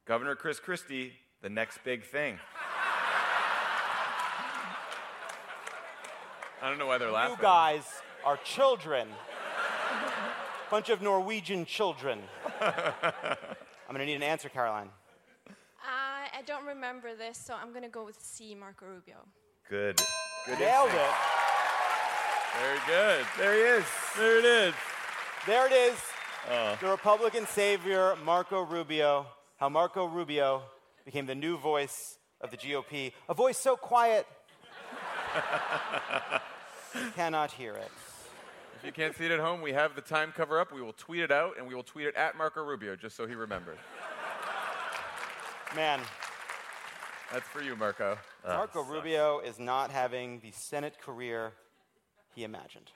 Governor Chris Christie, the next big thing. I don't know why they're laughing. You guys are children. Bunch of Norwegian children. I'm gonna need an answer, Caroline. Uh, I don't remember this, so I'm going to go with C, Marco Rubio. Good. Good Nailed instinct. it. Very good. There he is. There it is. There it is. Oh. The Republican savior, Marco Rubio. How Marco Rubio became the new voice of the GOP. A voice so quiet, cannot hear it. If you can't see it at home, we have the time cover up. We will tweet it out, and we will tweet it at Marco Rubio, just so he remembers. Man, That's for you, Marco. Marco ah, Rubio is not having the Senate career he imagined.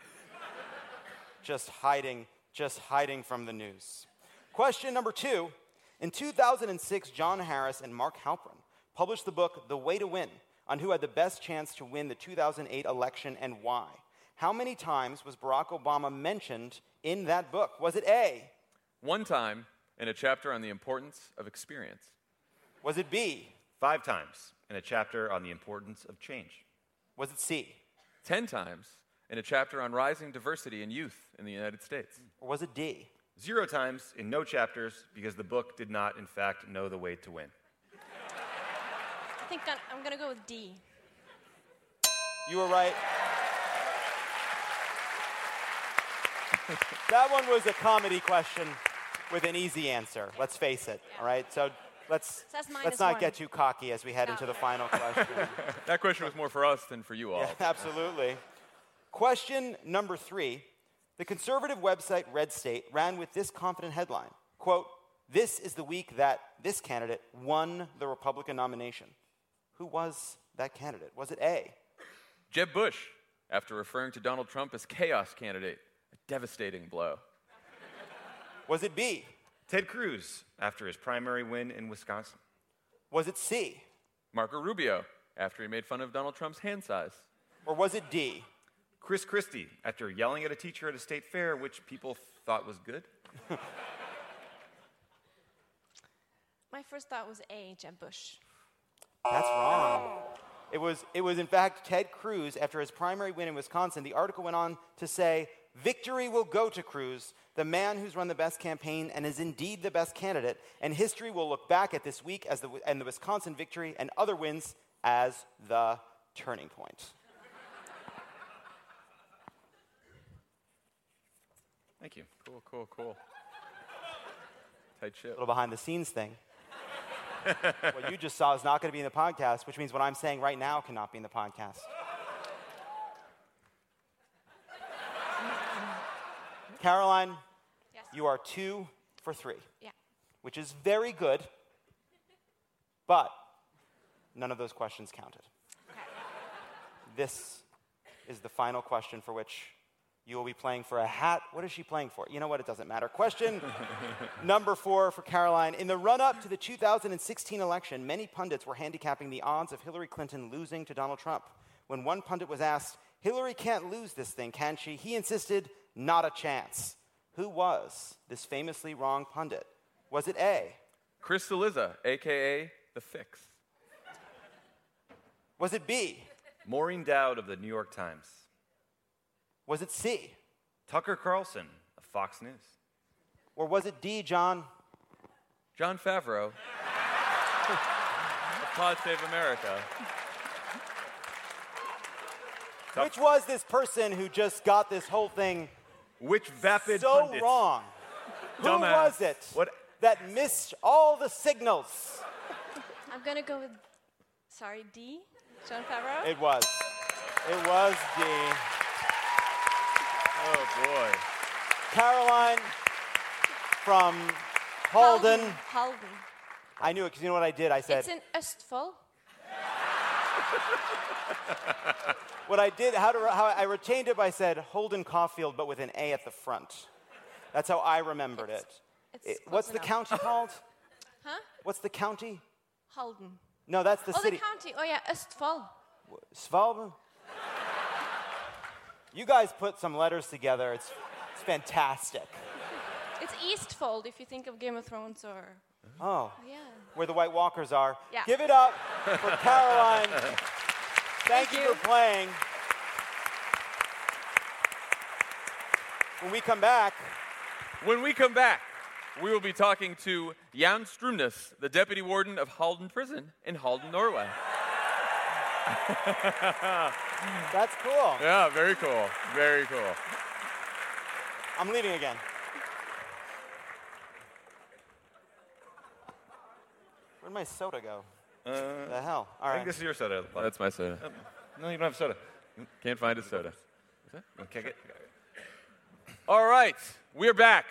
just hiding, just hiding from the news. Question number two. In 2006, John Harris and Mark Halperin published the book The Way to Win on who had the best chance to win the 2008 election and why. How many times was Barack Obama mentioned in that book? Was it A? One time in a chapter on the importance of experience. Was it B? Five times in a chapter on the importance of change. Was it C? Ten times in a chapter on rising diversity in youth in the United States. Or was it D? Zero times in no chapters because the book did not, in fact, know the way to win. I think I'm, I'm going to go with D. You were right. that one was a comedy question with an easy answer. Let's face it. All right. So let's So let's not one. get too cocky as we head into the oh. final question. that question was more for us than for you all. Yeah, absolutely. Question number three. The conservative website Red State ran with this confident headline quote, This is the week that this candidate won the Republican nomination. Who was that candidate? Was it A? Jeb Bush, after referring to Donald Trump as chaos candidate, a devastating blow. Was it B? Ted Cruz, after his primary win in Wisconsin. Was it C? Marco Rubio, after he made fun of Donald Trump's hand size. Or was it D? Chris Christie, after yelling at a teacher at a state fair, which people thought was good. My first thought was A, Jeb Bush. That's wrong. It was, it was, in fact, Ted Cruz after his primary win in Wisconsin. The article went on to say, Victory will go to Cruz, the man who's run the best campaign and is indeed the best candidate. And history will look back at this week as the, and the Wisconsin victory and other wins as the turning point. Thank you. Cool, cool, cool. Tight ship. A little behind the scenes thing. what you just saw is not going to be in the podcast, which means what I'm saying right now cannot be in the podcast. Caroline, yes. you are two for three, Yeah. which is very good, but none of those questions counted. Okay. This is the final question for which you will be playing for a hat. What is she playing for? You know what? It doesn't matter. Question number four for Caroline. In the run up to the 2016 election, many pundits were handicapping the odds of Hillary Clinton losing to Donald Trump. When one pundit was asked, Hillary can't lose this thing, can she? He insisted, not a chance. Who was this famously wrong pundit? Was it A? Chris Cillizza, aka The Fix. Was it B? Maureen Dowd of the New York Times. Was it C? Tucker Carlson of Fox News. Or was it D, John? Jon Favreau. of Pod Save America. Which was this person who just got this whole thing Which vapid so pundit? wrong? Who Dumbass. was it What? that missed all the signals? I'm going to go with, sorry, D. Jon Favreau? It was. It was Dean. Oh boy. Caroline from Halden. Halden. I knew it because you know what I did? I said, It's in Østfold. what I did, how, to, how I retained it by said Holden Caulfield, but with an A at the front. That's how I remembered it. It- what's the county called? Huh? What's the county? Halden. No, that's the oh, city. the county. Oh, yeah, Østfold. Svalbard? You guys put some letters together. It's, it's fantastic. It's Eastfold if you think of Game of Thrones or. Oh, Yeah. where the White Walkers are. Yeah. Give it up for Caroline. Thank, Thank you you. for playing. When we come back, When we come back, we will be talking to Jan Strømnes, the deputy warden of Halden Prison in Halden, Norway. That's cool. Yeah, very cool. Very cool. I'm leaving again. Where'd my soda go? Uh, the hell? All I right. think this is your soda. That's my soda. Uh, no, you don't have soda. Can't find a soda. Okay, All right, we're back.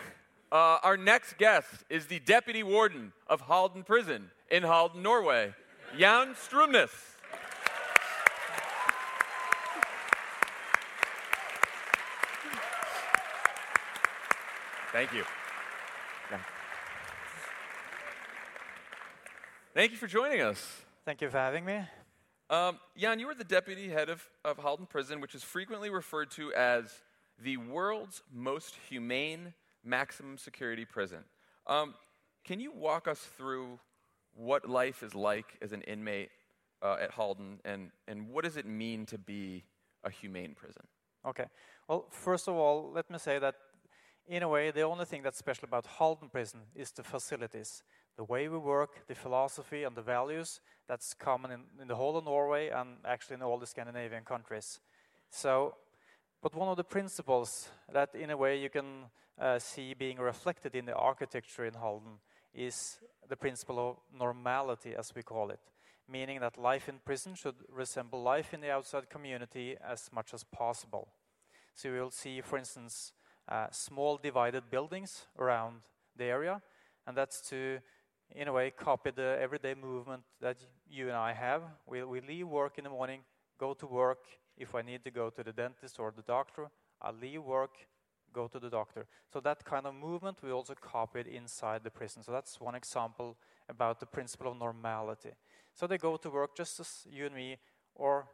Uh, our next guest is the deputy warden of Halden Prison in Halden, Norway, Jan Strømnes. Thank you. Thank you for joining us. Thank you for having me. Um, Jan, you are the deputy head of, of Halden Prison, which is frequently referred to as the world's most humane maximum security prison. Um, can you walk us through what life is like as an inmate uh, at Halden, and, and what does it mean to be a humane prison? Okay. Well, first of all, let me say that in a way, the only thing that's special about Halden Prison is the facilities. The way we work, the philosophy, and the values that's common in, in the whole of Norway and actually in all the Scandinavian countries. So, but one of the principles that, in a way, you can uh, see being reflected in the architecture in Halden is the principle of normality, as we call it, meaning that life in prison should resemble life in the outside community as much as possible. So you will see, for instance, uh, small divided buildings around the area, and that's to, in a way, copy the everyday movement that you and I have. We, we leave work in the morning, go to work. If I need to go to the dentist or the doctor, I leave work, go to the doctor. So that kind of movement we also copied inside the prison. So that's one example about the principle of normality. So they go to work just as you and me, or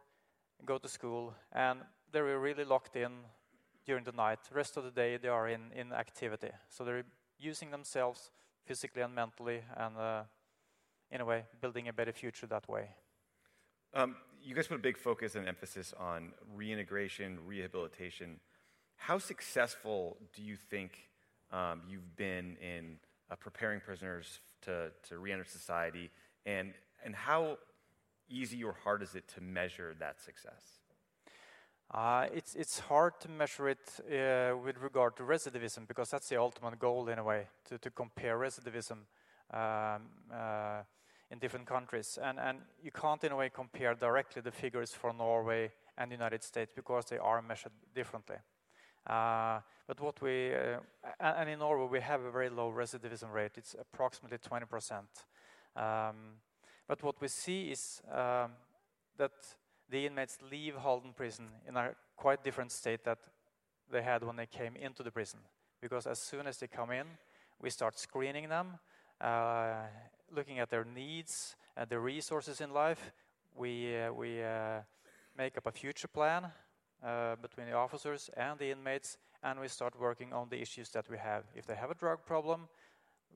go to school, and they're really locked in during the night. The rest of the day they are in, in activity. So they're using themselves physically and mentally, and uh, in a way, building a better future that way. Um, you guys put a big focus and emphasis on reintegration, rehabilitation. How successful do you think um, you've been in uh, preparing prisoners to, to re-enter society, and, and how easy or hard is it to measure that success? Uh, it's, it's hard to measure it uh, with regard to recidivism because that's the ultimate goal in a way to, to compare recidivism um, uh, in different countries. And, and you can't in a way compare directly the figures for Norway and the United States because they are measured differently. But what we, and and in Norway we have a very low recidivism rate, it's approximately 20%. Um, but what we see is um, that the inmates leave Halden prison in a quite different state that they had when they came into the prison. Because as soon as they come in, we start screening them, uh, looking at their needs and their resources in life. We, uh, we uh, make up a future plan uh, between the officers and the inmates, and we start working on the issues that we have. If they have a drug problem,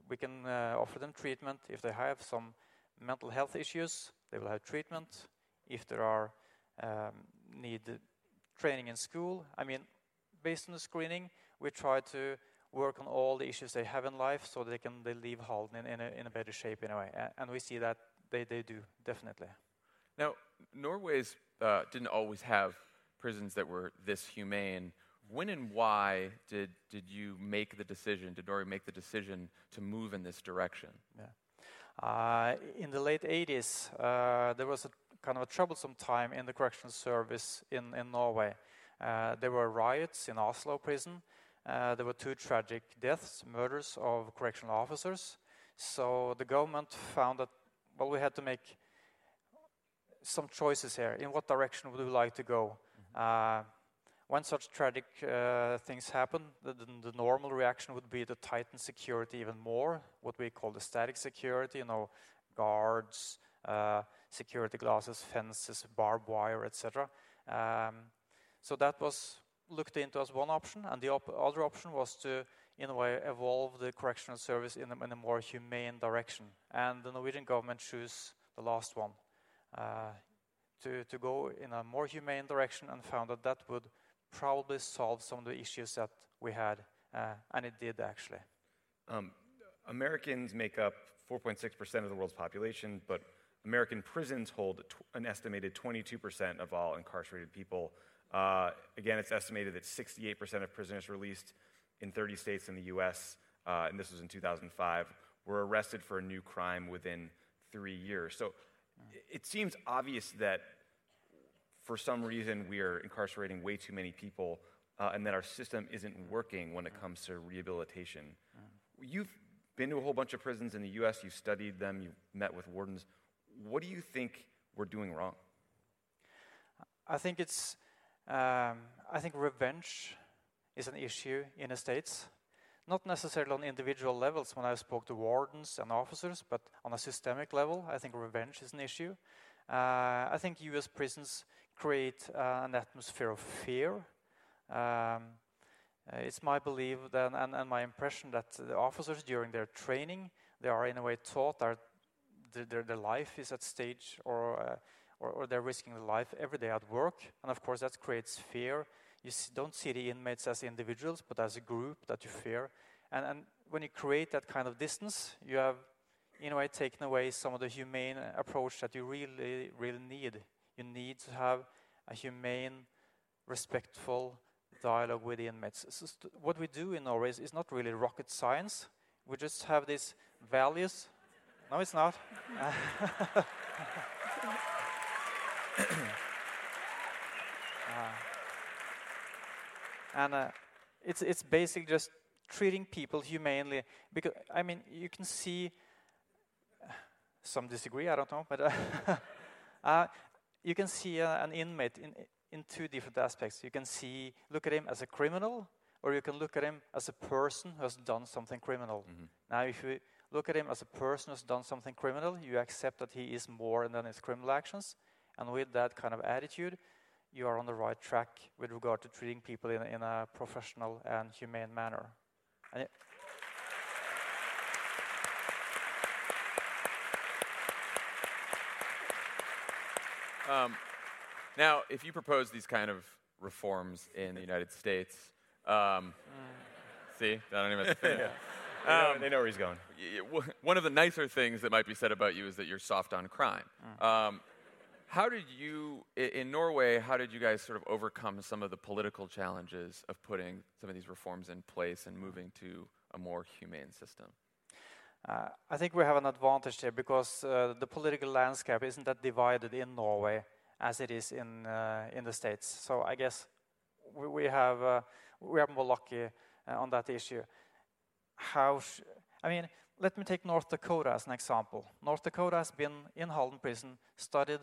we can uh, offer them treatment. If they have some mental health issues, they will have treatment. If there are um, need training in school, I mean, based on the screening, we try to work on all the issues they have in life so they can they leave Halden in, in, a, in a better shape in a way. A- And we see that they, they do, definitely. Now, Norway's uh, didn't always have prisons that were this humane. When and why did, did you make the decision, did Norway make the decision to move in this direction? Yeah. Uh, in the late 80s, uh, there was a kind of a troublesome time in the correctional service in, in Norway. Uh, there were riots in Oslo prison. Uh, there were two tragic deaths, murders of correctional officers. So the government found that, well, we had to make some choices here. In what direction would we like to go? Uh, when such tragic uh, things happen, the, the, the, normal reaction would be to tighten security even more, what we call the static security, you know, guards, security glasses, fences, barbed wire, etc. Um, so that was looked into as one option, and the op other option was to, in a way, evolve the correctional service in a, in a more humane direction. And the Norwegian government chose the last one, uh, to, to go in a more humane direction, and found that that would probably solve some of the issues that we had, uh, and it did actually. Um, Americans make up 4.6% of the world's population, but American prisons hold an estimated 22% of all incarcerated people. Uh, again, it's estimated that 68% of prisoners released in 30 states in the US, uh, and this was in 2005, were arrested for a new crime within three years. So it seems obvious that for some reason we are incarcerating way too many people uh, and that our system isn't working when it comes to rehabilitation. You've been to a whole bunch of prisons in the US, you've studied them, you've met with wardens. What do you think we're doing wrong? I think it's, um, I think revenge is an issue in the States. Not necessarily on individual levels when I spoke to wardens and officers, but on a systemic level, I think revenge is an issue. Uh, I think US prisons create uh, an atmosphere of fear. Um, uh, it's my belief that, and, and, my impression that the officers during their training, they are in a way taught that their, their life is at stake or, uh, or, or, they're risking their life every day at work. And of course, that creates fear. You don't see the inmates as individuals, but as a group that you fear. And, and when you create that kind of distance, you have, in a way, taken away some of the humane approach that you really, really need you need to have a humane, respectful dialogue with the inmates. So what we do in Norway is, is, not really rocket science. We just have these values. No, it's not. uh, and uh, it's, it's basically just treating people humanely. Because, I mean, you can see, some disagree, I don't know, but uh, you can see uh, an inmate in, in two different aspects. You can see, look at him as a criminal, or you can look at him as a person who has done something criminal. Mm -hmm. Now, if you look at him as a person who's done something criminal, you accept that he is more than his criminal actions. And with that kind of attitude, you are on the right track with regard to treating people in, in a professional and humane manner. And Um, now, if you propose these kind of reforms in the United States, um, see, I don't even have to finish. They, know, um, they know where he's going. One of the nicer things that might be said about you is that you're soft on crime. Mm. Um, how did you, in Norway, how did you guys sort of overcome some of the political challenges of putting some of these reforms in place and moving to a more humane system? Uh, I think we have an advantage here because uh, the political landscape isn't that divided in Norway as it is in uh, in the states. So I guess we, we have uh, we are more lucky uh, on that issue. How? I mean, let me take North Dakota as an example. North Dakota has been in Halden prison, studied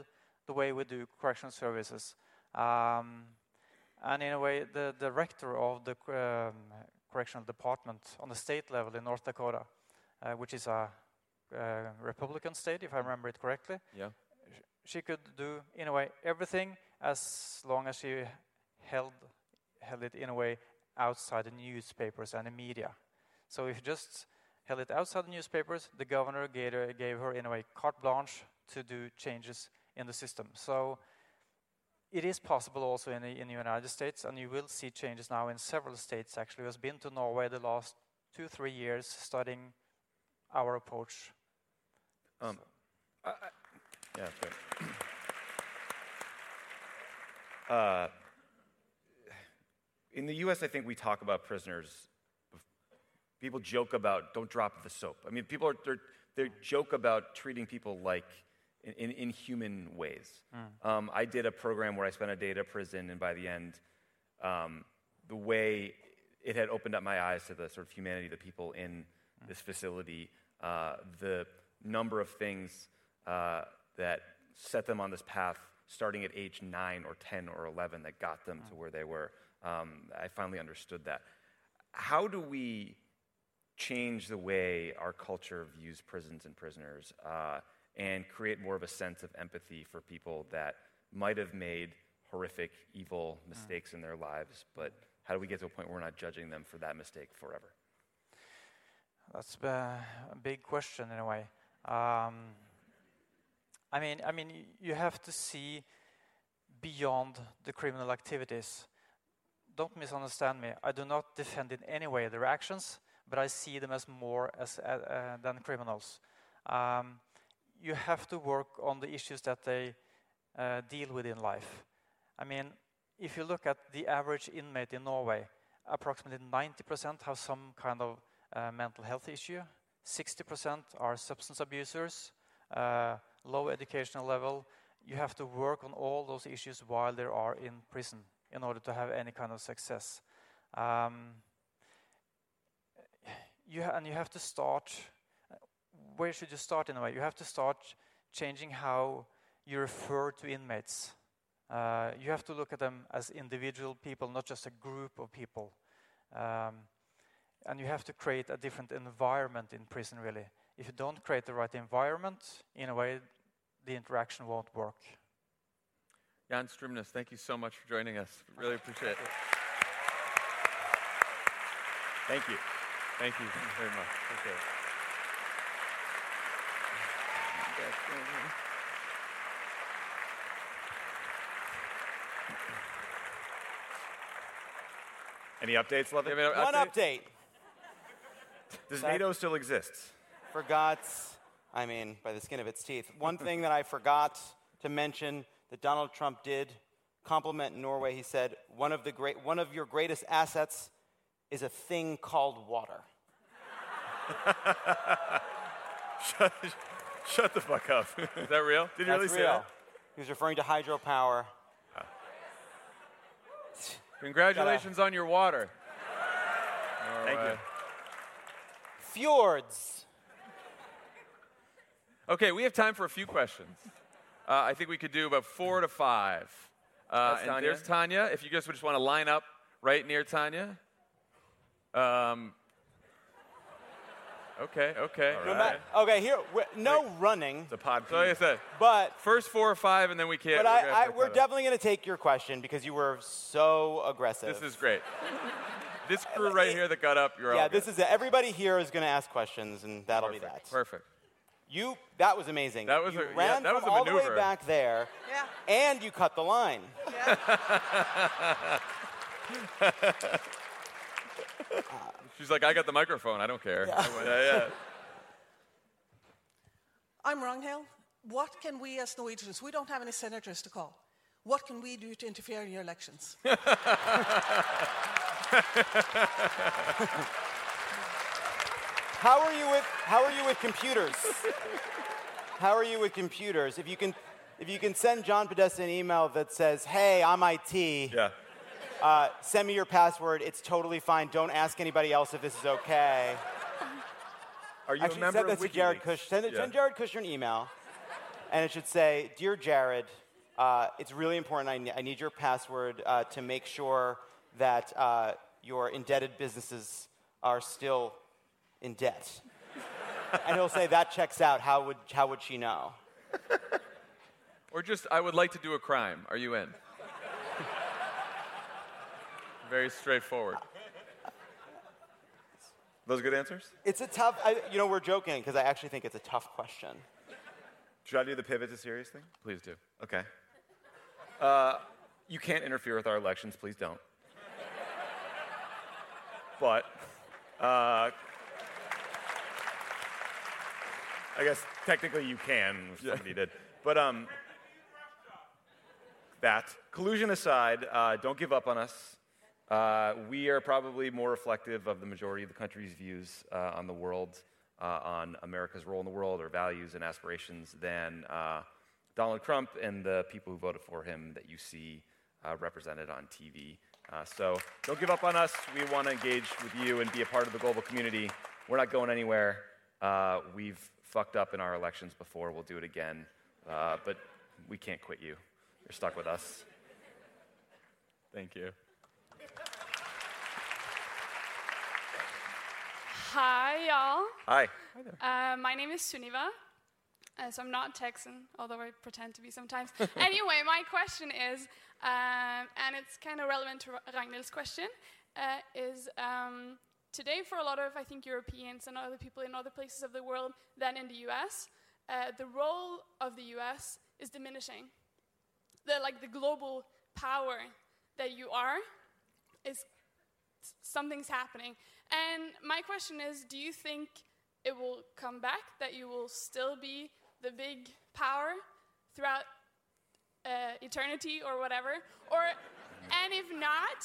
the way we do correctional services, um, and in a way, the director of the um, correctional department on the state level in North Dakota uh, which is a uh, Republican state, if I remember it correctly. Yeah. She could do, in a way, everything as long as she held, held it, in a way, outside the newspapers and the media. So if you just held it outside the newspapers, the governor gave her, gave her, in a way, carte blanche to do changes in the system. So it is possible also in the, in the United States, and you will see changes now in several states. Actually, has been to Norway the last two, three years, studying our approach. Um, I, I, yeah. Uh, in the U.S., I think we talk about prisoners. People joke about don't drop the soap. I mean, people are they joke about treating people like in, in inhuman ways. Mm. Um, I did a program where I spent a day at a prison, and by the end, um, the way it had opened up my eyes to the sort of humanity of the people in this facility, uh, the number of things uh, that set them on this path starting at age 9 or 10 or 11 that got them to where they were. Um, I finally understood that. How do we change the way our culture views prisons and prisoners uh, and create more of a sense of empathy for people that might have made horrific, evil mistakes in their lives, but how do we get to a point where we're not judging them for that mistake forever? That's a big question in a way. Um, I mean, I mean, you have to see beyond the criminal activities. Don't misunderstand me. I do not defend in any way their actions, but I see them as more as uh, uh, than criminals. Um, you have to work on the issues that they uh, deal with in life. I mean, if you look at the average inmate in Norway, approximately 90% have some kind of uh, mental health issue. 60% are substance abusers, uh, low educational level. You have to work on all those issues while they are in prison in order to have any kind of success. Um, you ha- and you have to start. Where should you start in a way? You have to start changing how you refer to inmates. Uh, you have to look at them as individual people, not just a group of people. Um, and you have to create a different environment in prison, really. If you don't create the right environment, in a way, the interaction won't work. Jan Strømnes, thank you so much for joining us. Really appreciate it. Thank you. Thank you very much. Appreciate it. Any updates, Levin? You have an One update. Does Sorry. NATO still exist? Forgot, I mean, by the skin of its teeth. One thing that I forgot to mention that Donald Trump did compliment Norway. He said, one of, the great, one of your greatest assets is a thing called water. shut, shut the fuck up. Is that real? Did you That's really say real. that? He was referring to hydropower. Congratulations on your water. All Thank you. Fjords. Okay, we have time for a few questions. Uh, I think we could do about four to five. Uh, and Tanya. there's Tanya. If you guys would just want to line up right near Tanya. Um, okay, okay. No ma- okay, here, we- no running. The pod. So like I said, But first four or five, and then we can't. but we're I, gonna I, we're definitely going to take your question because you were so aggressive. This is great. this crew right here that got up, you're yeah, all this good. is it. Everybody here is going to ask questions, and that'll be that. Perfect. You, that was amazing. That was you a- yeah, that was a all the way back there, Yeah. and you cut the line. She's like, I got the microphone. I don't care. Yeah. yeah, yeah. I'm Ragnhild. What can we as Norwegians, we don't have any senators to call. What can we do to interfere in your elections? How are you with How are you with computers? How are you with computers? If you can, if you can send John Podesta an email that says, "Hey, I'm IT. Yeah. Uh, send me your password. It's totally fine. Don't ask anybody else if this is okay." Are you Actually, a member send of that to Jared WikiLeaks? Kush. Send, Yeah. send Jared Kushner an email, and it should say, "Dear Jared, uh, it's really important. I, ne- I need your password uh, to make sure that uh, your indebted businesses are still in debt." and he'll say, "That checks out. How would how would she know?" Or just, I would like to do a crime. Are you in? Very straightforward. Those good answers? It's a tough. I, you know, we're joking because I actually think it's a tough question. Should I do the pivot to serious thing? Please do. Okay. Uh, you can't interfere with our elections. Please don't. But uh, I guess technically you can if somebody did. But um, that collusion aside, uh, don't give up on us. Uh, we are probably more reflective of the majority of the country's views uh, on the world, uh, on America's role in the world, or values and aspirations than uh, Donald Trump and the people who voted for him that you see uh, represented on TV. Uh, so don't give up on us. We want to engage with you and be a part of the global community. We're not going anywhere. We've fucked up in our elections before. We'll do it again. But we can't quit you. You're stuck with us. Thank you. Hi, y'all. Hi. Hi Uh, my name is Suniva. Uh, so I'm not Texan, although I pretend to be sometimes. anyway, my question is, um, and it's kind of relevant to Ragnhild's question, uh, is um, today for a lot of, I think, Europeans and other people in other places of the world than in the US, uh, the role of the US is diminishing. The, like the global power that you are is something's happening. And my question is, do you think it will come back, that you will still be the big power throughout uh, eternity or whatever? Or, and if not,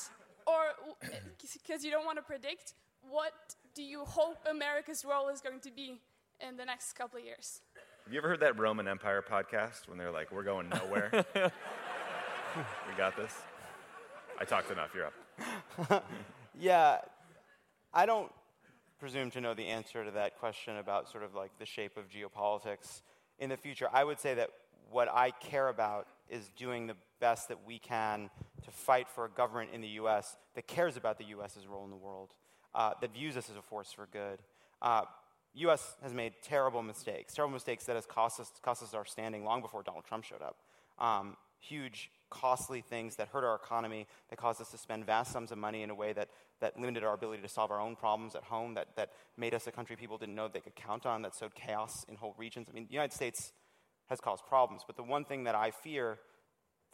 or because you don't want to predict, what do you hope America's role is going to be in the next couple of years? Have you ever heard that Roman Empire podcast when they're like, we're going nowhere? we got this? I talked enough. You're up. yeah, I don't presume to know the answer to that question about sort of like the shape of geopolitics in the future. I would say that what I care about is doing the best that we can to fight for a government in the U.S. that cares about the U.S.'s role in the world, uh, that views us as a force for good. Uh, U.S. has made terrible mistakes, terrible mistakes that has cost us, cost us our standing long before Donald Trump showed up. Um, huge, costly things that hurt our economy, that caused us to spend vast sums of money in a way that, that limited our ability to solve our own problems at home, that, that made us a country people didn't know they could count on, that sowed chaos in whole regions. I mean, the United States has caused problems, but the one thing that I fear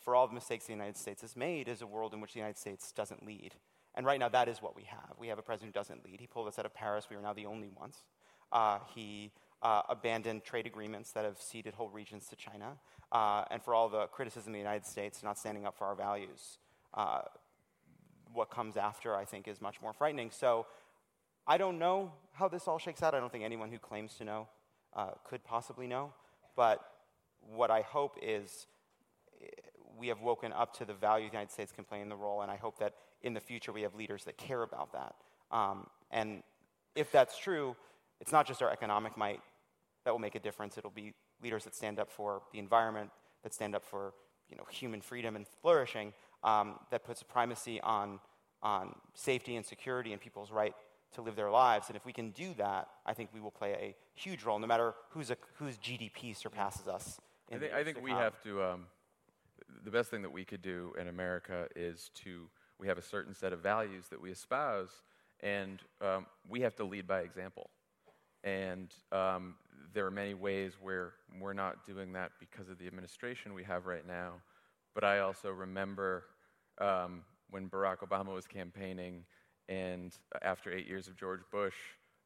for all the mistakes the United States has made is a world in which the United States doesn't lead. And right now, that is what we have. We have a president who doesn't lead. He pulled us out of Paris. We are now the only ones. Uh, he uh, abandoned trade agreements that have ceded whole regions to China. Uh, and for all the criticism of the United States not standing up for our values, uh, what comes after, I think, is much more frightening. So I don't know how this all shakes out. I don't think anyone who claims to know uh, could possibly know. But what I hope is eh, we have woken up to the value the United States can play in the role, and I hope that in the future we have leaders that care about that. Um, and if that's true, it's not just our economic might that will make a difference. It'll be leaders that stand up for the environment, that stand up for you know, human freedom and flourishing, um, that puts a primacy on, on safety and security and people's right to live their lives. And if we can do that, I think we will play a huge role, no matter whose, a, whose GDP surpasses us. I think, I think we have to, um, the best thing that we could do in America is to, we have a certain set of values that we espouse, and um, we have to lead by example. And um, there are many ways where we're not doing that because of the administration we have right now. But I also remember um, when Barack Obama was campaigning, and after eight years of George Bush,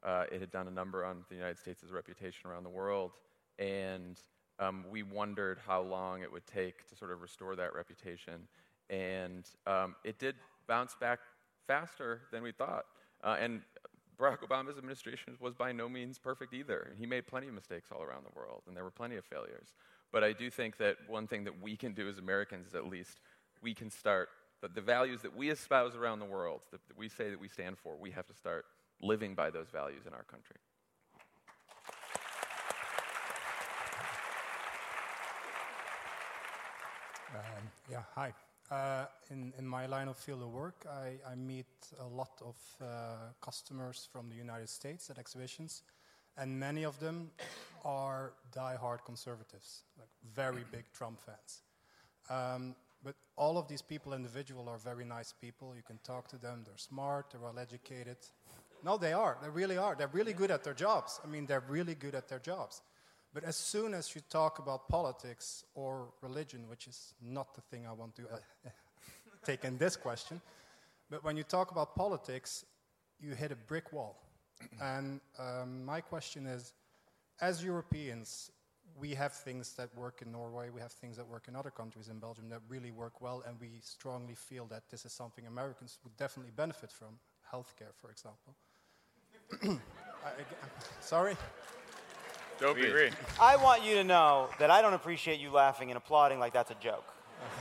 uh, it had done a number on the United States' reputation around the world. And um, we wondered how long it would take to sort of restore that reputation. And um, it did bounce back faster than we thought. Uh, and Barack Obama's administration was by no means perfect either. He made plenty of mistakes all around the world, and there were plenty of failures. But I do think that one thing that we can do as Americans is at least we can start the, the values that we espouse around the world, that, that we say that we stand for, we have to start living by those values in our country. Um, yeah, hi. Uh, in, in my line of field of work, I, I meet a lot of uh, customers from the United States at exhibitions, and many of them are die-hard conservatives, like very big Trump fans. Um, but all of these people, individual, are very nice people. You can talk to them. They're smart. They're well educated. No, they are. They really are. They're really good at their jobs. I mean, they're really good at their jobs. But as soon as you talk about politics or religion, which is not the thing I want to uh, take in this question, but when you talk about politics, you hit a brick wall. and um, my question is as Europeans, we have things that work in Norway, we have things that work in other countries in Belgium that really work well, and we strongly feel that this is something Americans would definitely benefit from, healthcare, for example. I, I, sorry? Don't We agree. I want you to know that I don't appreciate you laughing and applauding like that's a joke.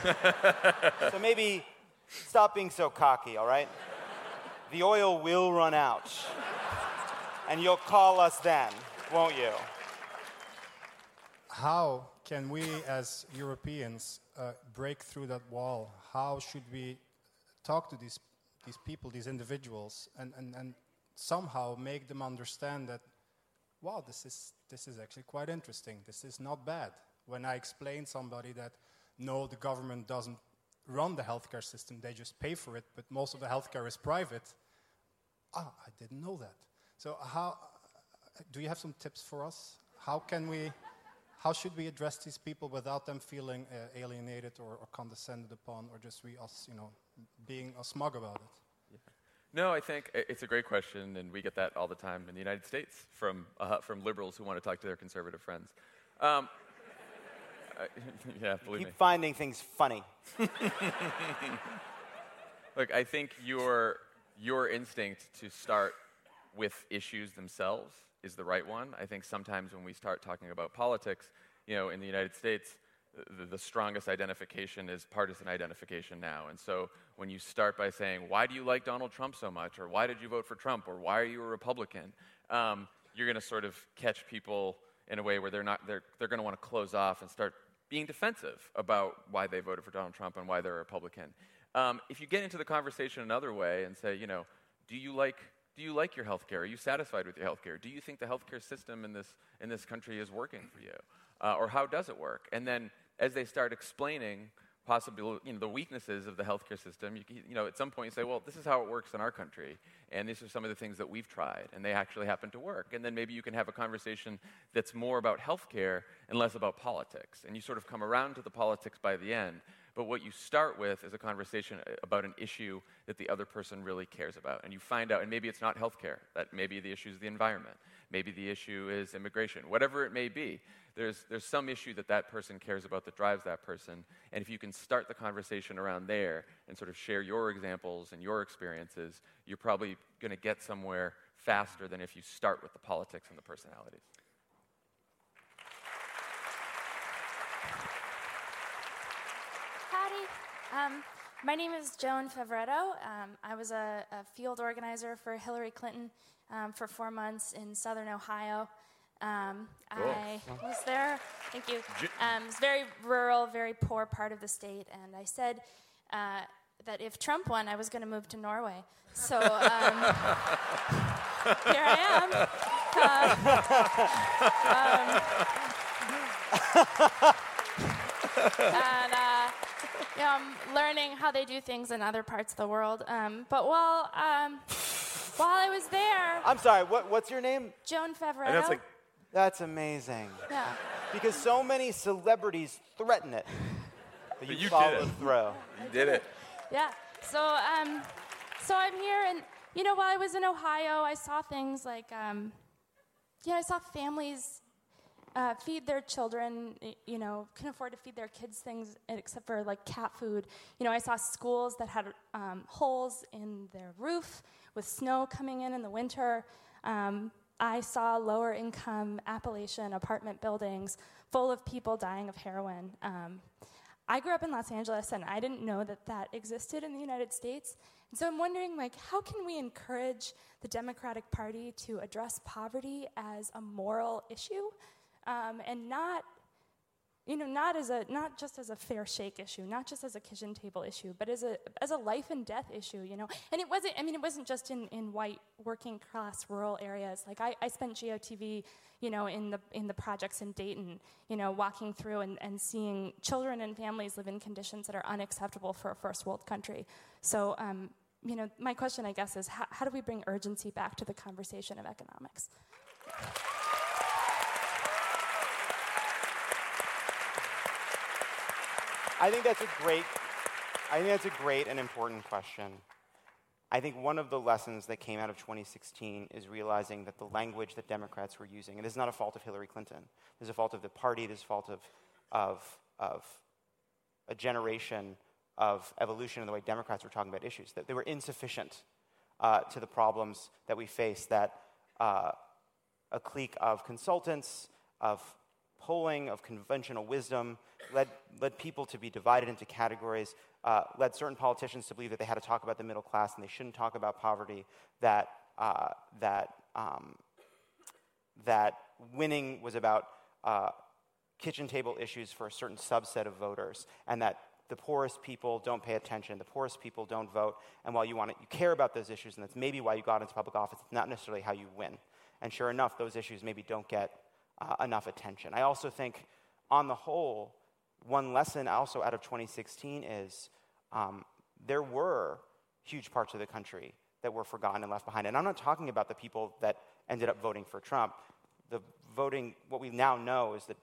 so maybe stop being so cocky, all right? The oil will run out. And you'll call us then, won't you? How can we, as Europeans, uh, break through that wall? How should we talk to these, these people, these individuals, and, and, and somehow make them understand that, wow, this is, this is actually quite interesting. This is not bad. When I explain somebody that, no, the government doesn't run the healthcare system, they just pay for it, but most of the healthcare is private. Ah, I didn't know that. So, how do you have some tips for us? How can we, how should we address these people without them feeling uh, alienated or, or condescended upon, or just we us, you know, being smug about it? No, I think it's a great question, and we get that all the time in the United States from, uh, from liberals who want to talk to their conservative friends. Um, I- yeah, believe Keep me. finding things funny. Look, I think your, your instinct to start with issues themselves is the right one. I think sometimes when we start talking about politics, you know, in the United States, the, strongest identification is partisan identification now. And so when you start by saying, why do you like Donald Trump so much? Or why did you vote for Trump? Or why are you a Republican? Um, you're going to sort of catch people in a way where they're not, they're, they're going to want to close off and start being defensive about why they voted for Donald Trump and why they're a Republican. Um, if you get into the conversation another way and say, you know, do you like do you like your health care? Are you satisfied with your health care? Do you think the healthcare system in this in this country is working for you, uh, or how does it work? And then as they start explaining possibly you know the weaknesses of the healthcare system, you, you know at some point you say, well, this is how it works in our country, and these are some of the things that we've tried, and they actually happen to work. And then maybe you can have a conversation that's more about healthcare and less about politics, and you sort of come around to the politics by the end. But what you start with is a conversation uh, about an issue that the other person really cares about. And you find out, and maybe it's not healthcare, that maybe the issue is the environment, maybe the issue is immigration, whatever it may be. There's, there's some issue that that person cares about that drives that person. And if you can start the conversation around there and sort of share your examples and your experiences, you're probably going to get somewhere faster than if you start with the politics and the personalities. Um, my name is Joan Favretto. Um, I was a, a field organizer for Hillary Clinton um, for four months in southern Ohio. Um, Cool. I was there. Thank you. Um, it's very rural, very poor part of the state, and I said uh, that if Trump won, I was going to move to Norway. So um, here I am. Uh, um, and uh, you know, I'm learning how they do things in other parts of the world. Um, but while um, while I was there, I'm sorry, what, what's your name? Joan Favretto. That's amazing. yeah. Because so many celebrities threaten it. But you, you did followed it. through. You did it. Yeah. So um, so I'm here, and you know, while I was in Ohio, I saw things like, um, you know, I saw families uh, feed their children, you know, can afford to feed their kids things except for like cat food. You know, I saw schools that had um, holes in their roof with snow coming in in the winter. Um, I saw lower income Appalachian apartment buildings full of people dying of heroin. Um, I grew up in Los Angeles and I didn't know that that existed in the United States. And so I'm wondering like how can we encourage the Democratic Party to address poverty as a moral issue um, and not you know not as a not just as a fair shake issue not just as a kitchen table issue but as a as a life and death issue you know? And it wasn't i mean it wasn't just in, in white working class rural areas. Like I, I spent gotv you know in the in the projects in dayton you know walking through and, and seeing children and families live in conditions that are unacceptable for a first world country. So um, you know my question i guess is how, how do we bring urgency back to the conversation of economics I think that's a great. I think that's a great and important question. I think one of the lessons that came out of 2016 is realizing that the language that Democrats were using, and this is not a fault of Hillary Clinton, this is a fault of the party, this is a fault of, of, of a generation of evolution in the way Democrats were talking about issues, that they were insufficient uh, to the problems that we face, that uh, a clique of consultants of polling, of conventional wisdom, led, led people to be divided into categories, uh, led certain politicians to believe that they had to talk about the middle class and they shouldn't talk about poverty, that, uh, that, um, that winning was about uh, kitchen table issues for a certain subset of voters, and that the poorest people don't pay attention, the poorest people don't vote, and while you want to, you care about those issues, and that's maybe why you got into public office, it's not necessarily how you win. And sure enough, those issues maybe don't get uh, enough attention. I also think, on the whole, one lesson also out of 2016 is um, there were huge parts of the country that were forgotten and left behind. And I'm not talking about the people that ended up voting for Trump. The voting, what we now know is that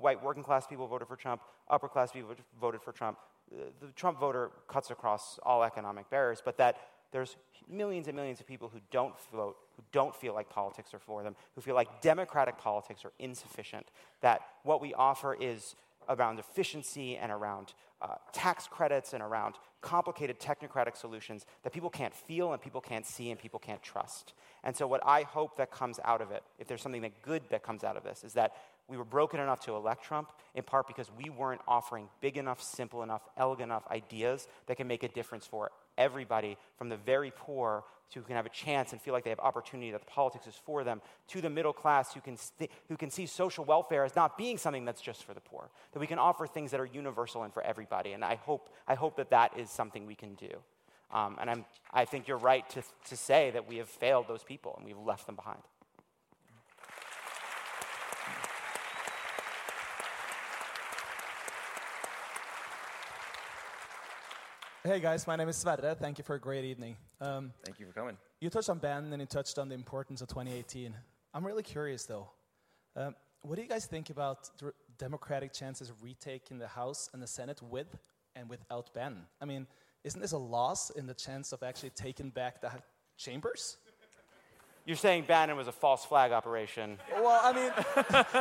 white working class people voted for Trump, upper class people voted for Trump. The, the Trump voter cuts across all economic barriers, but that there's millions and millions of people who don't vote, who don't feel like politics are for them, who feel like democratic politics are insufficient, that what we offer is around efficiency and around uh, tax credits and around complicated technocratic solutions that people can't feel and people can't see and people can't trust. And so, what I hope that comes out of it, if there's something that good that comes out of this, is that we were broken enough to elect Trump, in part because we weren't offering big enough, simple enough, elegant enough ideas that can make a difference for everybody, from the very poor who can have a chance and feel like they have opportunity, that the politics is for them, to the middle class who can, st- who can see social welfare as not being something that's just for the poor. That we can offer things that are universal and for everybody. And I hope, I hope that that is something we can do. Um, and I'm, I think you're right to, to say that we have failed those people and we've left them behind. Hey guys, my name is Sverre. Thank you for a great evening. Um, Thank you for coming. You touched on Ben and you touched on the importance of 2018. I'm really curious though. Um, what do you guys think about the Democratic chances of retaking the House and the Senate with and without Ben? I mean, isn't this a loss in the chance of actually taking back the chambers? You're saying Bannon was a false flag operation. Well, I mean,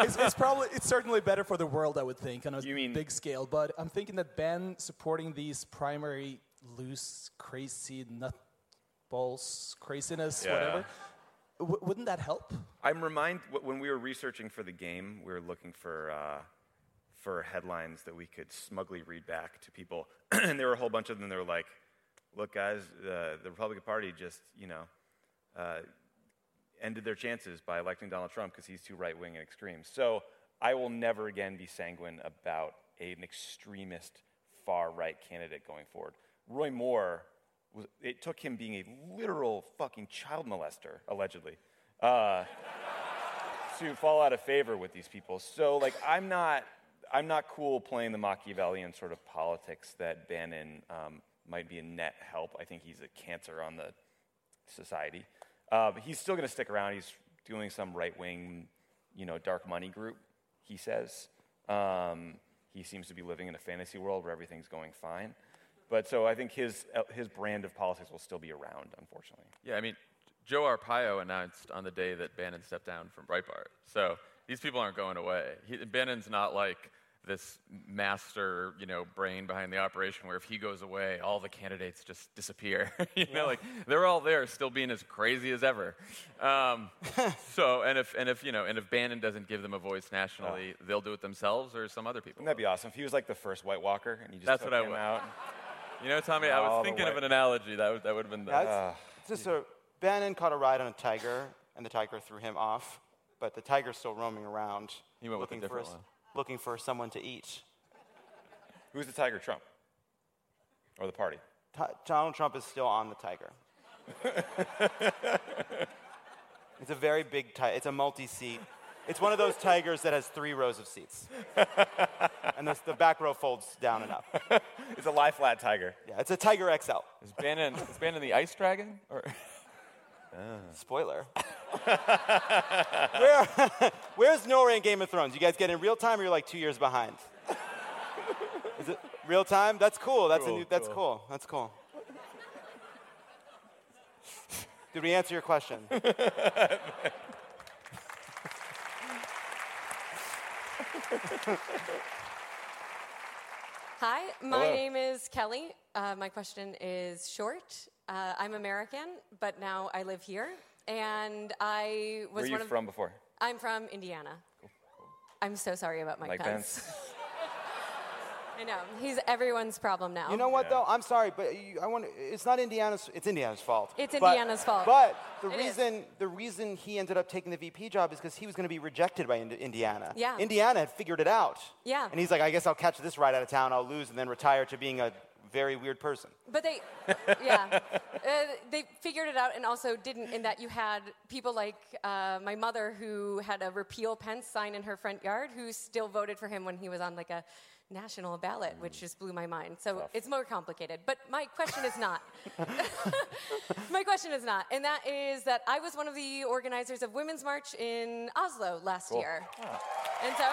it's, it's, probably it's certainly better for the world, I would think, on a big scale. But I'm thinking that Ben supporting these primary loose, crazy nutballs, craziness, Yeah. whatever, w- wouldn't that help? I'm reminded when we were researching for the game, we were looking for uh, for headlines that we could smugly read back to people, and there were a whole bunch of them. They were like, "Look, guys, uh, the Republican Party just you know uh, ended their chances by electing Donald Trump because he's too right wing and extreme." So I will never again be sanguine about an extremist far right candidate going forward. Roy Moore was, it took him being a literal fucking child molester, allegedly, uh, to fall out of favor with these people. So, like, I'm not, I'm not cool playing the Machiavellian sort of politics that Bannon um, might be a net help. I think he's a cancer on the society. Uh, he's still going to stick around. He's doing some right wing, you know, dark money group, he says. Um, he seems to be living in a fantasy world where everything's going fine. But so I think his, uh, his brand of politics will still be around, unfortunately. Yeah, I mean, Joe Arpaio announced on the day that Bannon stepped down from Breitbart. So these people aren't going away. He, Bannon's not like this master, you know, brain behind the operation where if he goes away, all the candidates just disappear. you know, like they're all there, still being as crazy as ever. Um, so, and if and if you know, and if Bannon doesn't give them a voice nationally, they'll do it themselves or some other people. Wouldn't that be awesome if he was like the first White Walker and you just That's took what I him would- out? You know, Tommy, I was thinking of an analogy that would, that would have been the. Yeah, it's, it's just a, Bannon caught a ride on a tiger, and the tiger threw him off, but the tiger's still roaming around He went with a looking, for, different one. Looking for someone to eat. Who's the tiger, Trump? Or the party? Ti- Donald Trump is still on the tiger. it's a very big tiger. It's a multi-seat. It's one of those tigers that has three rows of seats. and the, the back row folds down and up. it's a lie flat tiger. Yeah, it's a Tiger XL. Is Bannon, is Bannon the ice dragon? Or Spoiler. Where, where's Nora in Game of Thrones? You guys get in real time or you're like two years behind? Is it real time? That's cool. That's, a Cool, new, that's cool. cool. That's cool. Did we answer your question? Hi, my Hello. name is Kelly. Uh, my question is short. Uh, I'm American, but now I live here. And I was Where are one you of from before? I'm from Indiana. I'm so sorry about Mike, Mike Pence. I know he's everyone's problem now. You know what though? I'm sorry, but you, I want. It's not Indiana's. It's Indiana's fault. It's But- Indiana's fault. But the It is. reason the reason he ended up taking the VP job is because he was going to be rejected by Ind- Indiana. Yeah. Indiana had figured it out. Yeah. And he's like, I guess I'll catch this ride out of town. I'll lose and then retire to being a very weird person. But they, yeah, uh, they figured it out and also didn't in that you had people like uh, my mother who had a repeal Pence sign in her front yard who still voted for him when he was on like a national ballot, which just blew my mind. So it's more complicated. But my question is not. my question is not, and that is that I was one of the organizers of Women's March in Oslo last Cool. year. And so,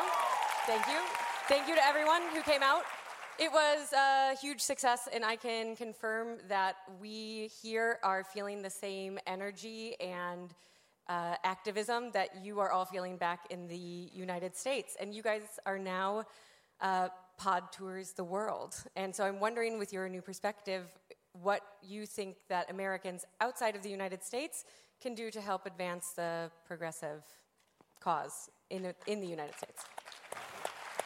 thank you. Thank you to everyone who came out. It was a huge success, and I can confirm that we here are feeling the same energy and uh, activism that you are all feeling back in the United States. And you guys are now uh, pod tours the world. And so I'm wondering, with your new perspective, what you think that Americans outside of the United States can do to help advance the progressive cause in in the United States.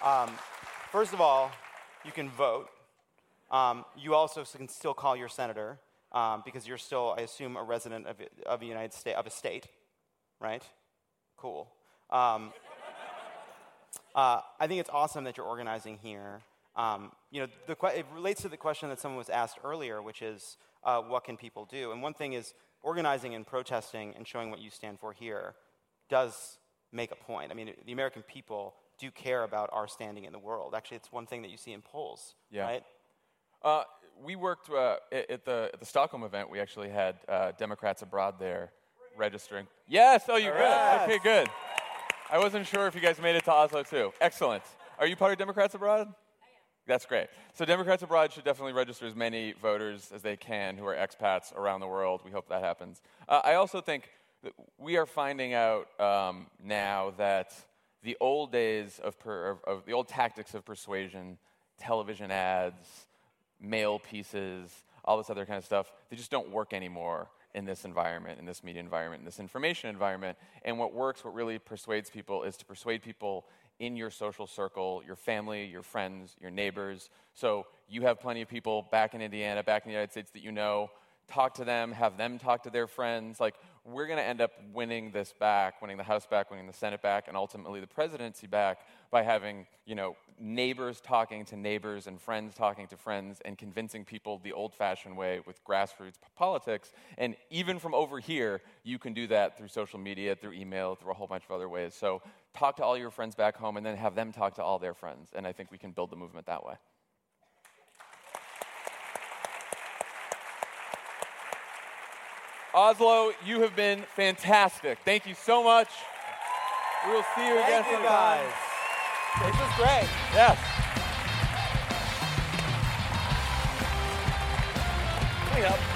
Um, first of all, you can vote. Um, you also can still call your senator um, because you're still, I assume, a resident of, of a United State of a state, right? Cool. Um, uh, I think it's awesome that you're organizing here. Um, you know, the it relates to the question that someone was asked earlier, which is, uh, what can people do? And one thing is organizing and protesting and showing what you stand for here does make a point. I mean, the American people do care about our standing in the world. Actually, it's one thing that you see in polls, Yeah. right? Uh, we worked uh, at, at the, at the Stockholm event. We actually had uh, Democrats abroad there registering. Yes. Oh, you All good? right. Okay, good. I wasn't sure if you guys made it to Oslo too. Excellent. Are you part of Democrats abroad? That's great. So Democrats abroad should definitely register as many voters as they can who are expats around the world. We hope that happens. Uh, I also think that we are finding out um, now that the old days of, per, of, of the old tactics of persuasion, television ads, mail pieces, all this other kind of stuff, they just don't work anymore in this environment, in this media environment, in this information environment. And what works, what really persuades people, is to persuade people in your social circle, your family, your friends, your neighbors. So you have plenty of people back in Indiana, back in the United States that you know. Talk to them, have them talk to their friends. Like, we're going to end up winning this back, winning the House back, winning the Senate back, and ultimately the presidency back by having, you know, neighbors talking to neighbors and friends talking to friends and convincing people the old-fashioned way with grassroots politics. And even from over here, you can do that through social media, through email, through a whole bunch of other ways. So talk to all your friends back home and then have them talk to all their friends. And I think we can build the movement that way. Oslo, you have been fantastic. Thank you so much. We will see you again you, sometime. guys. This was great. Yes. Clean up.